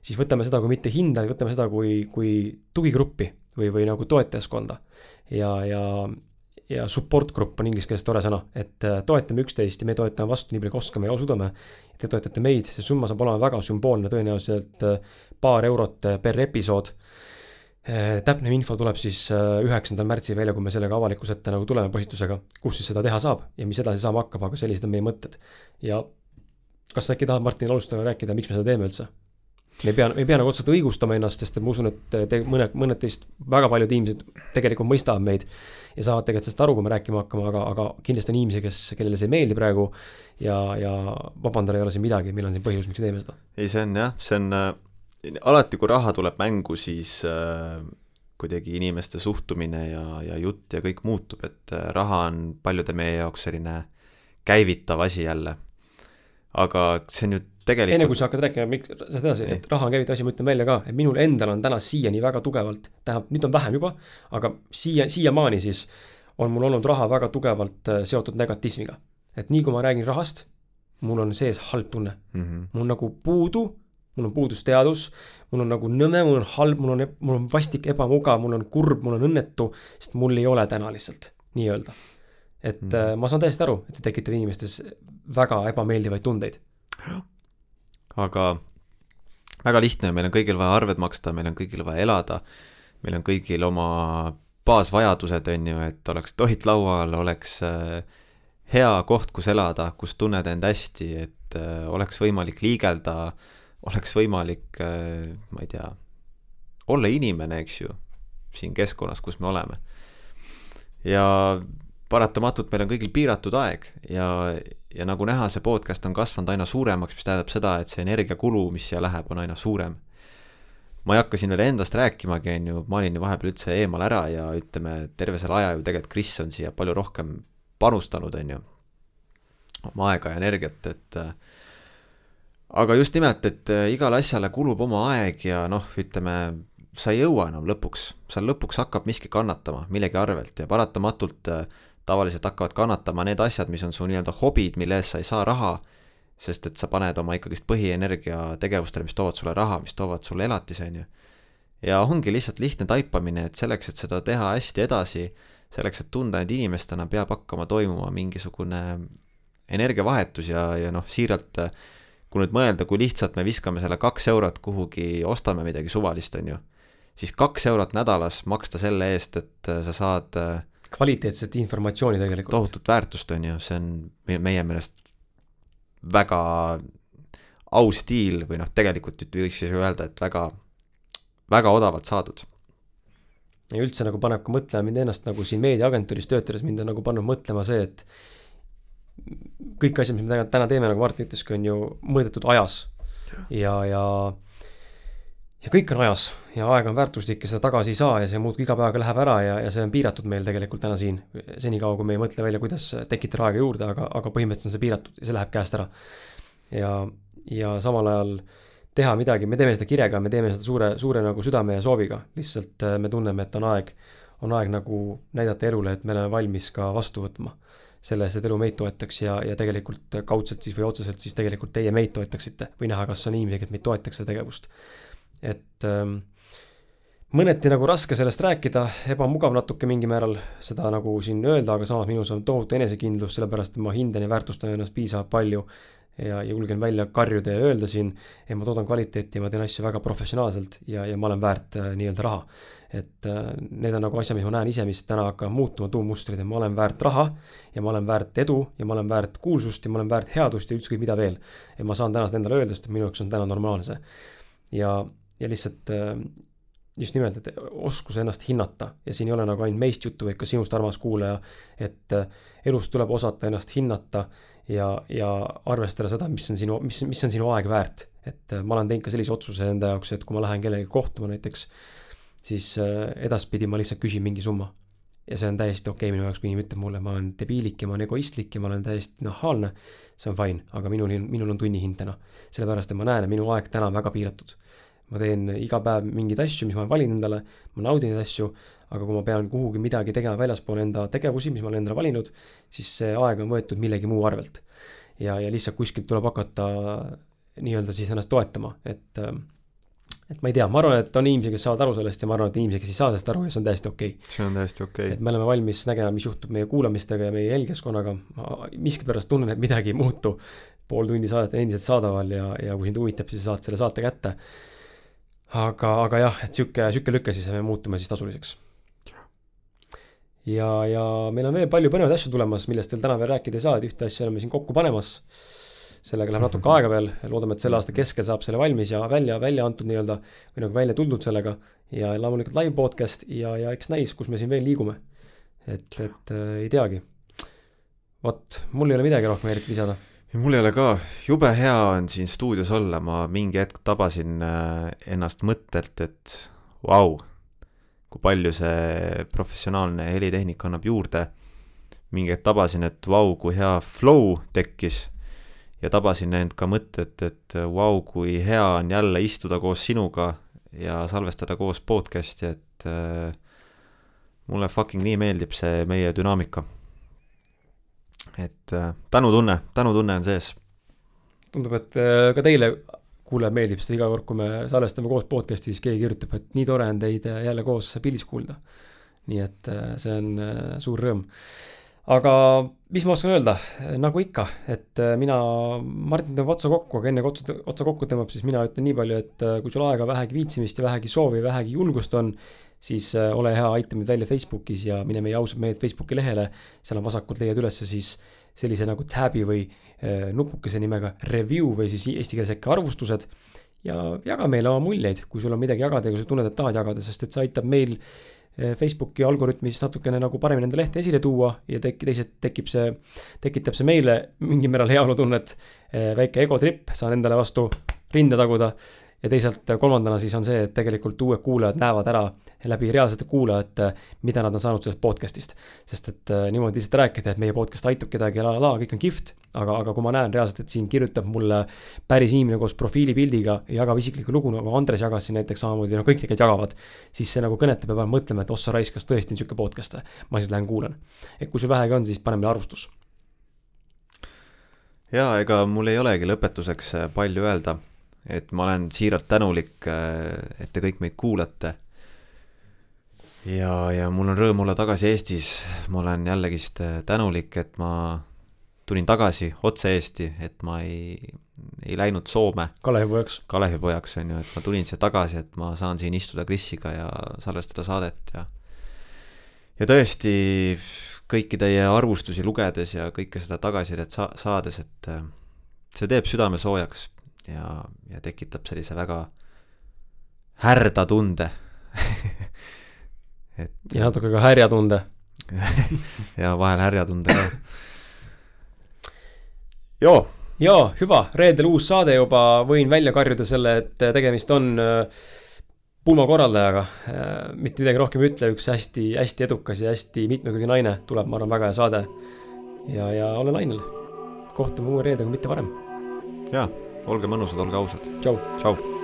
siis võtame seda kui mitte hinda, võtame seda kui, kui tugigruppi või, või nagu toetajaskonda. ja, ja, ja support grupp on inglise keeles tore sõna, et äh, toetame üksteist ja me toetame vastu nii palju, kui oskame ja suudame. Te toetate meid, see summa saab olema väga sümboolne, tõenäoliselt äh, paar eurot per episood täpne info tuleb siis üheksandal märtsil välja, kui me sellega avalikkuse ette nagu tuleme postitusega, kus siis seda teha saab ja mis edasi saama hakkab, aga sellised on meie mõtted. ja kas sa äkki tahad, Martin, alustada rääkida, miks me seda teeme üldse? Me ei pea, me ei pea nagu otseselt õigustama ennast, sest ma usun, et te, mõned, mõned teist, väga paljud inimesed tegelikult mõistavad meid. ja saavad tegelikult sellest aru, kui me rääkima hakkame, aga, aga kindlasti on inimesi, kes, kellele see ei meeldi praegu. ja, ja vabandada ei ole siin midagi, meil on siin põhjus, miks teeme seda. ei, see on jah, see on alati, kui raha tuleb mängu, siis äh, kuidagi inimeste suhtumine ja, ja jutt ja kõik muutub, et äh, raha on paljude meie jaoks selline käivitav asi jälle. aga see on ju tegelikult enne kui sa hakkad rääkima, miks, sa edasi, et raha on käivitav asi, ma ütlen välja ka, et minul endal on täna siiani väga tugevalt, tähendab, nüüd on vähem juba, aga siia, siiamaani siis on mul olnud raha väga tugevalt äh, seotud negatiivsmiga. et nii kui ma räägin rahast, mul on sees halb tunne mm. -hmm. mul on nagu puudu mul on puudus teadus, mul on nagu nõme, mul on halb, mul on, mul on vastik, ebamugav, mul on kurb, mul on õnnetu, sest mul ei ole täna lihtsalt nii-öelda. et mm. äh, ma saan täiesti aru, et see tekitab inimestes väga ebameeldivaid tundeid. [gasps] aga väga lihtne, meil on kõigil vaja arved maksta, meil on kõigil vaja elada, meil on kõigil oma baasvajadused, on ju, et oleks toit laual, oleks äh, hea koht, kus elada, kus tunned end hästi, et äh, oleks võimalik liigelda oleks võimalik, äh, ma ei tea, olla inimene, eks ju, siin keskkonnas, kus me oleme. ja paratamatult meil on kõigil piiratud aeg ja, ja nagu näha, see podcast on kasvanud aina suuremaks, mis tähendab seda, et see energiakulu, mis siia läheb, on aina suurem. ma ei hakka siin veel endast rääkimagi, on ju, ma olin ju vahepeal üldse eemal ära ja ütleme, terve selle aja ju tegelikult Kris on siia palju rohkem panustanud, on ju, oma aega ja energiat, et äh, aga just nimelt, et äh, igale asjale kulub oma aeg ja noh, ütleme, sa ei jõua enam lõpuks, seal lõpuks hakkab miski kannatama millegi arvelt ja paratamatult äh, tavaliselt hakkavad kannatama need asjad, mis on su nii-öelda hobid, mille eest sa ei saa raha, sest et sa paned oma ikkagist põhienergia tegevustele, mis toovad sulle raha, mis toovad sulle elatise, on ju. ja ongi lihtsalt lihtne taipamine, et selleks, et seda teha hästi edasi, selleks, et tunda end inimestena, peab hakkama toimuma mingisugune energiavahetus ja, ja noh, siiralt kui nüüd mõelda, kui lihtsalt me viskame selle kaks eurot kuhugi, ostame midagi suvalist, on ju, siis kaks eurot nädalas maksta selle eest, et sa saad äh, kvaliteetset informatsiooni tegelikult. tohutut väärtust, on ju, see on meie meelest väga aus stiil või noh, tegelikult võiks siis öelda, et väga, väga odavalt saadud. ja üldse nagu paneb ka mõtlema mind ennast nagu siin meediaagentuuris töötades, mind on nagu pannud mõtlema see, et kõik asjad, mis me täna teeme, nagu Martin ütleski, on ju mõõdetud ajas. ja, ja, ja kõik on ajas ja aeg on väärtuslik ja seda tagasi ei saa ja see muudkui iga päevaga läheb ära ja, ja see on piiratud meil tegelikult täna siin. senikaua, kui me ei mõtle välja, kuidas tekitada aega juurde, aga, aga põhimõtteliselt on see piiratud ja see läheb käest ära. ja, ja samal ajal teha midagi, me teeme seda kirega, me teeme seda suure, suure nagu südame ja sooviga, lihtsalt äh, me tunneme, et on aeg, on aeg nagu näidata elule, et me oleme valmis ka vastu võtma selle eest, et elu meid toetaks ja, ja tegelikult kaudselt siis või otseselt siis tegelikult teie meid toetaksite või näha, kas on inimesi, kes meid toetaks seda tegevust. Et ähm, mõneti nagu raske sellest rääkida, ebamugav natuke mingil määral seda nagu siin öelda, aga samas minus on tohutu enesekindlus, sellepärast et ma hindan ja väärtustan ennast piisavalt palju ja julgen välja karjuda ja öelda siin, et ma toodan kvaliteeti ja ma teen asju väga professionaalselt ja, ja ma olen väärt äh, nii-öelda raha. et äh, need on nagu asjad, mis ma näen ise, mis täna hakkavad muutuma, tuummustrid, et ma olen väärt raha ja ma olen väärt edu ja ma olen väärt kuulsust ja ma olen väärt headust ja ükskõik mida veel. ja ma saan täna seda endale öelda, sest minu jaoks on täna normaalne see. ja, ja lihtsalt äh, just nimelt, et oskus ennast hinnata ja siin ei ole nagu ainult meist juttu, vaid ka sinust, armas kuulaja, et äh, elus tuleb osata ennast hinnata ja, ja arvestada seda, mis on sinu, mis, mis on sinu aeg väärt. et äh, ma olen teinud ka sellise otsuse enda jaoks, et kui ma lähen kellegagi kohtuma näiteks, siis edaspidi ma lihtsalt küsin mingi summa. ja see on täiesti okei okay minu jaoks, kui inimene ütleb mulle, ma olen debiilik ja ma olen egoistlik ja ma olen täiesti nahaalne, see on fine, aga minul, minul on tunnihind täna. sellepärast, et ma näen, et minu aeg täna on väga piiratud ma teen iga päev mingeid asju, mis ma valin endale, ma naudin neid asju, aga kui ma pean kuhugi midagi tegema väljaspool enda tegevusi, mis ma olen endale valinud, siis see aeg on võetud millegi muu arvelt. ja, ja lihtsalt kuskilt tuleb hakata nii-öelda siis ennast toetama, et et ma ei tea, ma arvan, et on inimesi, kes saavad aru sellest ja ma arvan, et inimesi, kes ei saa sellest aru ja see on täiesti okei okay.. see on täiesti okei okay.. et me oleme valmis nägema, mis juhtub meie kuulamistega ja meie jälgijaskonnaga, ma miskipärast tunnen, et midagi ei muutu. pool tundi saadet on endiselt saadaval ja, ja kui sind huvitab, siis saad selle saate kätte aga, aga jah, et sihuke, sihuke lüke siis me muutume siis tasuliseks. ja, ja meil on veel palju põnevaid asju tulemas, millest veel täna veel rääkida ei saa, et ühte asja oleme siin kokku panemas. sellega läheb natuke aega veel, loodame, et selle aasta keskel saab selle valmis ja välja, välja antud nii-öelda või nagu välja tuldud sellega. ja loomulikult live podcast ja, ja eks näis, kus me siin veel liigume. et, et äh, ei teagi. vot, mul ei ole midagi rohkem eriti lisada ja mul ei ole ka, jube hea on siin stuudios olla, ma mingi hetk tabasin äh, ennast mõttelt, et vau, kui palju see professionaalne helitehnika annab juurde. mingi hetk tabasin, et vau, kui hea flow tekkis. Ja tabasin end ka mõtet, et vau, kui hea on jälle istuda koos sinuga ja salvestada koos podcast'i, et äh, mulle fucking nii meeldib see meie dünaamika et äh, tänutunne, tänutunne on sees. tundub, et äh, ka teile, kuulajad, meeldib seda iga kord, kui me salvestame koos podcast'i, siis keegi kirjutab, et nii tore on teid äh, jälle koos pildis kuulda. nii et see on suur rõõm. aga mis ma oskan öelda, nagu ikka, et mina, Martin tõmbab otsa kokku, aga enne kui otsa, otsa kokku tõmbab, siis mina ütlen nii palju, et kui sul aega vähegi viitsimist ja vähegi soovi, vähegi julgust on, siis äh, ole hea, aita meid välja Facebookis ja mine meie ausad mehed Facebooki lehele. seal on vasakult leiad ülesse siis sellise nagu tab'i või äh, nupukese nimega review või siis eesti keeles äkki arvustused. ja jaga meile oma muljeid, kui sul on midagi jagada ja kui sa tunned, et tahad jagada, sest et see aitab meil äh, Facebooki algoritmis natukene nagu paremini enda lehte esile tuua ja tek-, teisalt tekib see, tekitab see meile mingil määral heaolutunnet. väike egotripp, saan endale vastu rinda taguda ja teisalt kolmandana siis on see, et tegelikult uued kuulajad näevad ära läbi reaalsete kuulajate, mida nad on saanud sellest podcast'ist. sest et äh, niimoodi lihtsalt rääkida, et meie podcast aitab kedagi ja la la la, kõik on kihvt, aga, aga kui ma näen reaalselt, et siin kirjutab mulle päris inimene koos profiilipildiga ja jagab isiklikku lugu, nagu Andres jagas siin näiteks samamoodi, no kõik tegelikult jagavad, siis see nagu kõnetab ja peab mõtlema, et ossa raisk, kas tõesti on sihuke podcast, ma siis lähen kuulan. et kui sul vähegi on, siis pane meile arvustus. jaa, ega mul ei olegi lõpetuseks palju öelda et ma olen siiralt tänulik, äh, et te kõik meid kuulate. ja, ja mul on rõõm olla tagasi Eestis, ma olen jällegist äh, tänulik, et ma tulin tagasi otse Eesti, et ma ei, ei läinud Soome. Kalevipojaks. Kalevipojaks on ju, et ma tulin siia tagasi, et ma saan siin istuda Krisiga ja salvestada saadet ja ja tõesti kõiki teie arvustusi lugedes ja kõike seda tagasisidet sa-, saades, et äh, see teeb südame soojaks ja, ja tekitab sellise väga härda tunde [laughs] et. ja natuke ka härjatunde [laughs] ja vahel härjatunde ka. joo. jaa, hüva, reedel uus saade juba, võin välja karjuda selle, et tegemist on äh, pulmakorraldajaga. Äh, mitte midagi rohkem ei ütle, üks hästi-hästi edukas ja hästi mitmekülgne naine tuleb, ma arvan, väga hea saade. ja, ja olen lainel. kohtume uue reedega, mitte varem. jaa olge mõnusad, olge ausad. tšau. tšau.